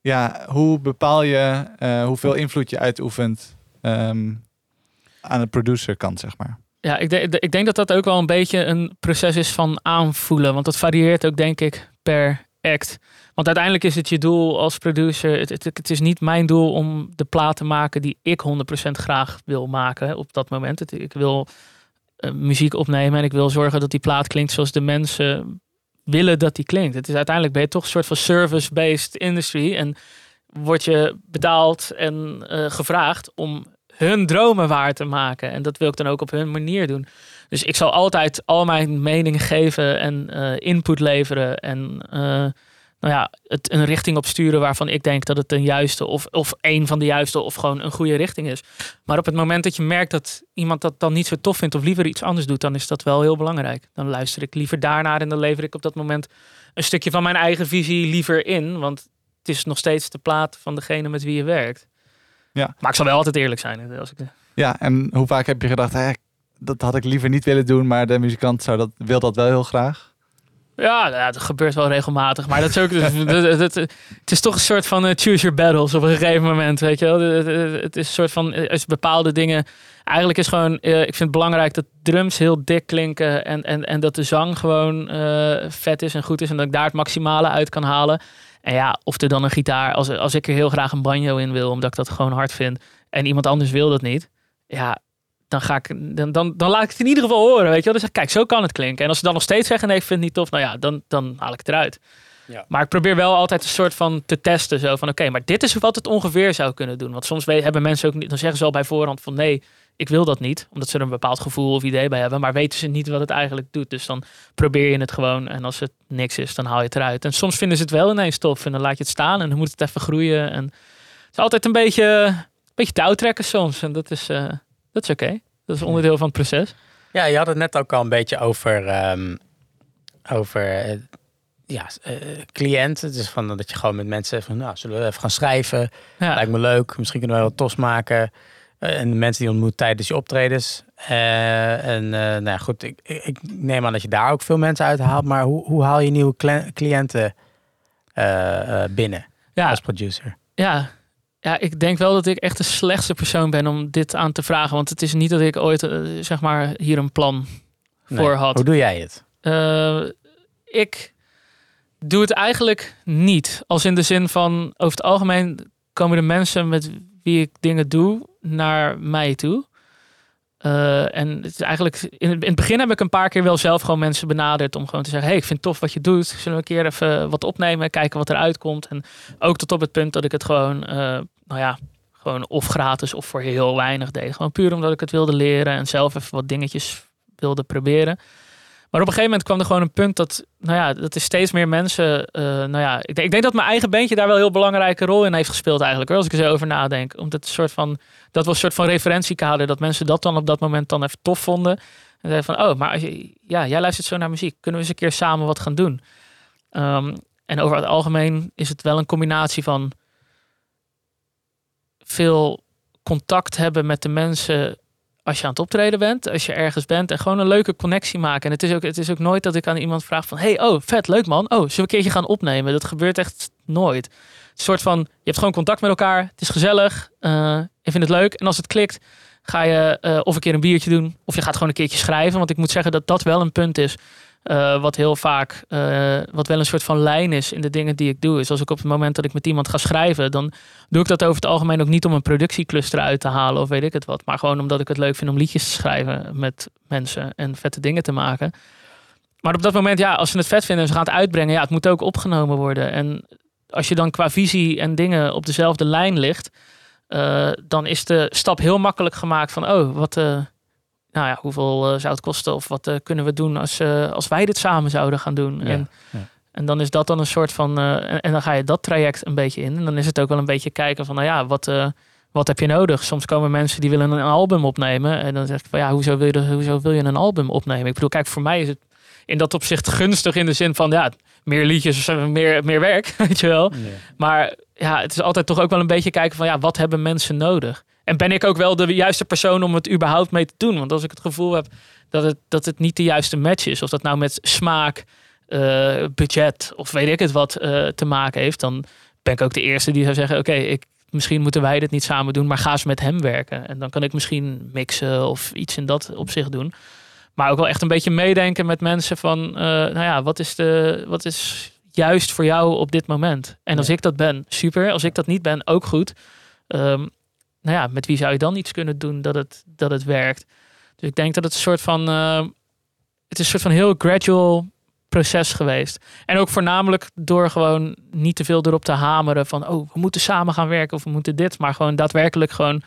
Speaker 2: ja, hoe bepaal je hoeveel invloed je uitoefent um, aan de producerkant, zeg maar?
Speaker 3: Ja, ik, de, ik denk dat dat ook wel een beetje een proces is van aanvoelen, want dat varieert ook denk ik per act. Want uiteindelijk is het je doel als producer. Het, het, het, is niet mijn doel om de plaat te maken die ik 100% graag wil maken op dat moment. ik wil uh, muziek opnemen en ik wil zorgen dat die plaat klinkt zoals de mensen willen dat die klinkt. Het is uiteindelijk ben je toch een soort van service-based industry. En word je betaald en uh, gevraagd om hun dromen waar te maken. En dat wil ik dan ook op hun manier doen. Dus ik zal altijd al mijn meningen geven en uh, input leveren. En nou ja, het een richting op sturen waarvan ik denk dat het een juiste of, of een van de juiste of gewoon een goede richting is. Maar op het moment dat je merkt dat iemand dat dan niet zo tof vindt of liever iets anders doet, dan is dat wel heel belangrijk. Dan luister ik liever daarnaar en dan lever ik op dat moment een stukje van mijn eigen visie liever in. Want het is nog steeds de plaat van degene met wie je werkt.
Speaker 2: Ja.
Speaker 3: Maar ik zal wel altijd eerlijk zijn. Als ik...
Speaker 2: Ja, en hoe vaak heb je gedacht, hè, dat had ik liever niet willen doen, maar de muzikant zou dat, wil dat wel heel graag?
Speaker 3: Ja, nou dat gebeurt wel regelmatig. Maar dat is ook, het is toch een soort van uh, choose your battles op een gegeven moment. Weet je wel? Het is een soort van, als eh, bepaalde dingen. Eigenlijk is gewoon, uh, ik vind het belangrijk dat drums heel dik klinken. En, en, en dat de zang gewoon vet is en goed is. En dat ik daar het maximale uit kan halen. En ja, of er dan een gitaar, als, als ik er heel graag een banjo in wil, omdat ik dat gewoon hard vind. En iemand anders wil dat niet. Ja, dan, ga ik, dan, dan, dan laat ik het in ieder geval horen. Weet je wel? Dus kijk, zo kan het klinken. En als ze dan nog steeds zeggen: nee, ik vind het niet tof, nou ja, dan, dan haal ik het eruit. Ja. Maar ik probeer wel altijd een soort van te testen. Zo van: oké, maar dit is wat het ongeveer zou kunnen doen. Want soms hebben mensen ook niet, dan zeggen ze al bij voorhand van nee. Ik wil dat niet, omdat ze er een bepaald gevoel of idee bij hebben, maar weten ze niet wat het eigenlijk doet. Dus dan probeer je het gewoon en als het niks is, dan haal je het eruit. En soms vinden ze het wel ineens tof en dan laat je het staan en dan moet het even groeien. En het is altijd een beetje, een beetje touwtrekken soms en dat is, uh, dat is oké. Dat is onderdeel van het proces.
Speaker 1: Ja, je had het net ook al een beetje over, um, over uh, ja, uh, cliënten. Dus van dat je gewoon met mensen van, nou, zullen we even gaan schrijven? Ja. Lijkt me leuk. Misschien kunnen we wel tos maken. Uh, en de mensen die ontmoet tijdens je optredens. en nou ja, goed, ik, ik, neem aan dat je daar ook veel mensen uit haalt. Maar hoe, hoe haal je nieuwe cliënten binnen ja. als producer?
Speaker 3: Ja, ja, ik denk wel dat ik echt de slechtste persoon ben om dit aan te vragen. Want het is niet dat ik ooit, uh, zeg maar, hier een plan voor had.
Speaker 1: Hoe doe jij het?
Speaker 3: Uh, ik doe het eigenlijk niet. Als in de zin van, over het algemeen komen de mensen met wie ik dingen doe naar mij toe. Uh, en het is eigenlijk, in het, in het, begin heb ik een paar keer wel zelf gewoon mensen benaderd om gewoon te zeggen: Hey, ik vind het tof wat je doet. Zullen we een keer even wat opnemen, kijken wat eruit komt. En ook tot op het punt dat ik het gewoon, uh, nou ja, gewoon of gratis of voor heel weinig deed. Gewoon puur omdat ik het wilde leren en zelf even wat dingetjes wilde proberen. Maar op een gegeven moment kwam er gewoon een punt dat, nou ja, dat er steeds meer mensen, uh, nou ja, ik denk, ik denk, dat mijn eigen bandje daar wel een heel belangrijke rol in heeft gespeeld eigenlijk, hoor, als ik er zo over nadenk. Omdat het soort van, dat was een soort van referentiekader, dat mensen dat dan op dat moment dan even tof vonden. En zeiden van, oh, maar als je, ja, jij luistert zo naar muziek, kunnen we eens een keer samen wat gaan doen? Um, en over het algemeen is het wel een combinatie van veel contact hebben met de mensen als je aan het optreden bent, als je ergens bent en gewoon een leuke connectie maken. En het is ook, het is ook nooit dat ik aan iemand vraag van, hey, oh, vet, leuk man. Oh, zullen we een keertje gaan opnemen? Dat gebeurt echt nooit. Een soort van, je hebt gewoon contact met elkaar, het is gezellig, uh, je vindt het leuk. En als het klikt, ga je uh, of een keer een biertje doen, of je gaat gewoon een keertje schrijven. Want ik moet zeggen dat dat wel een punt is uh, wat heel vaak, uh, wat wel een soort van lijn is in de dingen die ik doe. Is als ik op het moment dat ik met iemand ga schrijven, dan doe ik dat over het algemeen ook niet om een productiecluster uit te halen of weet ik het wat. Maar gewoon omdat ik het leuk vind om liedjes te schrijven met mensen en vette dingen te maken. Maar op dat moment, ja, als ze het vet vinden en ze gaan het uitbrengen, ja, het moet ook opgenomen worden. En als je dan qua visie en dingen op dezelfde lijn ligt, uh, dan is de stap heel makkelijk gemaakt van, oh, wat nou ja, hoeveel uh, zou het kosten of wat uh, kunnen we doen als, uh, als wij dit samen zouden gaan doen. Ja, en, ja. en dan is dat dan een soort van, en, en, dan ga je dat traject een beetje in. En dan is het ook wel een beetje kijken van, nou ja, wat, wat heb je nodig? Soms komen mensen die willen een album opnemen. En dan zeg ik van, ja, hoezo wil je, hoezo wil je een album opnemen? Ik bedoel, kijk, voor mij is het in dat opzicht gunstig in de zin van, ja, meer liedjes, meer, meer werk, weet je wel. Maar ja, het is altijd toch ook wel een beetje kijken van, ja, wat hebben mensen nodig? En ben ik ook wel de juiste persoon om het überhaupt mee te doen? Want als ik het gevoel heb dat het, dat het niet de juiste match is, of dat nou met smaak, uh, budget of weet ik het wat uh, te maken heeft, dan ben ik ook de eerste die zou zeggen: Oké, ik misschien moeten wij dit niet samen doen, maar ga eens met hem werken. En dan kan ik misschien mixen of iets in dat opzicht doen. Maar ook wel echt een beetje meedenken met mensen van, uh, nou ja, wat is, de, wat is juist voor jou op dit moment? En als ik dat ben, super. Als ik dat niet ben, ook goed. Um, nou ja, met wie zou je dan iets kunnen doen dat het, dat het werkt? Dus ik denk dat het een soort van, uh, het is een soort van heel gradual proces geweest. En ook voornamelijk door gewoon niet te veel erop te hameren van, oh, we moeten samen gaan werken of we moeten dit, maar gewoon daadwerkelijk gewoon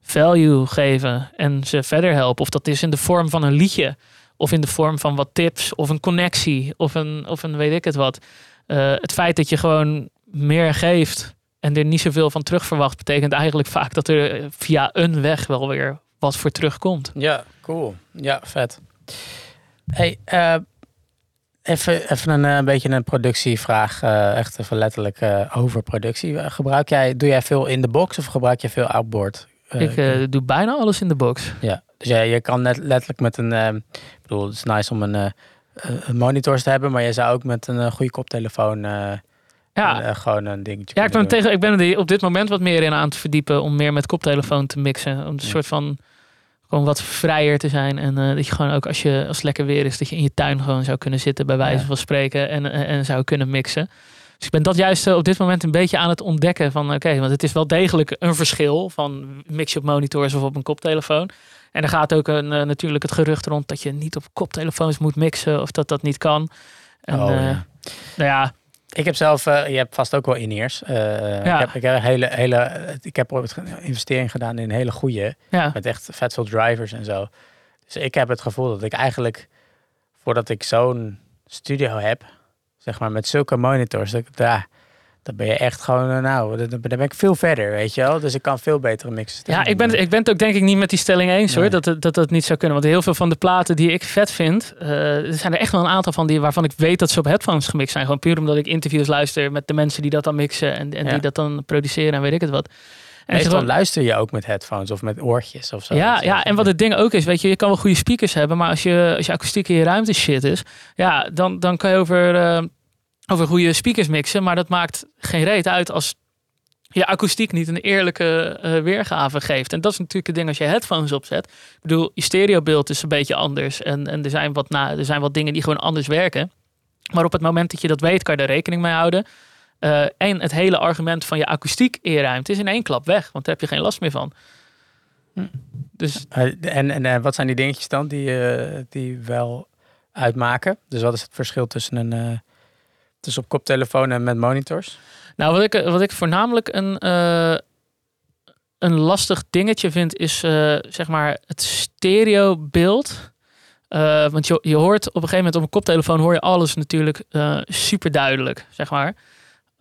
Speaker 3: value geven en ze verder helpen. Of dat is in de vorm van een liedje, of in de vorm van wat tips, of een connectie, of een, of een weet ik het wat. Uh, het feit dat je gewoon meer geeft en er niet zoveel van terug verwacht, betekent eigenlijk vaak dat er eh, via een weg wel weer wat voor terugkomt.
Speaker 1: Ja, cool. Ja, vet. Hey, uh, even, even een, een, beetje een productievraag. Uh, echt even letterlijk uh, over productie. Gebruik jij, doe jij veel in de box of gebruik je veel outboard?
Speaker 3: ik doe bijna alles in de box.
Speaker 1: Ja, dus ja, je kan net letterlijk met een. ik bedoel, het is nice om een, een monitor te hebben, maar je zou ook met een goede koptelefoon ja. En, gewoon een dingetje.
Speaker 3: Ja, ik ben, tegen, ik ben er op dit moment wat meer in aan te verdiepen om meer met koptelefoon te mixen. Om een soort van gewoon wat vrijer te zijn. En uh, dat je gewoon ook als, je, als het lekker weer is, dat je in je tuin gewoon zou kunnen zitten, bij wijze van spreken. En, en, en, zou kunnen mixen. Dus ik ben dat juist op dit moment een beetje aan het ontdekken. Van oké, want het is wel degelijk een verschil van mix je op monitors of op een koptelefoon. En er gaat ook een, uh, natuurlijk het gerucht rond dat je niet op koptelefoons moet mixen of dat dat niet kan. En, oh, ja. Nou ja,
Speaker 1: ik heb zelf, uh, je hebt vast ook wel in-ears. Uh, ja. Ik heb, ik heb hele, hele, ik heb een investering gedaan in een hele goede, ja. met echt vet veel drivers en zo. Dus ik heb het gevoel dat ik eigenlijk, voordat ik zo'n studio heb, zeg maar met zulke monitors, dat ik daar dan ben je echt gewoon, eh, nou, dan ben ik veel verder, weet je wel. Dus ik kan veel betere mixen.
Speaker 3: Ja, ik ben, ik ben het ook denk ik niet met die stelling eens hoor, dat, dat dat niet zou kunnen. Want heel veel van de platen die ik vet vind, uh, er zijn er echt wel een aantal van die waarvan ik weet dat ze op headphones gemixt zijn. Gewoon puur omdat ik interviews luister met de mensen die dat dan mixen en, en die dat dan produceren en weet ik het wat.
Speaker 1: En Meestal gewoon, luister je ook met headphones of met oortjes of zo.
Speaker 3: Ja, ja, en wat het ding ook is, weet je, je kan wel goede speakers hebben, maar als je, als je akoestiek in je ruimte shit is, ja, dan, dan kan je over... Uh, over goede speakers mixen. Maar dat maakt geen reet uit als je akoestiek niet een eerlijke uh, weergave geeft. En dat is natuurlijk het ding als je headphones opzet. Ik bedoel, je stereobeeld is een beetje anders. En, en er, zijn wat na, er zijn wat dingen die gewoon anders werken. Maar op het moment dat je dat weet, kan je er rekening mee houden. Uh, en het hele argument van je akoestiek eerruimte is in één klap weg. Want daar heb je geen last meer van.
Speaker 1: Hm. Dus... En, en wat zijn die dingetjes dan die, die wel uitmaken? Dus wat is het verschil tussen een dus op koptelefoon en met monitors?
Speaker 3: Nou, wat ik, wat ik voornamelijk een, uh, een lastig dingetje vind, is uh, zeg maar het stereobeeld. Uh, want je, je hoort op een gegeven moment op een koptelefoon hoor je alles natuurlijk super duidelijk, zeg maar.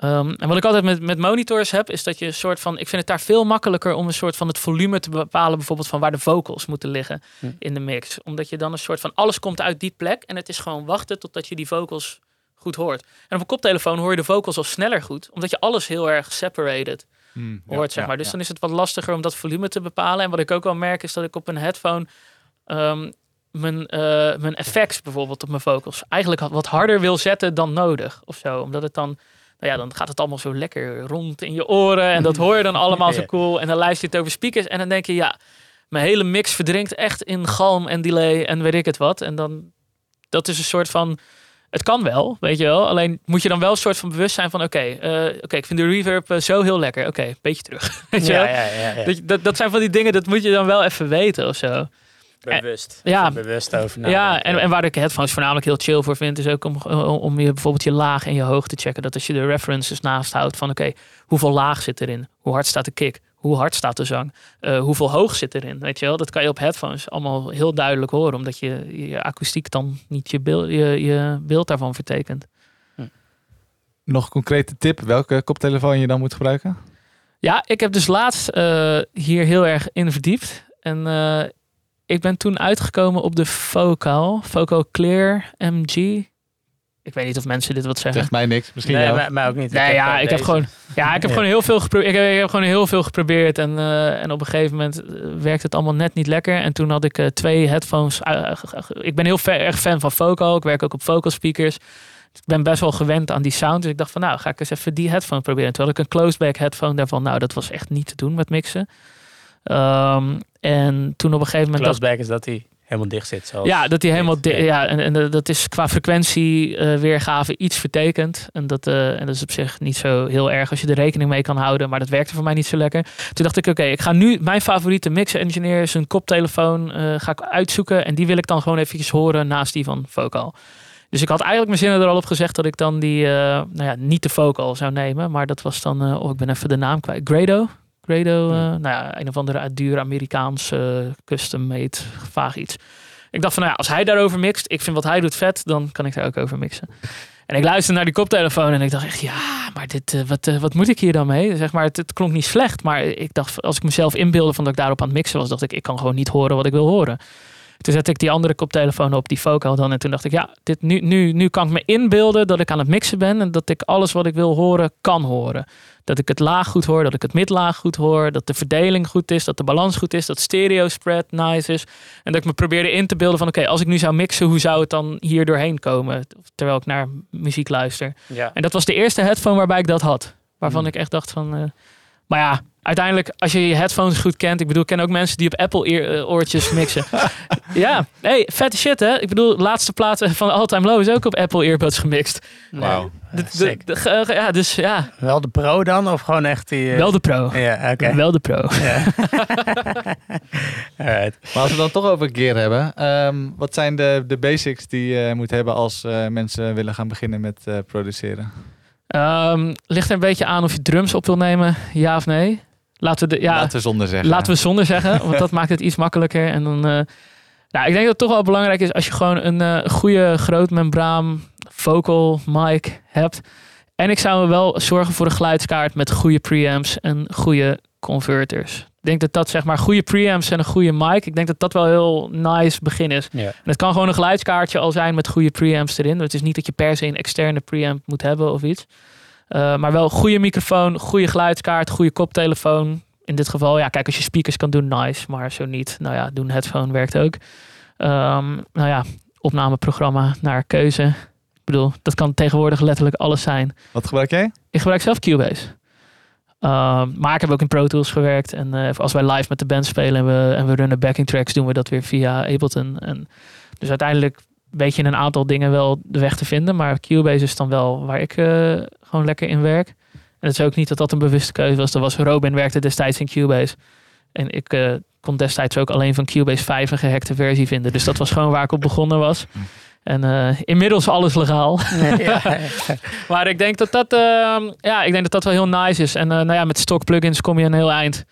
Speaker 3: Um, en wat ik altijd met, met monitors heb, is dat je een soort van. Ik vind het daar veel makkelijker om een soort van het volume te bepalen, bijvoorbeeld van waar de vocals moeten liggen hm. in de mix. Omdat je dan een soort van alles komt uit die plek en het is gewoon wachten totdat je die vocals goed hoort. En op een koptelefoon hoor je de vocals al sneller goed, omdat je alles heel erg separated hm, hoort, zeg maar. dus dan is het wat lastiger om dat volume te bepalen. En wat ik ook wel merk, is dat ik op een headphone. Um, mijn, uh, mijn effects bijvoorbeeld op mijn vocals eigenlijk wat harder wil zetten dan nodig of zo. Omdat het dan nou ja, dan gaat het allemaal zo lekker rond in je oren. En dat hoor je dan allemaal zo cool. En dan luister je het over speakers. En dan denk je, ja, mijn hele mix verdrinkt echt in galm en delay en weet ik het wat. En dan, dat is een soort van, het kan wel, weet je wel. Alleen moet je dan wel een soort van bewust zijn van, oké, uh, oké, ik vind de reverb eh, zo heel lekker. Oké, beetje terug. Weet je ja, ja, ja, ja. Dat, dat zijn van die dingen, dat moet je dan wel even weten of zo.
Speaker 1: Bewust. Ja, bewust over
Speaker 3: Ja, en, en waar ik headphones voornamelijk heel chill voor vind, is ook om, om je bijvoorbeeld je laag en je hoogte te checken. Dat als je de references naast houdt van oké, hoeveel laag zit erin? Hoe hard staat de kick? Hoe hard staat de zang? Uh, hoeveel hoog zit erin? Weet je wel, dat kan je op headphones allemaal heel duidelijk horen, omdat je je akoestiek dan niet je beeld, je, je beeld daarvan vertekent. Hm.
Speaker 2: Nog een concrete tip, welke koptelefoon je dan moet gebruiken?
Speaker 3: Ja, ik heb dus laatst uh, hier heel erg in verdiept. En uh, ik ben toen uitgekomen op de Focal. Focal Clear MG. Ik weet niet of mensen dit wat zeggen.
Speaker 2: Zegt mij niks. Misschien
Speaker 1: nee, mij, mij, ook niet.
Speaker 3: Nee, ik ja, heb ik heb gewoon, ja, ik heb gewoon heel veel geprobeerd. Ik heb, gewoon heel veel geprobeerd en, uh, en op een gegeven moment uh, werkte het allemaal net niet lekker. En toen had ik uh, twee headphones. ik ben heel erg fan van Focal. Ik werk ook op Focal speakers. ik ben best wel gewend aan die sound. Dus ik dacht van nou, ga ik eens even die headphone proberen. Toen had ik een closeback headphone daarvan. Nou, dat was echt niet te doen met mixen. Um, en toen op een gegeven moment...
Speaker 1: Closeback is dat hij helemaal dicht zit. Zoals
Speaker 3: ja, dat hij helemaal dicht... Ja, en, en dat is qua frequentie uh, iets vertekend. En dat, uh, en dat is op zich niet zo heel erg als je er rekening mee kan houden. Maar dat werkte voor mij niet zo lekker. Toen dacht ik, oké, ik ga nu mijn favoriete mixer engineer, zijn koptelefoon, uh, ga ik uitzoeken. En die wil ik dan gewoon eventjes horen naast die van Vocal. Dus ik had eigenlijk mijn zinnen er al op gezegd dat ik dan die, nou ja, niet de Vocal zou nemen. Maar dat was dan, oh, ik ben even de naam kwijt. Grado, Grado, uh, nou ja, een of andere duur Amerikaans custom made, vaag iets. Ik dacht van, nou ja, als hij daarover mixt, ik vind wat hij doet vet, dan kan ik daar ook over mixen. En ik luisterde naar die koptelefoon en ik dacht echt, ja, maar dit, uh, wat, uh, wat moet ik hier dan mee? Zeg maar, het, het, klonk niet slecht, maar ik dacht, als ik mezelf inbeelde van dat ik daarop aan het mixen was, dacht ik, ik kan gewoon niet horen wat ik wil horen. Toen zette ik die andere koptelefoon op, die Focal dan. En toen dacht ik, ja, dit, nu, nu, nu kan ik me inbeelden dat ik aan het mixen ben. En dat ik alles wat ik wil horen, kan horen. Dat ik het laag goed hoor, dat ik het midlaag goed hoor. Dat de verdeling goed is, dat de balans goed is. Dat stereo spread nice is. En dat ik me probeerde in te beelden van, oké, als ik nu zou mixen, hoe zou het dan hier doorheen komen? Terwijl ik naar muziek luister. Ja. En dat was de eerste headphone waarbij ik dat had. Waarvan hmm. ik echt dacht van... Uh, maar ja, uiteindelijk, als je je headphones goed kent. Ik bedoel, ik ken ook mensen die op Apple eh, oortjes mixen. ja, hey, vette shit hè. Ik bedoel, laatste plaat van All Time Low is ook op Apple earbuds gemixt.
Speaker 2: Wauw.
Speaker 3: ja, dus ja.
Speaker 1: Wel de pro dan? Of gewoon echt die...
Speaker 3: Uh... Wel de pro.
Speaker 1: Ja, oké.
Speaker 3: Wel de pro. Ja.
Speaker 2: Maar als we dan toch over gear hebben. Um, wat zijn de, de basics die je moet hebben als uh, mensen willen gaan beginnen met uh, produceren?
Speaker 3: Um, ligt er een beetje aan of je drums op wil nemen, ja of nee. Laten we, de, ja,
Speaker 2: laten we zonder zeggen.
Speaker 3: Laten we zonder zeggen, want dat maakt het iets makkelijker. En dan, uh, nou, ik denk dat het toch wel belangrijk is als je gewoon een uh, goede grootmembraan vocal mic hebt. En ik zou wel zorgen voor een geluidskaart met goede preamps en goede converters. Ik denk dat dat zeg maar goede preamps en een goede mic. Ik denk dat dat wel heel nice begin is. Ja. En het kan gewoon een geluidskaartje al zijn met goede preamps erin. Het is niet dat je per se een externe preamp moet hebben of iets. Uh, maar wel goede microfoon, goede geluidskaart, goede koptelefoon. In dit geval, ja, kijk, als je speakers kan doen, nice. Maar zo niet, nou ja, doen headphone werkt ook. Um, nou ja, opnameprogramma naar keuze. Ik bedoel, dat kan tegenwoordig letterlijk alles zijn.
Speaker 2: Wat gebruik jij?
Speaker 3: Ik gebruik zelf Cubase. Um, maar ik heb ook in Pro Tools gewerkt. En uh, als wij live met de band spelen en we, en we runnen backing tracks, doen we dat weer via Ableton. En dus uiteindelijk weet je een aantal dingen wel de weg te vinden. Maar Cubase is dan wel waar ik uh, gewoon lekker in werk. En het is ook niet dat dat een bewuste keuze was. Dat was Robin werkte destijds in Cubase. En ik uh, kon destijds ook alleen van Cubase 5 een gehackte versie vinden. Dus dat was gewoon waar ik op begonnen was. En uh, inmiddels alles legaal. Ja. maar ik denk dat dat, uh, ja, ik denk dat dat wel heel nice is. En nou ja, met stock plugins kom je een heel eind.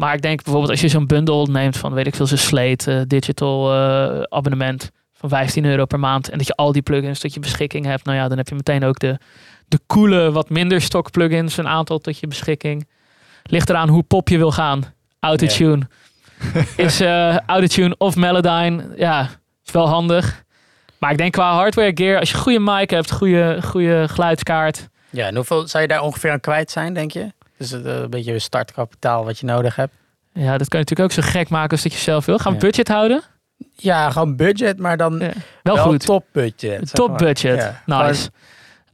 Speaker 3: Maar ik denk bijvoorbeeld als je zo'n bundel neemt van, weet ik veel, zo'n Slate eh, digital eh, abonnement van 15 euro per maand. En dat je al die plugins tot je beschikking hebt. Nou ja, dan heb je meteen ook de, de coole, wat minder stock plugins, een aantal tot je beschikking. Ligt eraan hoe pop je wil gaan. Autotune. is eh Autotune of Melodyne, ja, is wel handig. Maar ik denk qua hardware gear, als je goede mic hebt, goede, goede geluidskaart.
Speaker 1: Ja, en hoeveel zou je daar ongeveer aan kwijt zijn, denk je? Dus het, een beetje startkapitaal wat je nodig hebt.
Speaker 3: Ja, dat kan je natuurlijk ook zo gek maken als dat je zelf wil. Gaan we
Speaker 1: Ja.
Speaker 3: budget houden?
Speaker 1: Ja, gewoon budget, maar dan
Speaker 3: Ja. Wel,
Speaker 1: wel
Speaker 3: goed.
Speaker 1: top budget.
Speaker 3: Top budget.
Speaker 1: Ja,
Speaker 3: nice.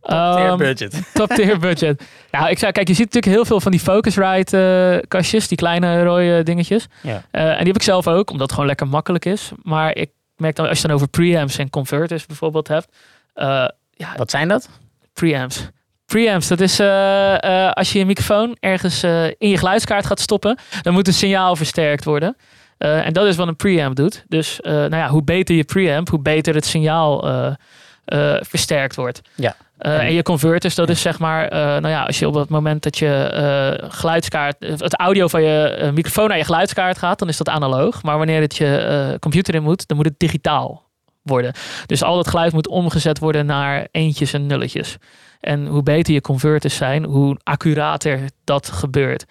Speaker 1: top tier
Speaker 3: Ehm,
Speaker 1: budget.
Speaker 3: Top tier budget. Nou, ik zou, kijk, je ziet natuurlijk heel veel van die Focusrite eh, kastjes, die kleine rode dingetjes.
Speaker 1: Ja.
Speaker 3: Eh, en die heb ik zelf ook, omdat het gewoon lekker makkelijk is. Maar ik merk dan, als je dan over preamps en converters bijvoorbeeld hebt. eh, ja,
Speaker 1: Wat zijn dat?
Speaker 3: preamps. Preamps, dat is als je je microfoon ergens in je geluidskaart gaat stoppen, dan moet het signaal versterkt worden. Eh, en dat is wat een preamp doet. Dus eh, nou ja, hoe beter je preamp, hoe beter het signaal eh, versterkt wordt.
Speaker 1: Ja.
Speaker 3: En je converters, dat is zeg maar, nou ja, als je op het moment dat je geluidskaart, het audio van je microfoon naar je geluidskaart gaat, dan is dat analoog. Maar wanneer het je computer in moet, dan moet het digitaal worden. Dus al dat geluid moet omgezet worden naar eentjes en nulletjes. En hoe beter je converters zijn, hoe accurater dat gebeurt.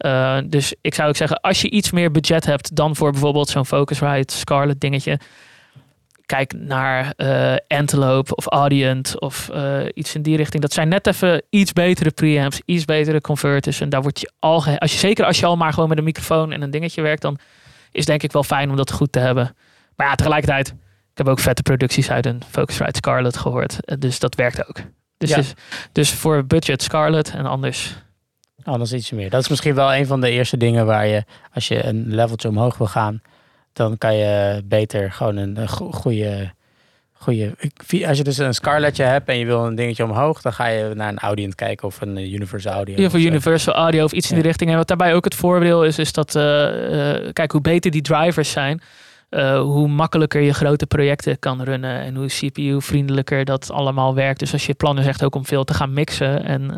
Speaker 3: Eh, dus ik zou ook zeggen, als je iets meer budget hebt dan voor bijvoorbeeld zo'n Focusrite Scarlett dingetje, kijk naar eh Antelope of Audient of eh, iets in die richting. Dat zijn net even iets betere preamps, iets betere converters. En daar word je al, als je, zeker als je al maar gewoon met een microfoon en een dingetje werkt, dan is denk ik wel fijn om dat goed te hebben. Maar ja, tegelijkertijd, ik heb ook vette producties uit een Focusrite Scarlett gehoord. Eh, Dus dat werkt ook. Dus,
Speaker 1: Ja.
Speaker 3: dus, dus voor budget Scarlett en anders.
Speaker 1: Anders ietsje meer. Dat is misschien wel een van de eerste dingen waar je, als je een leveltje omhoog wil gaan, dan kan je beter gewoon een, een go- goede, goede. Als je dus een Scarletje hebt en je wil een dingetje omhoog, dan ga je naar een Audient kijken of een Universal Audio. Of zo.
Speaker 3: Universal Audio of iets in
Speaker 1: Ja.
Speaker 3: die richting. En wat daarbij ook het voordeel is, is dat, eh, eh, kijk, hoe beter die drivers zijn, eh, hoe makkelijker je grote projecten kan runnen en hoe CPU-vriendelijker dat allemaal werkt. Dus als je plan is echt ook om veel te gaan mixen en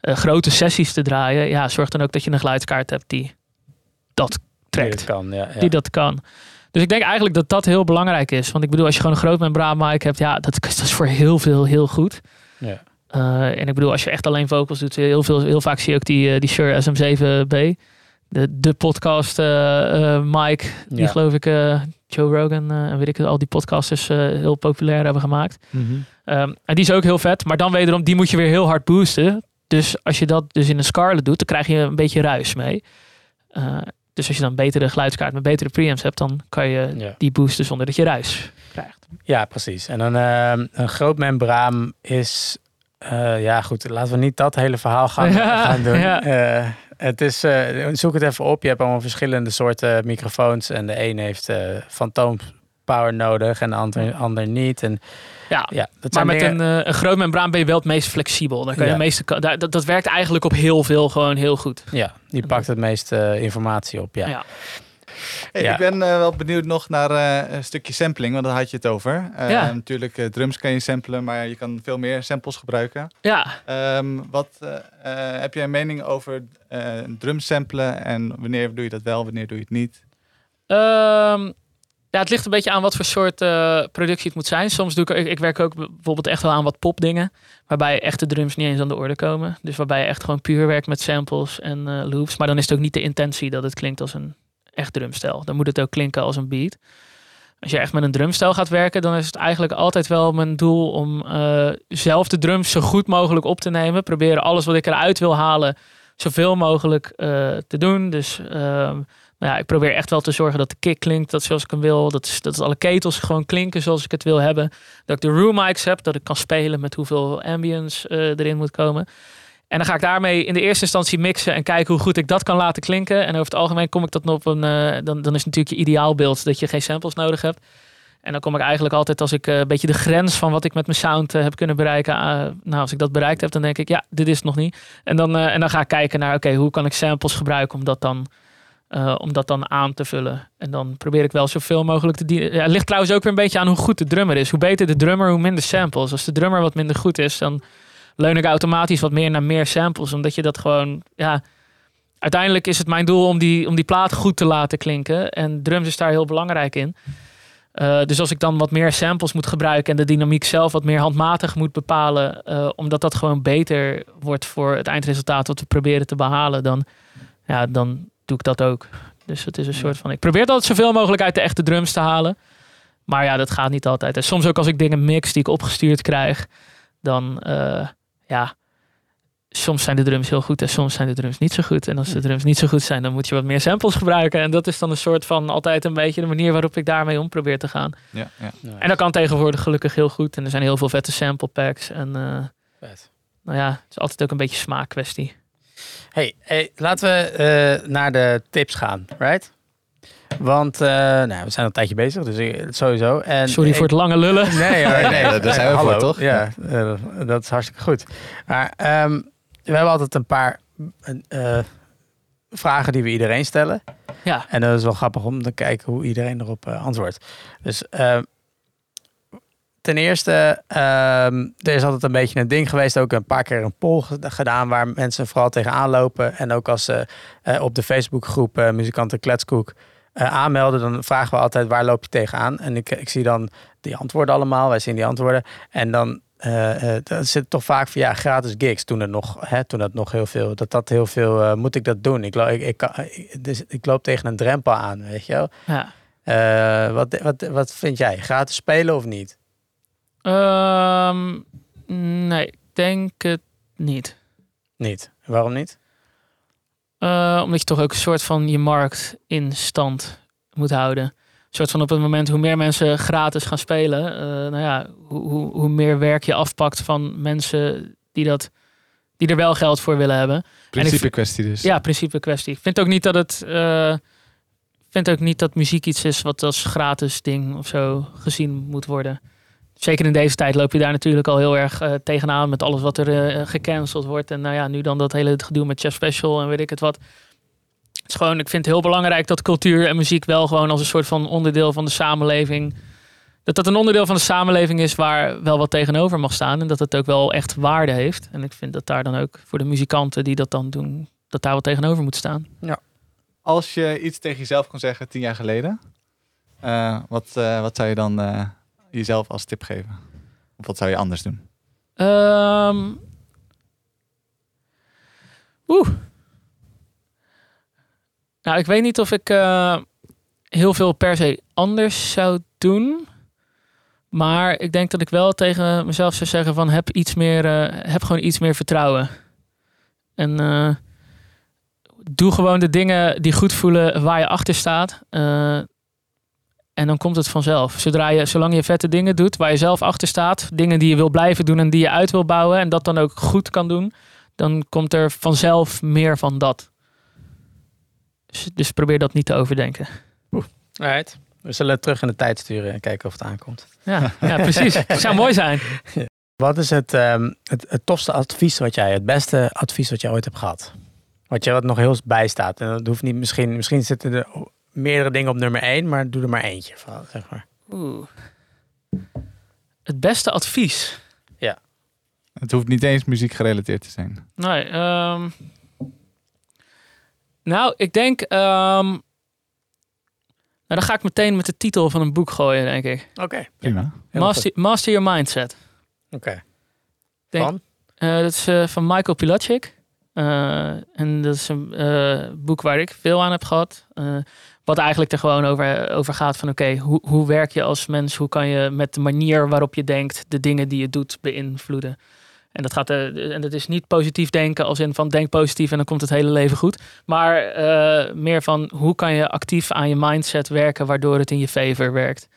Speaker 3: grote sessies te draaien, ja, zorg dan ook dat je een geluidskaart hebt die dat
Speaker 1: Die
Speaker 3: trekt,
Speaker 1: dat kan, ja, ja.
Speaker 3: die dat kan. Dus ik denk eigenlijk dat dat heel belangrijk is. Want ik bedoel, als je gewoon een groot membraan mic hebt, ja, dat, dat is voor heel veel heel goed.
Speaker 1: Ja.
Speaker 3: Uh, en ik bedoel, als je echt alleen vocals doet, heel, veel, heel vaak zie je ook die, uh, die Shure SM7B. De, de podcast uh, mic, die
Speaker 1: Ja.
Speaker 3: geloof ik Joe Rogan en weet ik het, al die podcasters heel populair hebben gemaakt.
Speaker 2: Mhm.
Speaker 3: Um, en die is ook heel vet, maar dan wederom, die moet je weer heel hard boosten. Dus als je dat dus in een Scarlett doet, dan krijg je een beetje ruis mee. Uh, dus als je dan betere geluidskaart met betere preamps hebt, dan kan je
Speaker 1: Ja.
Speaker 3: die boosten zonder dat je ruis krijgt.
Speaker 1: Ja, precies. En dan ehm, een groot membraan is. eh, ja, goed, laten we niet dat hele verhaal gaan,
Speaker 3: Ja,
Speaker 1: gaan doen.
Speaker 3: ja.
Speaker 1: Eh, het is, eh, zoek het even op. Je hebt allemaal verschillende soorten microfoons. En de een heeft eh fantoompower nodig en de ander, ander niet. En
Speaker 3: Ja,
Speaker 1: ja, dat
Speaker 3: maar
Speaker 1: zijn
Speaker 3: met
Speaker 1: dingen-
Speaker 3: een, eh, een groot membraan ben je wel het meest flexibel. Dan kan je
Speaker 1: Ja.
Speaker 3: de meeste, dat, dat werkt eigenlijk op heel veel gewoon heel goed.
Speaker 1: Ja, die pakt het meeste informatie op. Ja.
Speaker 3: Ja.
Speaker 2: Hey,
Speaker 1: Ja.
Speaker 2: Ik ben eh, wel benieuwd nog naar eh, een stukje sampling, want daar had je het over. Eh,
Speaker 3: Ja.
Speaker 2: Natuurlijk, eh, drums kan je samplen, maar je kan veel meer samples gebruiken.
Speaker 3: Ja,
Speaker 2: Ehm, wat eh, eh, heb jij een mening over eh drum samplen en wanneer doe je dat wel, wanneer doe je het niet?
Speaker 3: Ehm, ja, het ligt een beetje aan wat voor soort eh, productie het moet zijn. Soms doe ik, ik, werk ook bijvoorbeeld echt wel aan wat popdingen. Waarbij echte drums niet eens aan de orde komen. Dus waarbij je echt gewoon puur werkt met samples en eh, loops. Maar dan is het ook niet de intentie dat het klinkt als een echt drumstel. Dan moet het ook klinken als een beat. Als je echt met een drumstel gaat werken, dan is het eigenlijk altijd wel mijn doel om eh, zelf de drums zo goed mogelijk op te nemen. Proberen alles wat ik eruit wil halen, zoveel mogelijk te doen. Dus ja, ik probeer echt wel te zorgen dat de kick klinkt dat zoals ik hem wil. Dat, dat alle ketels gewoon klinken zoals ik het wil hebben. Dat ik de room mics heb, dat ik kan spelen met hoeveel ambience eh, erin moet komen. En dan ga ik daarmee in de eerste instantie mixen en kijken hoe goed ik dat kan laten klinken. En over het algemeen kom ik dat op een. eh, dan, dan is natuurlijk je ideaalbeeld dat je geen samples nodig hebt. En dan kom ik eigenlijk altijd als ik eh, een beetje de grens van wat ik met mijn sound heb kunnen bereiken. nou, als ik dat bereikt heb, dan denk ik, ja, dit is het nog niet. En dan, en dan ga ik kijken naar, oké, hoe kan ik samples gebruiken om dat dan, eh, om dat dan aan te vullen. En dan probeer ik wel zoveel mogelijk te dienen. Ja, het ligt trouwens ook weer een beetje aan hoe goed de drummer is. Hoe beter de drummer, hoe minder samples. Als de drummer wat minder goed is, dan leun ik automatisch wat meer naar meer samples. Omdat je dat gewoon, ja, uiteindelijk is het mijn doel om die, om die plaat goed te laten klinken. En drums is daar heel belangrijk in. Uh, dus als ik dan wat meer samples moet gebruiken en de dynamiek zelf wat meer handmatig moet bepalen, uh, omdat dat gewoon beter wordt voor het eindresultaat wat we proberen te behalen, dan, ja, dan doe ik dat ook. Dus het is een soort van. Ik probeer altijd zoveel mogelijk uit de echte drums te halen. Maar ja, dat gaat niet altijd. En soms ook als ik dingen mix die ik opgestuurd krijg, dan uh, ja, soms zijn de drums heel goed en soms zijn de drums niet zo goed. En als de drums niet zo goed zijn, dan moet je wat meer samples gebruiken. En dat is dan een soort van altijd een beetje de manier waarop ik daarmee om probeer te gaan.
Speaker 2: Ja, ja.
Speaker 3: En dat kan tegenwoordig gelukkig heel goed. En er zijn heel veel vette sample packs. En uh, nou ja, het is altijd ook een beetje smaakkwestie.
Speaker 1: Hey, hey laten we uh, naar de tips gaan, right? Want uh, nou, we zijn al een tijdje bezig, dus sowieso. En
Speaker 3: Sorry voor het lange lullen.
Speaker 1: Nee, hoor, nee.
Speaker 2: daar zijn we voor, toch?
Speaker 1: Ja, uh, dat is hartstikke goed. Maar um, we hebben altijd een paar uh, vragen die we iedereen stellen.
Speaker 3: Ja.
Speaker 1: En dat is wel grappig om te kijken hoe iedereen erop uh, antwoordt. Dus uh, ten eerste, ehm, er is altijd een beetje een ding geweest, ook een paar keer een poll gedaan waar mensen vooral tegenaan lopen. En ook als ze op de Facebookgroep Muzikanten Kletskoek aanmelden, dan vragen we altijd waar loop je tegenaan. En ik, ik zie dan die antwoorden allemaal, wij zien die antwoorden. En dan uh, uh, dat zit toch vaak van ja, gratis gigs. Toen het nog, hè, toen dat nog heel veel, dat dat heel veel, uh, moet ik dat doen? Ik, ik, ik, ik, dus ik loop tegen een drempel aan, weet je wel.
Speaker 3: Ja.
Speaker 1: wat, wat, wat vind jij? Gratis spelen of niet?
Speaker 3: Um, nee, ik denk het niet.
Speaker 1: Niet? Waarom niet?
Speaker 3: omdat je toch ook een soort van je markt in stand moet houden soort van op het moment hoe meer mensen gratis gaan spelen, uh, nou ja, hoe, hoe, hoe, meer werk je afpakt van mensen die, dat, die er wel geld voor willen hebben.
Speaker 2: Principe kwestie dus.
Speaker 3: Ja, principe kwestie. Ik vind ook niet dat het. Uh, vind ook niet dat muziek iets is wat als gratis ding of zo gezien moet worden. Zeker in deze tijd loop je daar natuurlijk al heel erg uh, tegenaan met alles wat er gecanceld wordt. En nou ja, nu dan dat hele gedoe met Chef Special en weet ik het wat. Het is gewoon, ik vind het heel belangrijk dat cultuur en muziek wel gewoon als een soort van onderdeel van de samenleving. Dat dat een onderdeel van de samenleving is waar wel wat tegenover mag staan. En dat het ook wel echt waarde heeft. En ik vind dat daar dan ook voor de muzikanten die dat dan doen, dat daar wat tegenover moet staan.
Speaker 1: Ja.
Speaker 2: Als je iets tegen jezelf kon zeggen tien jaar geleden, uh, wat, uh, wat zou je dan uh, jezelf als tip geven? Of wat zou je anders doen?
Speaker 3: Um, Oeh. Nou, ik weet niet of ik uh, heel veel per se anders zou doen. Maar ik denk dat ik wel tegen mezelf zou zeggen van heb iets meer, uh, heb gewoon iets meer vertrouwen. En uh, doe gewoon de dingen die goed voelen waar je achter staat. En dan komt het vanzelf. Zodra je, zolang je vette dingen doet waar je zelf achter staat, dingen die je wil blijven doen en die je uit wil bouwen en dat dan ook goed kan doen, dan komt er vanzelf meer van dat. Dus, dus probeer dat niet te overdenken.
Speaker 1: Right. We zullen terug in de tijd sturen en kijken of het aankomt.
Speaker 3: Ja, ja precies. Het zou mooi zijn.
Speaker 1: Wat is het, um, het, het, tofste advies wat jij, het beste advies wat jij ooit hebt gehad? Wat je wat nog heel bijstaat. En dat hoeft niet, misschien, misschien zitten er meerdere dingen op nummer één, maar doe er maar eentje van, zeg maar.
Speaker 3: Oeh. Het beste advies?
Speaker 1: Ja.
Speaker 2: Het hoeft niet eens muziek gerelateerd te zijn.
Speaker 3: Nee, um... Nou, ik denk. Um, nou, dan ga ik meteen met de titel van een boek gooien, denk ik.
Speaker 1: Oké. Okay.
Speaker 2: Prima.
Speaker 3: Master, Master, Your Mindset.
Speaker 1: Oké.
Speaker 3: Okay. Van? Uh, dat is uh, van Michael Pilacic. Uh, en dat is een boek waar ik veel aan heb gehad. Wat eigenlijk er gewoon over, over gaat van oké, okay, hoe, hoe werk je als mens? Hoe kan je met de manier waarop je denkt de dingen die je doet beïnvloeden? En dat, gaat, uh, en dat is niet positief denken als in van denk positief en dan komt het hele leven goed. Maar uh, meer van hoe kan je actief aan je mindset werken waardoor het in je favor werkt.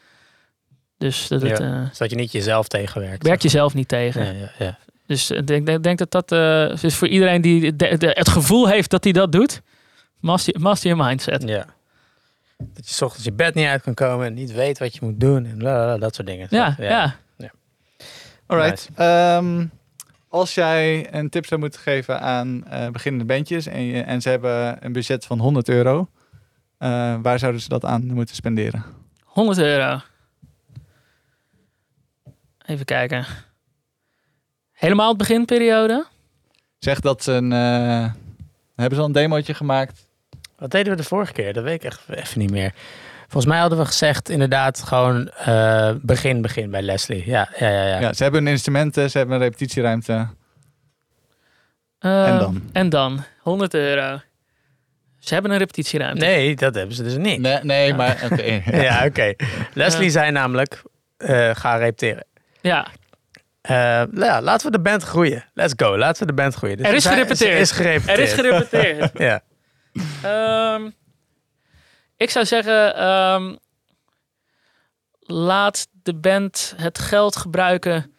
Speaker 3: Dus dat, het,
Speaker 1: ja, zodat je niet jezelf tegenwerkt.
Speaker 3: Werk jezelf niet tegen.
Speaker 1: Ja, ja, ja.
Speaker 3: Dus ik denk, denk, dat dat uh, is voor iedereen die de, de, het gevoel heeft dat hij dat doet. Master, master your mindset.
Speaker 1: Ja. Dat je ochtends je bed niet uit kan komen en niet weet wat je moet doen en dat soort dingen.
Speaker 3: Ja, ja. ja.
Speaker 2: ja. Alright. Nice. Um, als jij een tip zou moeten geven aan uh, beginnende bandjes en, je, en ze hebben een budget van 100 euro, uh, waar zouden ze dat aan moeten spenderen?
Speaker 3: 100 euro. Even kijken. Helemaal het beginperiode?
Speaker 2: Zeg dat ze een, uh, hebben ze al een demootje gemaakt.
Speaker 1: Wat deden we de vorige keer? Dat weet ik echt even niet meer. Volgens mij hadden we gezegd inderdaad gewoon eh, begin, begin bij Leslie. Ja, ja, ja. ja.
Speaker 2: Ja, ze hebben hun instrumenten, ze hebben een repetitieruimte.
Speaker 3: Eh,
Speaker 2: En dan?
Speaker 3: En dan, 100 euro. Ze hebben een repetitieruimte.
Speaker 1: Nee, dat hebben ze dus niet.
Speaker 2: Nee, nee maar oké.
Speaker 1: Ja, oké. Leslie
Speaker 3: Ja.
Speaker 1: zei namelijk, eh, ga repeteren.
Speaker 3: Ja,
Speaker 1: Eh, nou ja, laten we de band groeien. Let's go, laten we de band groeien. Dus
Speaker 3: Er is gerepeteerd.
Speaker 1: Er is gerepeteerd.
Speaker 3: er is gerepeteerd.
Speaker 1: Ja.
Speaker 3: Ehm, ik zou zeggen, ehm, laat de band het geld gebruiken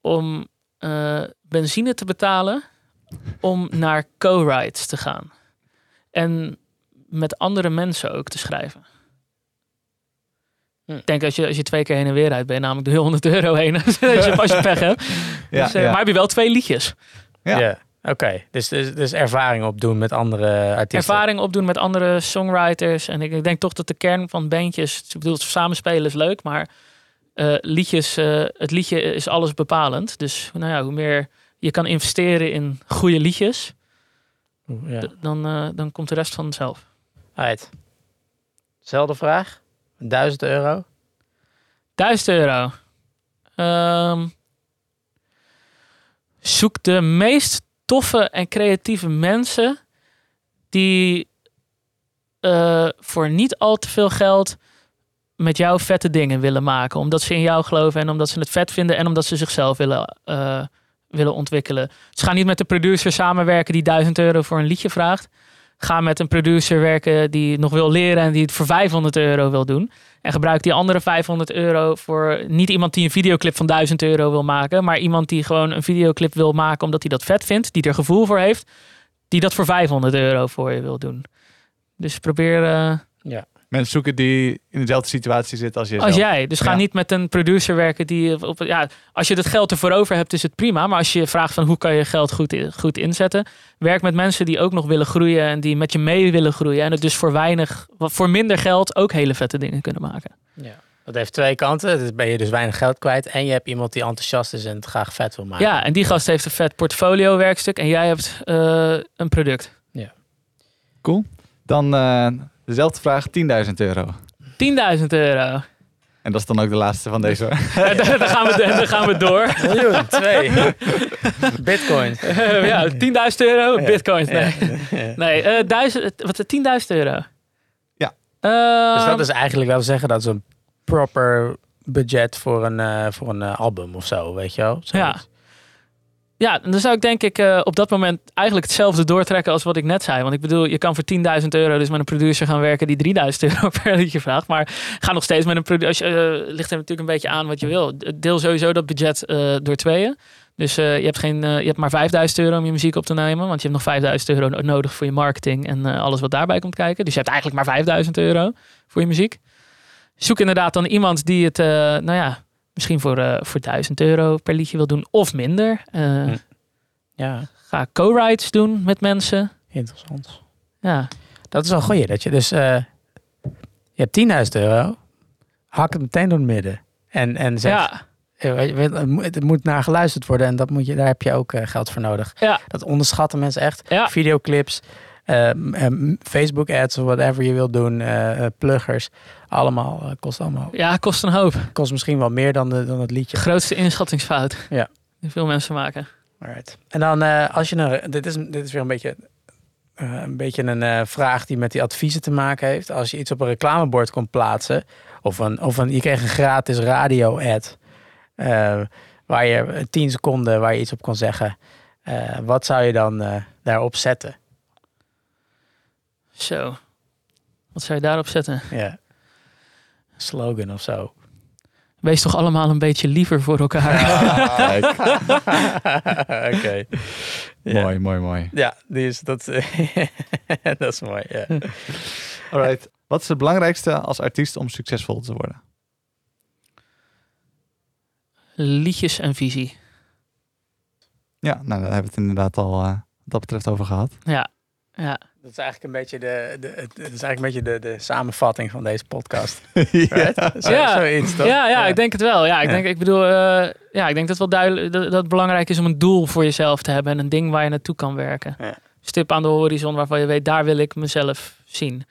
Speaker 3: om eh, benzine te betalen om naar co-rides te gaan. En met andere mensen ook te schrijven.
Speaker 1: Hm.
Speaker 3: Ik denk als je, als je twee keer heen en weer rijdt, ben je namelijk de 100 euro heen. als, je, als je pech hebt.
Speaker 2: Ja,
Speaker 3: dus, eh,
Speaker 2: ja.
Speaker 3: Maar heb je wel twee liedjes.
Speaker 2: Ja.
Speaker 1: Ja. Oké, dus, dus, dus ervaring opdoen met andere artiesten.
Speaker 3: ervaring opdoen met andere songwriters. En ik, ik denk toch dat de kern van bandjes, ik bedoel, samenspelen is leuk, maar eh, liedjes, eh, het liedje is alles bepalend. Dus nou ja, hoe meer je kan investeren in goede liedjes,
Speaker 1: Ja.
Speaker 3: dan, eh, dan komt de rest vanzelf.
Speaker 1: Right. Zelfde vraag. 1000 euro.
Speaker 3: 1000 euro. Ehm, zoek de meest toffe en creatieve mensen die eh, voor niet al te veel geld met jou vette dingen willen maken. Omdat ze in jou geloven en omdat ze het vet vinden en omdat ze zichzelf willen, eh, willen ontwikkelen. Dus ga niet met de producer samenwerken die 1000 euro voor een liedje vraagt. Ga met een producer werken die nog wil leren en die het voor 500 euro wil doen. En gebruik die andere 500 euro voor niet iemand die een videoclip van 1000 euro wil maken, maar iemand die gewoon een videoclip wil maken omdat hij dat vet vindt, die er gevoel voor heeft, die dat voor 500 euro voor je wil doen. Dus probeer eh,
Speaker 2: Mensen zoeken die in dezelfde situatie zitten als jezelf.
Speaker 3: als jij. Dus ga
Speaker 2: Ja.
Speaker 3: niet met een producer werken die op ja, als je het geld ervoor over hebt, is het prima. Maar als je vraagt van hoe kan je geld goed, goed inzetten, werk met mensen die ook nog willen groeien en die met je mee willen groeien en het dus voor weinig, voor minder geld ook hele vette dingen kunnen maken.
Speaker 1: Dat heeft twee kanten. Dus ben je dus weinig geld kwijt. En je hebt iemand die enthousiast is en het graag vet wil maken.
Speaker 3: Ja, en die gast heeft een vet portfolio werkstuk en jij hebt eh, een product.
Speaker 2: Dan eh, dezelfde vraag, 10.000 euro.
Speaker 3: 10.000 euro.
Speaker 2: En dat is dan ook de laatste van deze. hoor.
Speaker 3: Dan, gaan we, dan gaan we door.
Speaker 1: Miljoen, twee. Bitcoin.
Speaker 3: Ja, 10.000 euro,
Speaker 1: Ja.
Speaker 3: bitcoins. Nee,
Speaker 1: Ja.
Speaker 3: nee eh, duizend, wat, 10.000 euro?
Speaker 2: Ja.
Speaker 1: Dus
Speaker 3: Ehm,
Speaker 1: dat is eigenlijk wel zeggen dat is een proper budget voor een, eh, voor een eh, album of zo, weet je wel? Zoiets.
Speaker 3: Ja, dan zou ik denk ik eh, op dat moment eigenlijk hetzelfde doortrekken als wat ik net zei. Want ik bedoel, je kan voor 10.000 euro dus met een producer gaan werken die 3000 euro per liedje vraagt. Maar ga nog steeds met een producer. Uh, ligt er natuurlijk een beetje aan wat je wil. Deel sowieso dat budget eh, door tweeën. Dus eh, je, hebt geen, eh, je hebt maar 5000 euro om je muziek op te nemen. Want je hebt nog 5000 euro no- nodig voor je marketing en eh, alles wat daarbij komt kijken. Dus je hebt eigenlijk maar 5000 euro voor je muziek. Zoek inderdaad dan iemand die het, eh, nou ja, misschien voor, eh, voor 1000 euro per liedje wil doen of minder. Eh,
Speaker 1: Hm. Ja,
Speaker 3: Ga co-writes doen met mensen.
Speaker 1: interessant.
Speaker 3: Ja,
Speaker 1: Dat is wel goed. Dat je dus, eh, je hebt 10.000 euro, hak het meteen door het midden. En, en zeg,
Speaker 3: ja,
Speaker 1: het moet- naar geluisterd worden en dat moet je, daar heb je ook geld voor nodig.
Speaker 3: Ja.
Speaker 1: Dat onderschatten mensen echt.
Speaker 3: ja.
Speaker 1: Videoclips, Facebook ads of whatever je wilt doen, eh, eh, pluggers, allemaal, eh, kost allemaal.
Speaker 3: ja, kost een hoop.
Speaker 1: Kost misschien wel meer dan, de, dan het liedje.
Speaker 3: Grootste inschattingsfout.
Speaker 1: Ja.
Speaker 3: Die veel mensen maken.
Speaker 1: Alright. En dan als je een, dit is, dit is weer een beetje, een beetje een vraag die met die adviezen te maken heeft. Als je iets op een reclamebord komt plaatsen, of een, of een je kreeg een gratis radio ad, eh, waar je eh, 10 seconden waar je iets op kon zeggen. wat zou je dan daarop zetten?
Speaker 3: Zo. Wat zou je daarop zetten?
Speaker 1: Ja. Slogan of zo.
Speaker 3: Wees toch allemaal een beetje liever voor elkaar.
Speaker 1: Oké. Ja.
Speaker 2: Mooi, mooi, mooi.
Speaker 1: Ja, die is dat. dat is mooi. Ja.
Speaker 2: Alright. Wat is het belangrijkste als artiest om succesvol te worden?
Speaker 3: Liedjes en visie.
Speaker 2: Ja, nou, daar hebben we het inderdaad al eh, wat dat betreft over gehad.
Speaker 3: Ja. Ja.
Speaker 1: Dat is eigenlijk een beetje de, de, het- het is eigenlijk een beetje de, de samenvatting van deze podcast.
Speaker 2: ja.
Speaker 1: Right? Zo,
Speaker 3: Ja.
Speaker 1: Zoiets?
Speaker 3: Ja, ja, ik denk het wel. Ja, ik
Speaker 1: Ja.
Speaker 3: denk, ik bedoel, eh, ja, ik denk dat het wel duidelijk dat, dat het belangrijk is om een doel voor jezelf te hebben en een ding waar je naartoe kan werken.
Speaker 1: Ja.
Speaker 3: stip aan de horizon waarvan je weet, daar wil ik mezelf zien.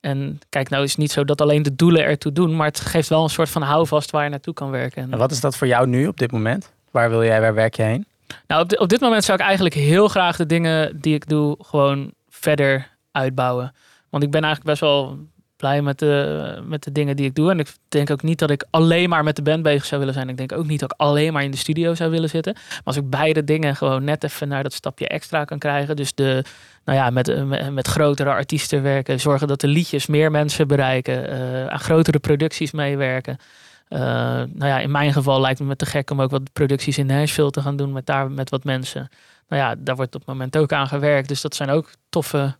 Speaker 3: En kijk, nou is het niet zo dat alleen de doelen ertoe doen, maar het geeft wel een soort van houvast waar je naartoe kan werken. En
Speaker 1: wat is dat voor jou nu op dit moment? Waar wil jij, waar werk je heen?
Speaker 3: Nou, op, op dit moment zou ik eigenlijk heel graag de dingen die ik doe gewoon verder uitbouwen. Want ik ben eigenlijk best wel blij met de, met de dingen die ik doe. En ik denk ook niet dat ik alleen maar met de band bezig zou willen zijn. Ik denk ook niet dat ik alleen maar in de studio zou willen zitten. Maar als ik beide dingen gewoon net even naar dat stapje extra kan krijgen. Dus de, nou ja, met, met, met grotere artiesten werken. Zorgen dat de liedjes meer mensen bereiken. eh, aan grotere producties meewerken. Eh, nou ja, in mijn geval lijkt het me te gek om ook wat producties in Nashville te gaan doen met daar met wat mensen. Nou ja, daar wordt op het moment ook aan gewerkt. Dus dat zijn ook toffe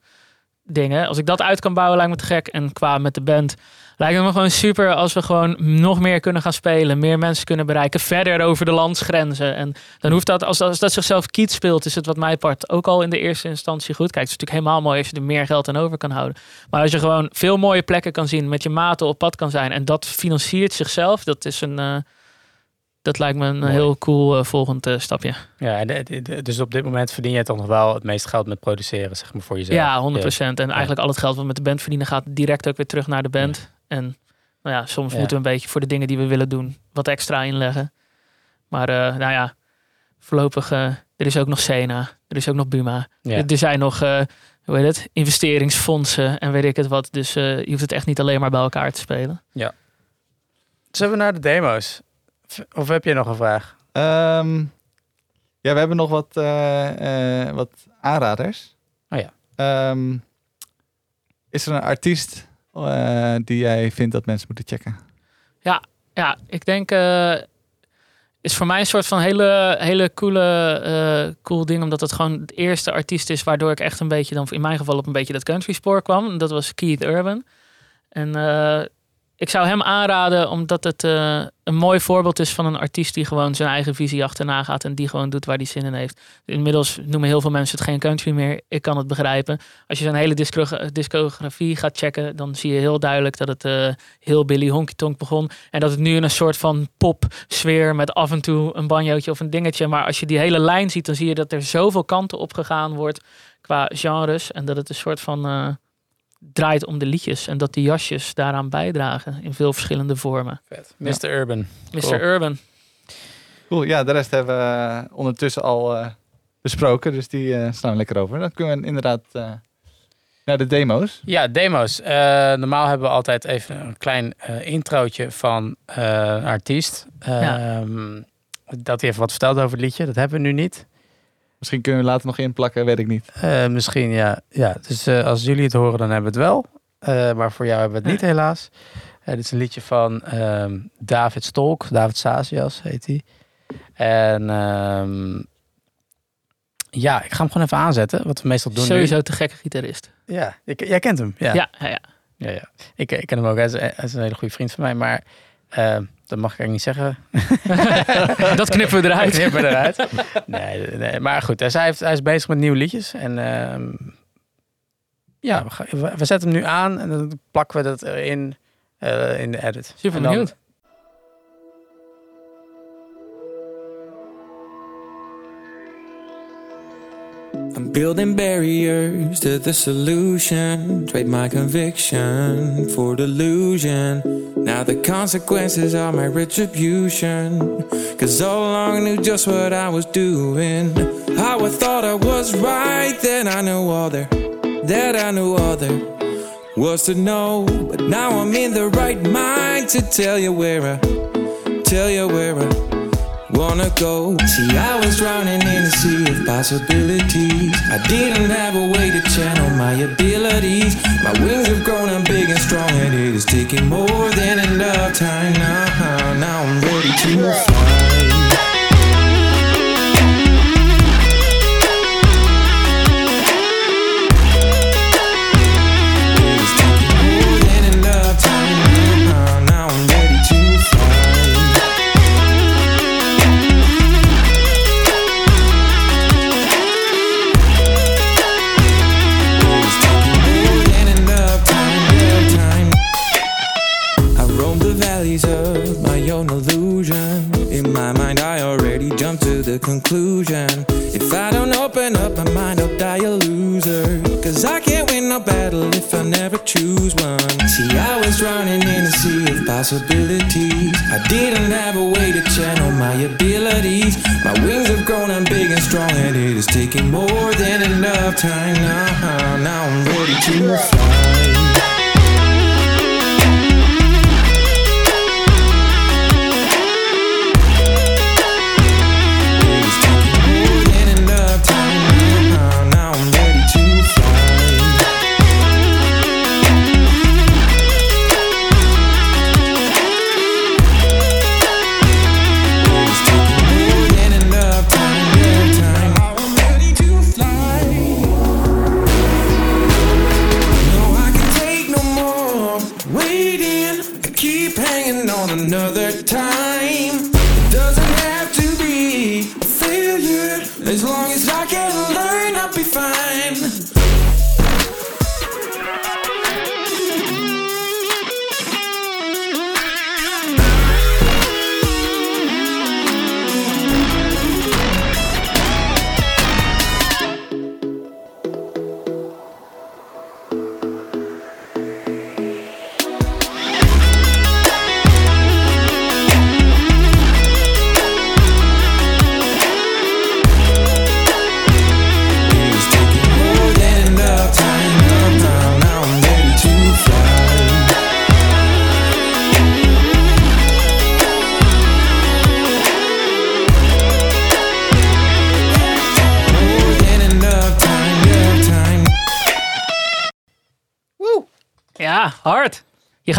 Speaker 3: dingen. Als ik dat uit kan bouwen, lijkt me te gek. En qua met de band lijkt het me gewoon super als we gewoon nog meer kunnen gaan spelen. Meer mensen kunnen bereiken. Verder over de landsgrenzen. En dan hoeft dat, als, dat zichzelf kiet speelt, is het wat mij part ook al in de eerste instantie goed. Kijk, het is natuurlijk helemaal mooi als je er meer geld aan over kan houden. Maar als je gewoon veel mooie plekken kan zien, met je maten op pad kan zijn. En dat financiert zichzelf, dat is een... eh, dat lijkt me een
Speaker 1: Mooi.
Speaker 3: heel cool eh, volgend eh, stapje.
Speaker 1: Ja, dus op dit moment verdien je toch nog wel het meeste geld met produceren, zeg maar, voor jezelf.
Speaker 3: Ja, 100%. En eigenlijk al het geld wat we met de band verdienen gaat direct ook weer terug naar de band. En nou ja, soms
Speaker 1: Ja.
Speaker 3: moeten we een beetje voor de dingen die we willen doen wat extra inleggen. Maar eh, nou ja, voorlopig, er is ook nog Sena, er is ook nog Buma.
Speaker 1: Ja.
Speaker 3: Er, er zijn nog, hoe heet het, investeringsfondsen en weet ik het wat. Dus je hoeft het echt niet alleen maar bij elkaar te spelen.
Speaker 1: Zullen we naar de demo's? Of- Of heb je nog een vraag?
Speaker 2: Ehm, ja, we hebben nog wat, eh, eh, wat aanraders.
Speaker 1: Oh ja.
Speaker 2: Ehm, is er een artiest eh, die jij vindt dat mensen moeten checken?
Speaker 3: Ja, ik denk, eh is voor mij een soort van hele, hele coole, eh, cool ding. Omdat het gewoon het eerste artiest is waardoor ik echt een beetje, dan in mijn geval op een beetje dat country spoor kwam. En dat was Keith Urban. En eh, ik zou hem aanraden omdat het eh, een mooi voorbeeld is van een artiest die gewoon zijn eigen visie achterna gaat. En die gewoon doet waar hij zin in heeft. Inmiddels noemen heel veel mensen het geen country meer. Ik kan het begrijpen. Als je zijn hele discografie gaat checken, dan zie je heel duidelijk dat het eh, heel Billy Honky Tonk begon. En dat het nu in een soort van pop sfeer met af en toe een banjootje of een dingetje. Maar als je die hele lijn ziet, dan zie je dat er zoveel kanten op gegaan wordt qua genres. En dat het een soort van eh, draait om de liedjes. En dat die jasjes daaraan bijdragen in veel verschillende vormen.
Speaker 1: Vet. Mr. Urban.
Speaker 3: Mr.
Speaker 1: Cool.
Speaker 3: Urban.
Speaker 2: Cool, ja, de rest hebben we eh, ondertussen al eh, besproken, dus die eh, slaan we lekker over. Dan kunnen we inderdaad eh, naar de demo's.
Speaker 1: Ja, demo's. Eh, normaal hebben we altijd even een klein eh introotje van eh, een artiest. Ehm, Dat hij even wat vertelt over het liedje. Dat hebben we nu niet.
Speaker 2: Misschien kunnen we later nog inplakken, weet ik niet.
Speaker 1: Eh, misschien, ja. ja. Dus eh, als jullie het horen, dan hebben we het wel. Eh, maar voor jou hebben we het niet, helaas. Dit is een liedje van ehm, David Stolk. David Sazias heet hij. En ehm, ja, ik ga hem gewoon even aanzetten. Wat we meestal doen
Speaker 3: Sowieso te gekke gitarist.
Speaker 1: Ja, ik, jij kent hem. Ja,
Speaker 3: Ja, ja, ja.
Speaker 1: ja, ja. Ik, ik ken hem ook. Hij is, hij is een hele goede vriend van mij. Maar eh, dat mag ik eigenlijk niet zeggen.
Speaker 3: Dat knippen we eruit.
Speaker 1: Knip me eruit. nee, nee, maar goed. Dus hij, heeft, hij is bezig met nieuwe liedjes. En ehm, ja, we, we, we zetten hem nu aan. En dan plakken we dat erin eh, in de edit.
Speaker 3: Super benieuwd.
Speaker 4: I'm building barriers to the solution. Trade my conviction for delusion. Now the consequences are my retribution. Cause all along I knew just what I was doing. How I thought I was right, then I knew all there. That I knew all there was to know. But now I'm in the right mind to tell you where I, tell you where I wanna go. See, I was drowning in a sea of possibilities. I didn't have a way to channel my abilities. My wings have grown, I'm big and strong, and it is taking more than enough time now. Now I'm ready to fly. Possibilities. I didn't have a way to channel my abilities. My wings have grown, I'm big and strong, and it is taking more than enough time now. Now I'm ready to fly.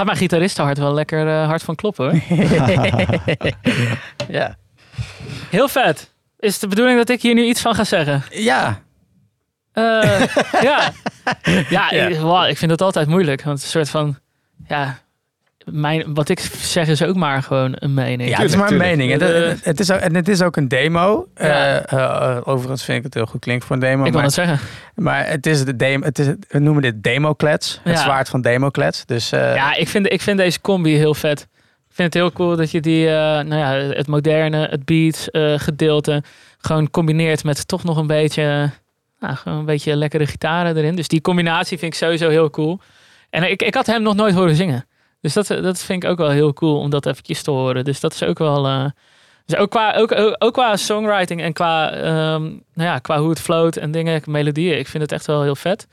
Speaker 3: Gaat mijn gitaristenhart wel lekker eh, hard van kloppen hoor.
Speaker 1: Ja.
Speaker 3: Heel vet. Is het de bedoeling dat ik hier nu iets van ga zeggen?
Speaker 1: Ja.
Speaker 3: Eh, ja. Ja,
Speaker 1: Ja.
Speaker 3: Ik, wow, ik vind het altijd moeilijk. Want een soort van... Ja, mijn, wat ik zeg is ook maar gewoon een mening.
Speaker 1: Ja, het is maar een mening. Het,
Speaker 3: Eh,
Speaker 1: het- het is ook, en het is ook een demo.
Speaker 3: Ja.
Speaker 1: Eh, eh, overigens vind ik het heel goed klinken voor een demo.
Speaker 3: ik wil
Speaker 1: maar,
Speaker 3: het zeggen.
Speaker 1: maar het is de demo. Het is, we noemen dit demoklets. Het
Speaker 3: Ja.
Speaker 1: zwaard van demoklets. Dus eh,
Speaker 3: Ja, ik vind, ik vind deze combi heel vet. Ik vind het heel cool dat je die, eh, nou ja, het moderne, het beat eh, gedeelte gewoon combineert met toch nog een beetje, nou, gewoon een beetje lekkere gitaren erin. Dus die combinatie vind ik sowieso heel cool. En ik, ik had hem nog nooit horen zingen. Dus dat, dat vind ik ook wel heel cool om dat eventjes te horen. Dus dat is ook wel... eh, dus ook qua, ook, ook, qua songwriting en qua, ehm, nou ja, qua hoe het float en dingen, melodieën. Ik vind het echt wel heel vet.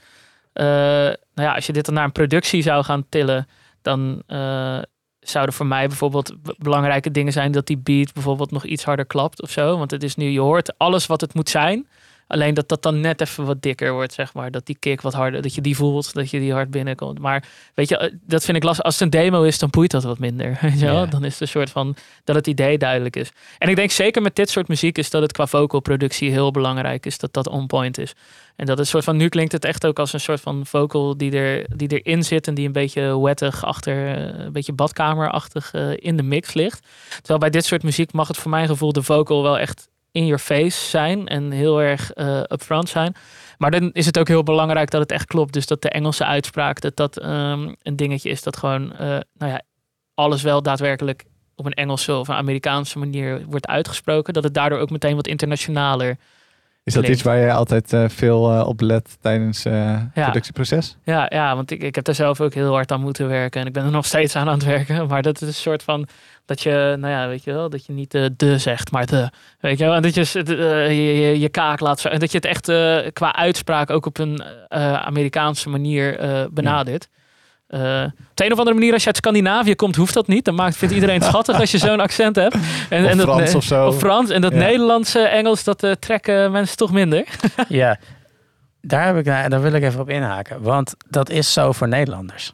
Speaker 3: Eh, nou ja, als je dit dan naar een productie zou gaan tillen, dan eh, zouden voor mij bijvoorbeeld belangrijke dingen zijn dat die beat bijvoorbeeld nog iets harder klapt of zo. Want het is nu, je hoort alles wat het moet zijn. Alleen dat dat dan net even wat dikker wordt, zeg maar. Dat die kick wat harder, dat je die voelt, dat je die hard binnenkomt. Maar weet je, eh, dat vind ik lastig. Als het een demo is, dan boeit dat wat minder. Weet je wel? Dan is het een soort van dat het idee duidelijk is. En ik denk zeker met dit soort muziek is dat het qua vocalproductie heel belangrijk is. Dat dat on point is. En dat is een soort van, nu klinkt het echt ook als een soort van vocal die, er, die erin zit. En die een beetje wettig achter, eh, een beetje badkamerachtig eh, in de mix ligt. Terwijl bij dit soort muziek mag het voor mijn gevoel de vocal wel echt in your face zijn. En heel erg eh upfront zijn. Maar dan is het ook heel belangrijk dat het echt klopt. Dus dat de Engelse uitspraak, dat dat ehm, een dingetje is dat gewoon, eh, nou ja, alles wel daadwerkelijk op een Engelse of een Amerikaanse manier wordt uitgesproken. Dat het daardoor ook meteen wat internationaler.
Speaker 2: Is dat iets waar je altijd eh, veel eh, op let tijdens eh
Speaker 3: Ja.
Speaker 2: productieproces?
Speaker 3: Ja, ja want ik, ik heb daar zelf ook heel hard aan moeten werken. En ik ben er nog steeds aan aan het werken. Maar dat is een soort van dat je, nou ja, weet je wel, dat je niet de, de zegt, maar de. Weet je wel, en dat je de, je, je, je kaak laat zo. En dat je het echt qua uitspraak ook op een Amerikaanse manier benadert. Eh, op de een of andere manier, als je uit Scandinavië komt, hoeft dat niet. Dan maakt, vindt iedereen het schattig als je zo'n accent hebt. En,
Speaker 2: Of
Speaker 3: dat,
Speaker 2: Frans of zo.
Speaker 3: Of Frans. En dat
Speaker 2: Ja.
Speaker 3: Nederlandse Engels, dat eh, trekken mensen toch minder.
Speaker 1: ja. Daar, heb ik, daar wil ik even op inhaken. Want dat is zo voor Nederlanders.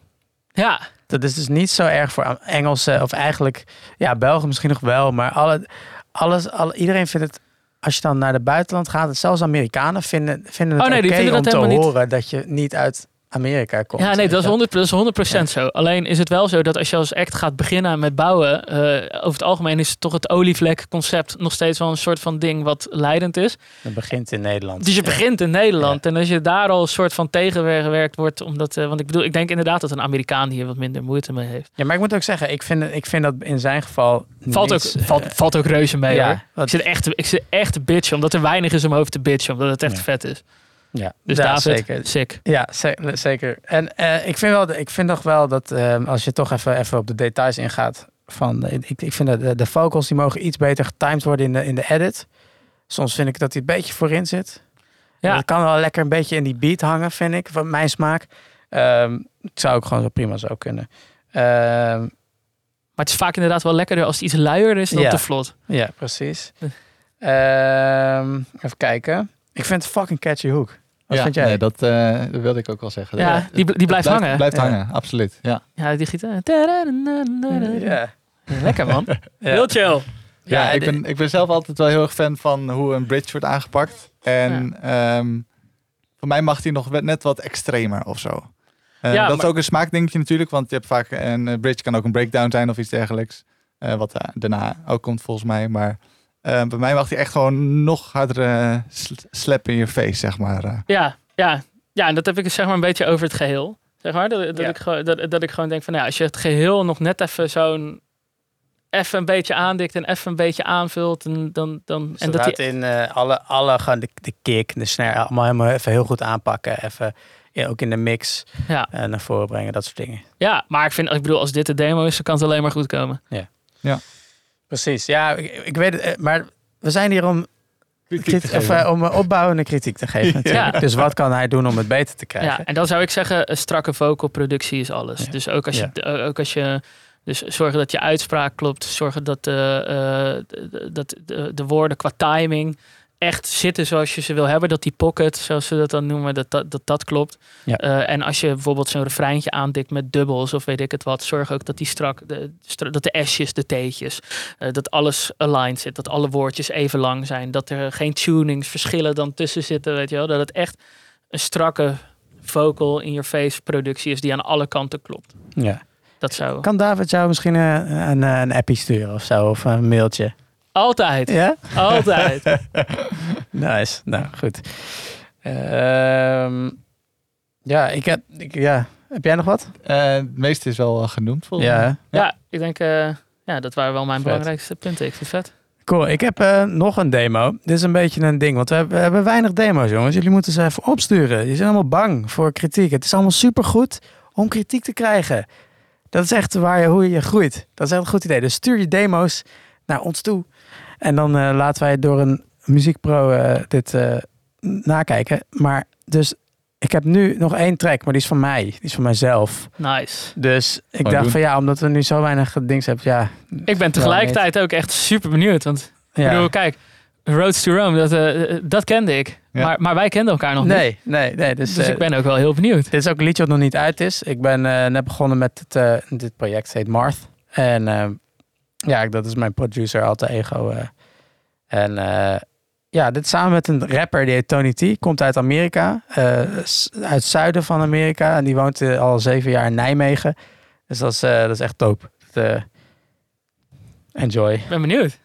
Speaker 3: Ja,
Speaker 1: Dat is dus niet zo erg voor Engelsen. Of eigenlijk, ja, Belgen misschien nog wel. Maar alle, alles, alle, iedereen vindt het... Als je dan naar het buitenland gaat, zelfs Amerikanen vinden, vinden het
Speaker 3: Oh nee,
Speaker 1: oké
Speaker 3: vinden
Speaker 1: om te
Speaker 3: helemaal niet.
Speaker 1: horen dat je niet uit Amerika komt.
Speaker 3: Ja, nee, dat is
Speaker 1: je.
Speaker 3: 100%, dat is 100% zo. Alleen is het wel zo dat als je als act gaat beginnen met bouwen, eh, over het algemeen is toch het olievlek-concept nog steeds wel een soort van ding wat leidend is.
Speaker 1: Het begint in Nederland.
Speaker 3: Dus je
Speaker 1: Ja.
Speaker 3: begint in Nederland en als je daar al een soort van tegengewerkt wordt, omdat, eh, want ik bedoel, ik denk inderdaad dat een Amerikaan hier wat minder moeite mee heeft.
Speaker 1: Ja, maar ik moet ook zeggen, ik vind, ik vind dat in zijn geval
Speaker 3: Valt ook,
Speaker 1: niets, eh,
Speaker 3: valt, valt ook reuze mee
Speaker 1: ja,
Speaker 3: hoor. Ik zit echt, ik zit echt te bitchen, omdat er weinig is om over te bitchen, omdat het echt vet is.
Speaker 1: Ja,
Speaker 3: Dus
Speaker 1: ja,
Speaker 3: David,
Speaker 1: zeker.
Speaker 3: sick.
Speaker 1: Ja, ze- zeker. En eh, ik vind wel, ik vind nog wel dat ehm, als je toch even, even op de details ingaat van, eh, ik, ik vind dat de, de vocals die mogen iets beter getimed worden in de, in de edit. Soms vind ik dat hij een beetje voorin zit.
Speaker 3: Ja.
Speaker 1: Het kan wel lekker een beetje in die beat hangen, vind ik, van mijn smaak. Ehm, het zou ook gewoon zo prima zo kunnen. Ehm,
Speaker 3: Maar het is vaak inderdaad wel lekkerder als het iets luier is dan
Speaker 1: Ja.
Speaker 3: te vlot.
Speaker 1: ja, precies. Even kijken. Ik vind het fucking catchy hook. Wat
Speaker 2: ja,
Speaker 1: vind jij?
Speaker 2: nee, dat, eh, dat wilde ik ook wel zeggen.
Speaker 3: Ja,
Speaker 2: Eh,
Speaker 3: die, die blijft hangen.
Speaker 2: Blijft
Speaker 1: Ja.
Speaker 2: hangen, absoluut. Ja.
Speaker 3: Ja, die gitaar.
Speaker 1: ja.
Speaker 3: Lekker man.
Speaker 1: Ja.
Speaker 3: Heel chill.
Speaker 2: Ja,
Speaker 1: Ja,
Speaker 2: ik, ben, ik ben zelf altijd wel heel erg fan van hoe een bridge wordt aangepakt. En ehm, voor mij mag die nog net wat extremer of zo. Eh,
Speaker 3: Ja,
Speaker 2: dat
Speaker 3: maar-
Speaker 2: is ook een smaakdingetje natuurlijk, want je hebt vaak een bridge kan ook een breakdown zijn of iets dergelijks. Eh, wat daarna ook komt volgens mij. Maar eh, bij mij mag die echt gewoon nog harder eh, sl- slap in je face, zeg maar. eh.
Speaker 3: Ja, ja. ja, en dat heb ik zeg maar een beetje over het geheel. Zeg maar, dat, dat,
Speaker 1: Ja.
Speaker 3: ik, gewoon- dat, dat ik gewoon denk van, nou, ja, als je het geheel nog net even zo'n... Even een beetje aandikt en even een beetje aanvult. En, dan, dan, en dat die,
Speaker 1: in eh, alle, alle gewoon de, de kick, de snare, allemaal helemaal even heel goed aanpakken. Even ja, ook in de mix
Speaker 3: ja,
Speaker 1: naar voren brengen, dat soort dingen.
Speaker 3: ja, maar ik vind, ik bedoel, als dit de demo is, dan kan het alleen maar goed komen.
Speaker 1: Precies, ja, ik, ik weet het, eh, maar we zijn hier om,
Speaker 2: Kritiek
Speaker 1: of, om eh, opbouwende kritiek te geven. natuurlijk.
Speaker 3: Ja.
Speaker 1: Dus wat kan hij doen om het beter te krijgen?
Speaker 3: Ja, en dan zou ik zeggen, een strakke vocalproductie is alles.
Speaker 1: Ja.
Speaker 3: Dus ook als je,
Speaker 1: Ja.
Speaker 3: eh, ook als je dus zorgen dat je uitspraak klopt, zorgen dat, de, eh, de- dat de, de woorden qua timing echt zitten zoals je ze wil hebben. Dat die pocket, zoals ze dat dan noemen, dat dat, dat, dat klopt.
Speaker 1: Ja.
Speaker 3: Eh, en als je bijvoorbeeld zo'n refreintje aandikt met dubbels of weet ik het wat, zorg ook dat die strak, de, dat de S'jes, de T'tjes, eh, dat alles aligned zit, dat alle woordjes even lang zijn, dat er geen tunings, verschillen dan tussen zitten, weet je wel, dat het echt een strakke vocal in your face productie is die aan alle kanten klopt.
Speaker 1: Ja.
Speaker 3: Dat zou
Speaker 1: Kan David jou misschien eh, een, een, een appie sturen of zo, of een mailtje?
Speaker 3: Altijd,
Speaker 1: Ja?
Speaker 3: altijd.
Speaker 1: Nice, nou goed. Ehm, ja, ik heb, ik, ja, heb jij nog wat?
Speaker 2: Eh, het meeste is wel eh, genoemd volgens
Speaker 1: Ja,
Speaker 2: mij.
Speaker 1: hè?
Speaker 3: Ja, ik denk, eh, ja, dat waren wel mijn
Speaker 1: Vet.
Speaker 3: belangrijkste punten. Ik vind het vet.
Speaker 1: Cool, ik heb eh, nog een demo. Dit is een beetje een ding, want we hebben, we hebben weinig demo's, jongens. Jullie moeten ze even opsturen. Die zijn allemaal bang voor kritiek. Het is allemaal supergoed om kritiek te krijgen. Dat is echt waar je, hoe je groeit. Dat is echt een goed idee. Dus stuur je demo's naar ons toe. En dan eh, laten wij door een muziekpro eh, dit eh, nakijken. Maar dus, ik heb nu nog één track, maar die is van mij. Die is van mijzelf.
Speaker 3: Nice.
Speaker 1: Dus ik dacht
Speaker 2: doen.
Speaker 1: van ja, omdat we nu zo weinig dings hebben. Ja,
Speaker 3: Ik ben tegelijkertijd ook echt super benieuwd. Want ik
Speaker 1: ja.
Speaker 3: bedoel, kijk, Roads to Rome, dat, eh, dat kende ik.
Speaker 2: Ja.
Speaker 3: Maar, maar wij kenden elkaar nog niet.
Speaker 1: Nee, nee, nee. Dus,
Speaker 3: Dus ik ben ook wel heel benieuwd.
Speaker 1: Dit is ook een liedje wat nog niet uit is. Ik ben eh, net begonnen met het, eh, dit project, het heet Marth. En ja, dat is mijn producer, alter ego. eh. en eh, ja, dit samen met een rapper, die heet Tony T. Komt uit Amerika, eh, uit het zuiden van Amerika. En die woont al zeven jaar in Nijmegen. Dus dat is, eh, dat is echt dope. Eh, enjoy.
Speaker 3: Ik ben benieuwd.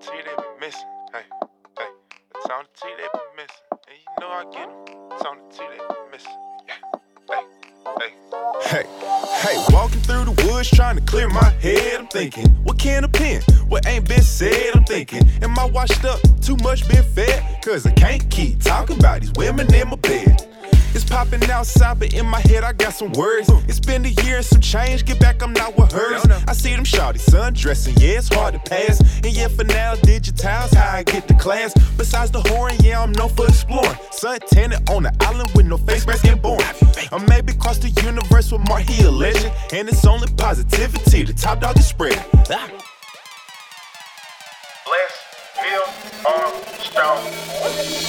Speaker 5: They be missing. Hey, hey. It's on the T they be missing. And you know I get woods trying to clear my head. I'm thinking, what can of pen? What ain't been said? I'm thinking, am I washed up? Too much been fed? Cause I can't keep talking about these women in my bed. It's popping outside, but in my head I got some words. It's been a year and some change. Get back, I'm not with hers. I see them shawty sundressing, yeah, it's hard to pass. And yeah, for now, digitize how I get to class. Besides the whoring, yeah, I'm known for exploring. Sun tanning on the island with no face mask and born. Or maybe cross the universe with Marty a legend. And it's only positivity, the top dog is spreading. Ah. Bless, Bill, Armstrong.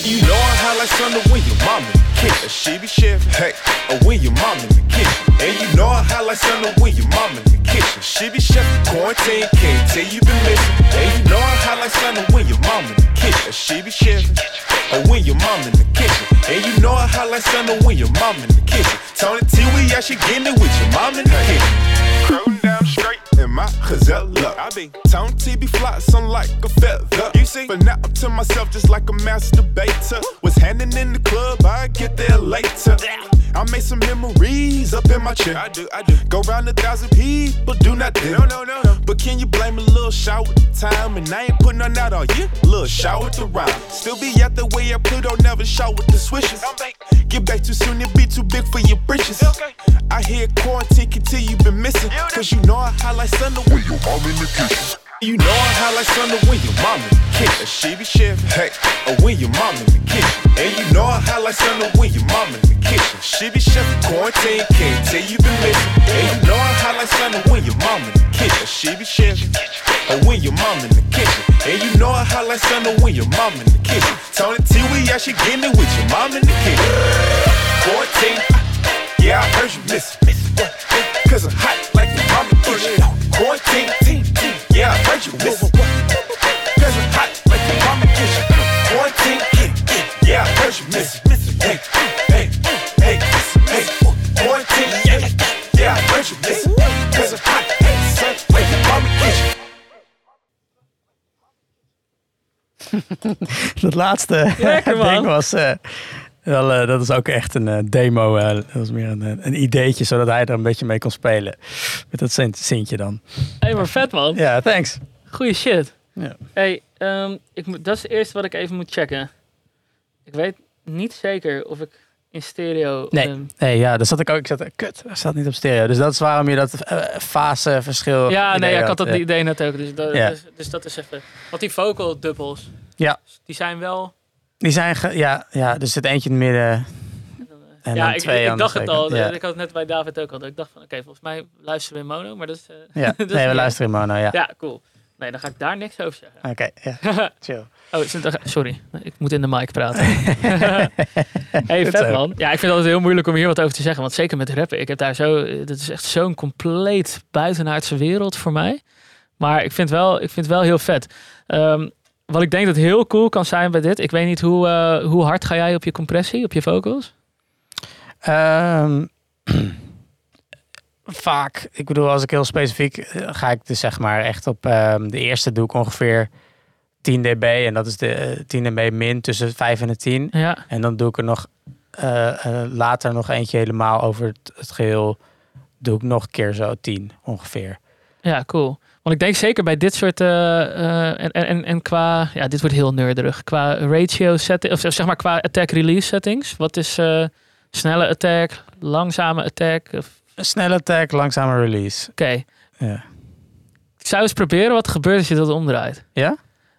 Speaker 5: You know I high like thunder when your mom in the kitchen. She be chefing. Hey, or when your mom in the kitchen. And you know I high like thunder when your mom in the kitchen. She be chefing. Quarantine can't tell you been missing. And you know I high like thunder when your mom in the kitchen. She be chefing. Or when your mom in the kitchen. And you know I high like thunder when your mom in the kitchen. Tony T, we out, she getting it with your mom in the kitchen. In my gazelle. I be Tone TB flotsam like a feather. You see, but now I'm to myself just like a masturbator. Was handing in the club, I get there later. I made some memories up in my chair. I do, I do. Go round a thousand people, do not dare. No, no, no, no. But can you blame a little shower time? And I ain't putting on out all year. Little shower to rhyme. Still be at the way I Pluto, never shower with the swishes. Get back too soon, it be too big for your britches. I hear quarantine continue, been missing. Cause you know I highlight Sunday when you home in the kitchen. You know I highlight Sunday when your mom in the kitchen. She be chef, hey, or when your mom in the kitchen. And you know I highlight Sunday when your mom in the kitchen. She be chef, quarantine, can't tell you been missing. And you know I highlight Sunday when your mom in the kitchen. She be chef, or uh, when your mom in the kitchen. And you know I highlight Sunday when your mom in the kitchen. Tony T, we actually getting it with your mom in the kitchen. Quarantine, yeah, I heard you miss Cause I'm hot like your mama kitchen. Quarantine, yeah, I heard you. Miss Cause I'm hot like your mama kitchen. Quarantine, yeah, I heard you. Miss Hey, hey, hey, hey, quarantine, yeah, yeah, I heard you. Miss Cause I'm hot, son, like your mama kitchen.
Speaker 1: Dat laatste
Speaker 3: Lekker, man.
Speaker 1: ding was... eh, wel, eh, dat is ook echt een eh, demo. eh, dat was meer een, een ideetje, zodat hij er een beetje mee kon spelen. Met dat Sint- Sintje dan.
Speaker 3: Hé, maar vet man.
Speaker 1: Ja, thanks.
Speaker 3: Goeie shit.
Speaker 1: Ja.
Speaker 3: Hey, ehm, ik moet, dat is het eerste wat ik even moet checken. Ik weet niet zeker of ik in stereo...
Speaker 1: Nee.
Speaker 3: ehm,
Speaker 1: Nee, ja, daar zat ik ook. Ik zat, kut, dat staat niet op stereo. Dus dat is waarom je dat eh, faseverschil...
Speaker 3: ja, nee, ik had dat
Speaker 1: ja.
Speaker 3: idee net ook. Dus dat,
Speaker 1: Ja.
Speaker 3: dus, dus dat is even... Want die vocal dubbels,
Speaker 1: Ja.
Speaker 3: die zijn wel...
Speaker 1: Die zijn, ge- ja, ja, er zit eentje in het midden. En
Speaker 3: ja,
Speaker 1: dan
Speaker 3: ik,
Speaker 1: twee
Speaker 3: ik
Speaker 1: de
Speaker 3: dacht het al.
Speaker 1: Ja.
Speaker 3: Ik had het net bij David ook al. Ik dacht van, oké, volgens mij luisteren we in mono. Maar dat is... eh,
Speaker 1: Ja,
Speaker 3: dat
Speaker 1: nee, we luisteren in mono, ja.
Speaker 3: Ja, cool. Nee, dan ga ik daar niks over zeggen.
Speaker 1: Oké, ja, chill.
Speaker 3: Oh, sorry. Ik moet in de mic praten. hey, vet man. Ja, ik vind het altijd heel moeilijk om hier wat over te zeggen. Want zeker met rappen. Ik heb daar zo... Dat is echt zo'n compleet buitenaardse wereld voor mij. Maar ik vind wel, ik vind het wel heel vet. Ehm, wat ik denk dat heel cool kan zijn bij dit. Ik weet niet hoe, eh, hoe hard ga jij op je compressie, op je vocals?
Speaker 1: Ehm, vaak, ik bedoel, als ik heel specifiek eh, ga ik dus zeg maar echt op ehm, de eerste doe ik ongeveer 10 dB en dat is de eh, 10 dB min tussen 5 en de 10.
Speaker 3: Ja,
Speaker 1: En dan doe ik er nog later nog eentje helemaal over het, het geheel. Doe ik nog een keer zo 10 ongeveer.
Speaker 3: ja, cool. Want ik denk zeker bij dit soort... eh, eh, en, en, en qua... Ja, dit wordt heel nerderig. Qua ratio setting... Of zeg maar qua attack-release settings. Wat is eh, snelle attack, langzame attack? Of-
Speaker 1: snelle attack, langzame release.
Speaker 3: Oké.
Speaker 1: Ja.
Speaker 3: Ik zou eens proberen wat er gebeurt als je dat omdraait.
Speaker 1: Ja?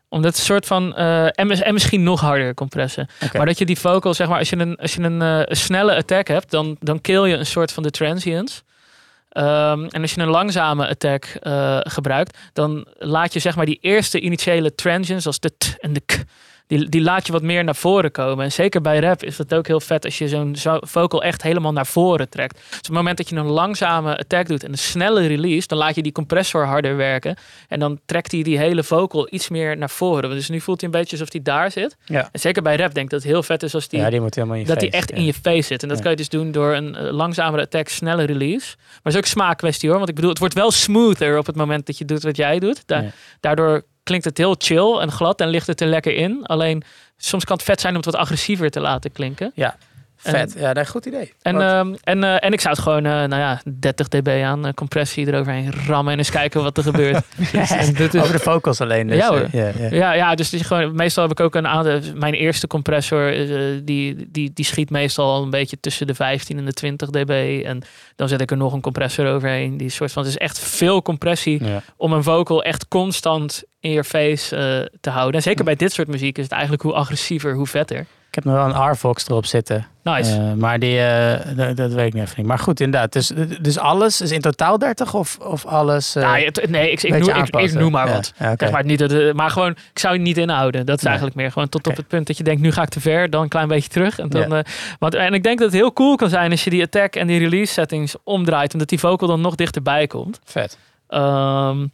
Speaker 3: Omdat een soort van... en, en misschien nog harder compressen. Maar dat je die vocal, zeg maar... Als je een, als je een, een snelle attack hebt... Dan, dan kill je een soort van de transients. Ehm, en als je een langzame attack eh, gebruikt... Dan laat je zeg maar die eerste initiële transients... Als de t en de k... Die, die laat je wat meer naar voren komen. En zeker bij rap is dat ook heel vet als je zo'n zo vocal echt helemaal naar voren trekt. Dus op het moment dat je een langzame attack doet en een snelle release, dan laat je die compressor harder werken. En dan trekt hij die hele vocal iets meer naar voren. Dus nu voelt hij een beetje alsof hij daar zit.
Speaker 1: Ja.
Speaker 3: En zeker bij rap denk ik dat het heel vet is als die,
Speaker 1: ja, die moet helemaal in je
Speaker 3: dat
Speaker 1: face,
Speaker 3: echt
Speaker 1: ja.
Speaker 3: in je face zit. En dat kan je dus doen door een eh, langzamere attack, snelle release. Maar het is ook smaakkwestie hoor. Want ik bedoel, het wordt wel smoother op het moment dat je doet wat jij doet. Da-. Daardoor klinkt het heel chill en glad en ligt het er lekker in. Alleen soms kan het vet zijn om het wat agressiever te laten klinken.
Speaker 1: Vet, ja, dat is een goed idee.
Speaker 3: En, ehm, en, eh, en ik zou het gewoon, eh, nou ja, 30 dB aan eh, compressie eroverheen rammen en eens kijken wat er gebeurt. Dus, en dit is-
Speaker 1: Over de vocals alleen. Dus,
Speaker 3: Ja,
Speaker 1: ja, ja.
Speaker 3: ja, ja, dus gewoon, meestal heb ik ook een aantal. Mijn eerste compressor, eh, die, die, die schiet meestal al een beetje tussen de 15 en de 20 dB. En dan zet ik er nog een compressor overheen. Die soort van, het is echt veel compressie
Speaker 1: Ja.
Speaker 3: om een vocal echt constant in je face eh, te houden. En zeker bij dit soort muziek is het eigenlijk hoe agressiever, hoe vetter.
Speaker 1: Ik heb nog wel een R-Vox erop zitten.
Speaker 3: Nice.
Speaker 1: Eh, maar die, eh, dat, dat weet ik nu even niet. Maar goed, inderdaad. Dus, dus alles is in totaal 30 of, of alles... eh,
Speaker 3: Nou, het- nee, ik, ik, noem, ik, noem maar wat.
Speaker 1: ja.
Speaker 3: Zeg maar, niet dat, maar gewoon, ik zou het niet inhouden. Dat is
Speaker 1: Nee.
Speaker 3: eigenlijk meer gewoon tot op het punt dat je denkt, nu ga ik te ver, dan een klein beetje terug. En, dan,
Speaker 1: Ja.
Speaker 3: want, en ik denk dat het heel cool kan zijn als je die attack en die release settings omdraait, omdat die vocal dan nog dichterbij komt.
Speaker 1: Vet.
Speaker 3: Ehm,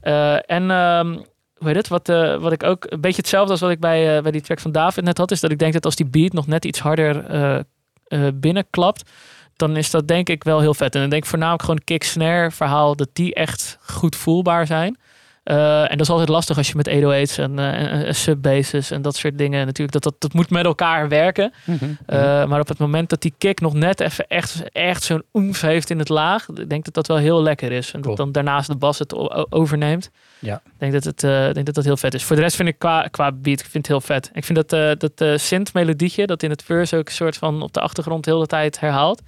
Speaker 3: eh, en ehm, hoe heet het? Wat, eh, wat ik ook een beetje hetzelfde als wat ik bij, eh, bij die track van David net had, is dat ik denk dat als die beat nog net iets harder eh, binnenklapt, dan is dat denk ik wel heel vet. En dan denk ik voornamelijk gewoon kick-snare verhaal, dat die echt goed voelbaar zijn. Uh, en dat is altijd lastig als je met 808's en, uh, en, subbasses en dat soort dingen natuurlijk, dat, dat, dat moet met elkaar werken. Mm -hmm. uh, maar op het moment dat die kick nog net even echt, echt zo'n oemf heeft in het laag, ik denk dat dat wel heel lekker is. En cool. dat dan daarnaast de bas het overneemt.
Speaker 1: Ja.
Speaker 3: Ik denk dat het, denk dat dat heel vet is. Voor de rest vind ik qua, qua beat, ik vind het heel vet. Ik vind dat, dat synth-melodietje, dat in het verse ook een soort van op de achtergrond heel de tijd herhaalt.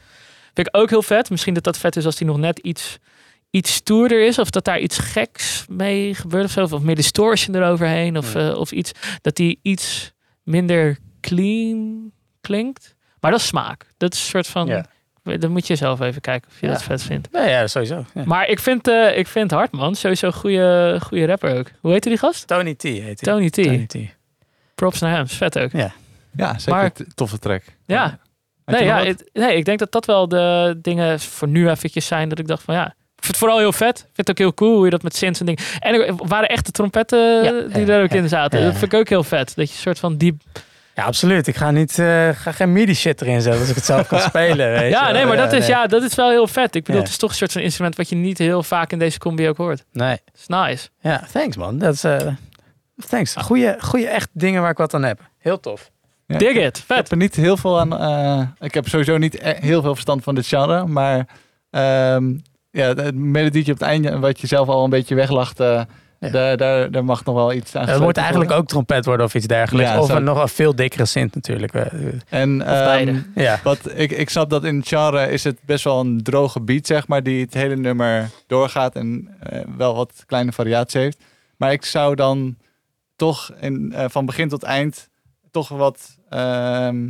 Speaker 3: Vind ik ook heel vet. Misschien dat dat vet is als die nog net iets iets stoerder is. Of dat daar iets geks mee gebeurt of zo. Of meer distortion eroverheen. Of, uh, of iets dat die iets minder clean klinkt. Maar dat is smaak. Dat is een soort van...
Speaker 1: Ja.
Speaker 3: Dan moet je zelf even kijken of je
Speaker 1: Ja.
Speaker 3: dat vet vindt.
Speaker 1: Nee, ja, sowieso. Ja.
Speaker 3: Maar ik vind, eh ik vind Hartman sowieso een goede, goede rapper ook. Hoe heette die gast?
Speaker 1: Tony T heet hij.
Speaker 3: Tony T.
Speaker 1: Tony T.
Speaker 3: Props naar hem. Is vet ook.
Speaker 1: Ja.
Speaker 2: Ja, zeker.
Speaker 3: Maar-
Speaker 2: toffe track.
Speaker 3: Ja. Nee, ja, het- nee, ik denk dat dat wel de dingen voor nu eventjes zijn. Dat ik dacht van ja, vind het vooral heel vet. Ik vind het ook heel cool hoe je dat met synths en dingen. En er waren echte trompetten
Speaker 1: Ja.
Speaker 3: die
Speaker 1: Ja,
Speaker 3: daar ook
Speaker 1: ja,
Speaker 3: in zaten.
Speaker 1: ja.
Speaker 3: Dat vind ik ook heel vet. Dat je een soort van diep...
Speaker 1: Ja, absoluut. Ik ga, niet, eh, ga geen MIDI shit erin zetten als ik het zelf kan spelen. Weet
Speaker 3: Ja,
Speaker 1: je
Speaker 3: nee, maar dat is,
Speaker 1: nee.
Speaker 3: ja, dat is wel heel vet. Ik bedoel,
Speaker 1: Ja.
Speaker 3: het is toch een soort van instrument wat je niet heel vaak in deze combi ook hoort.
Speaker 1: Nee.
Speaker 3: Is nice.
Speaker 1: Ja, thanks man. Dat is, eh, thanks. Goeie, goeie echt dingen waar ik wat aan heb. Heel tof.
Speaker 2: Ja,
Speaker 3: Dig
Speaker 2: ik heb-
Speaker 3: it.
Speaker 2: Ik
Speaker 3: Vet.
Speaker 2: heb er niet heel veel aan. eh, ik heb sowieso niet e- heel veel verstand van dit genre. Maar ehm, ja, het melodietje op het einde, wat je zelf al een beetje weglacht. eh,
Speaker 1: Ja.
Speaker 2: daar, daar, daar mag nog wel iets aan
Speaker 1: Het moet eigenlijk
Speaker 2: worden.
Speaker 1: ook trompet worden of iets dergelijks.
Speaker 2: Ja,
Speaker 1: of een nog een veel dikkere synth natuurlijk. Eh,
Speaker 2: En,
Speaker 3: beide.
Speaker 2: ehm,
Speaker 1: Ja.
Speaker 2: Wat ik, ik snap dat in genre is het best wel een droge beat, zeg maar, die het hele nummer doorgaat en eh, wel wat kleine variatie heeft. Maar ik zou dan toch in, eh, van begin tot eind toch wat, ehm,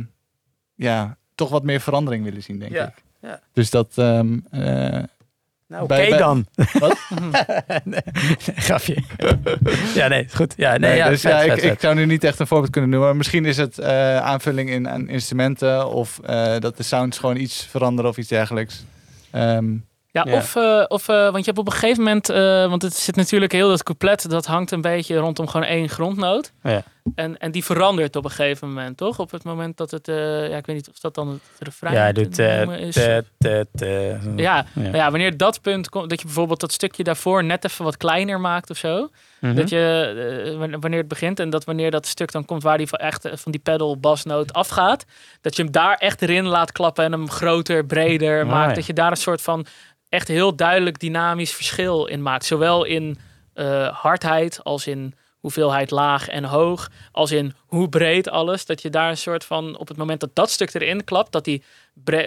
Speaker 2: ja, toch wat meer verandering willen zien, denk ik.
Speaker 1: ja.
Speaker 2: Dus dat, ehm, eh,
Speaker 1: Nou, oké dan.
Speaker 2: Wat?
Speaker 1: nee, grapje. ja, nee, is goed. Ja, nee,
Speaker 2: nee,
Speaker 1: ja,
Speaker 2: dus
Speaker 1: vet,
Speaker 2: ja,
Speaker 1: vet,
Speaker 2: ik,
Speaker 1: vet.
Speaker 2: ik zou nu niet echt een voorbeeld kunnen noemen. Maar misschien is het eh, aanvulling in aan instrumenten of eh, dat de sounds gewoon iets veranderen of iets dergelijks. Ehm,
Speaker 3: Ja,
Speaker 1: Ja.
Speaker 3: of, eh, of eh, want je hebt op een gegeven moment, eh, want het zit natuurlijk heel dat couplet, dat hangt een beetje rondom gewoon één grondnoot.
Speaker 1: Ja.
Speaker 3: En, en die verandert op een gegeven moment, toch? Op het moment dat het, eh, ja, ik weet niet of dat dan het refrein
Speaker 1: Ja, doet... eh,
Speaker 3: noemen is.
Speaker 1: te, te, te.
Speaker 3: ja,
Speaker 1: Ja.
Speaker 3: wanneer dat punt komt, dat je bijvoorbeeld dat stukje daarvoor net even wat kleiner maakt of zo.
Speaker 1: Mhm.
Speaker 3: Dat je, eh, wanneer- het begint en dat wanneer dat stuk dan komt waar die van, echt, eh, van die pedal basnoot afgaat, dat je hem daar echt erin laat klappen en hem groter, breder maakt.
Speaker 1: ja.
Speaker 3: Dat je daar een soort van echt heel duidelijk dynamisch verschil in maakt. Zowel in eh, hardheid als in hoeveelheid laag en hoog, als in hoe breed alles. Dat je daar een soort van, op het moment dat dat stuk erin klapt, dat die,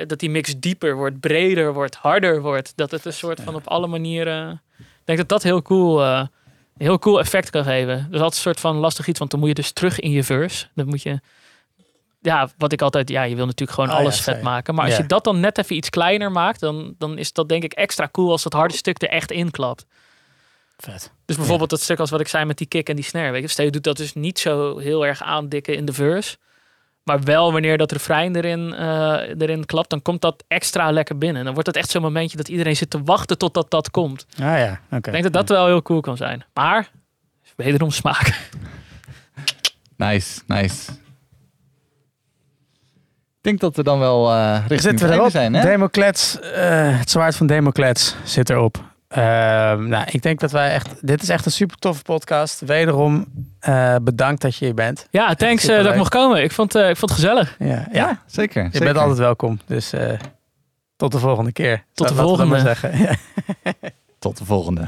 Speaker 3: dat die mix dieper wordt, breder wordt, harder wordt. Dat het een soort van op alle manieren... Ik denk dat dat heel cool, eh, een heel cool effect kan geven. Dus dat is een soort van lastig iets, want dan moet je dus terug in je verse. Dan moet je... Ja, wat ik altijd... Ja, je wil natuurlijk gewoon
Speaker 1: Oh,
Speaker 3: alles
Speaker 1: ja,
Speaker 3: vet
Speaker 1: sorry.
Speaker 3: maken. Maar als
Speaker 1: Ja.
Speaker 3: je dat dan net even iets kleiner maakt, dan, dan is dat denk ik extra cool als dat harde stuk er echt in klapt.
Speaker 1: Vet.
Speaker 3: Dus bijvoorbeeld dat stuk als wat ik zei met die kick en die snare. Weet je, stel je doet dat dus niet zo heel erg aandikken in de verse. Maar wel wanneer dat refrein erin, eh, erin klapt, dan komt dat extra lekker binnen. Dan wordt het echt zo'n momentje dat iedereen zit te wachten totdat dat komt.
Speaker 1: Ah ja, oké.
Speaker 3: Ik denk dat dat wel heel cool kan zijn. Maar, wederom smaak.
Speaker 2: Nice, nice. Ik denk dat we dan wel eh richting
Speaker 1: Zitten
Speaker 2: het
Speaker 1: we erop?
Speaker 2: zijn, hè?
Speaker 1: Democlets, eh, het zwaard van Democlets zit erop. Ehm, nou, ik denk dat wij echt... Dit is echt een super toffe podcast. Wederom eh, bedankt dat je hier bent.
Speaker 3: Ja, thanks eh, dat ik mocht komen. Ik vond, eh, ik vond het gezellig.
Speaker 1: Ja, ja.
Speaker 2: Ja, zeker.
Speaker 1: je
Speaker 2: zeker.
Speaker 1: bent altijd welkom. Dus eh, tot de volgende keer.
Speaker 3: Tot de
Speaker 1: Laten we dat maar
Speaker 3: volgende.
Speaker 1: zeggen.
Speaker 2: Tot de volgende.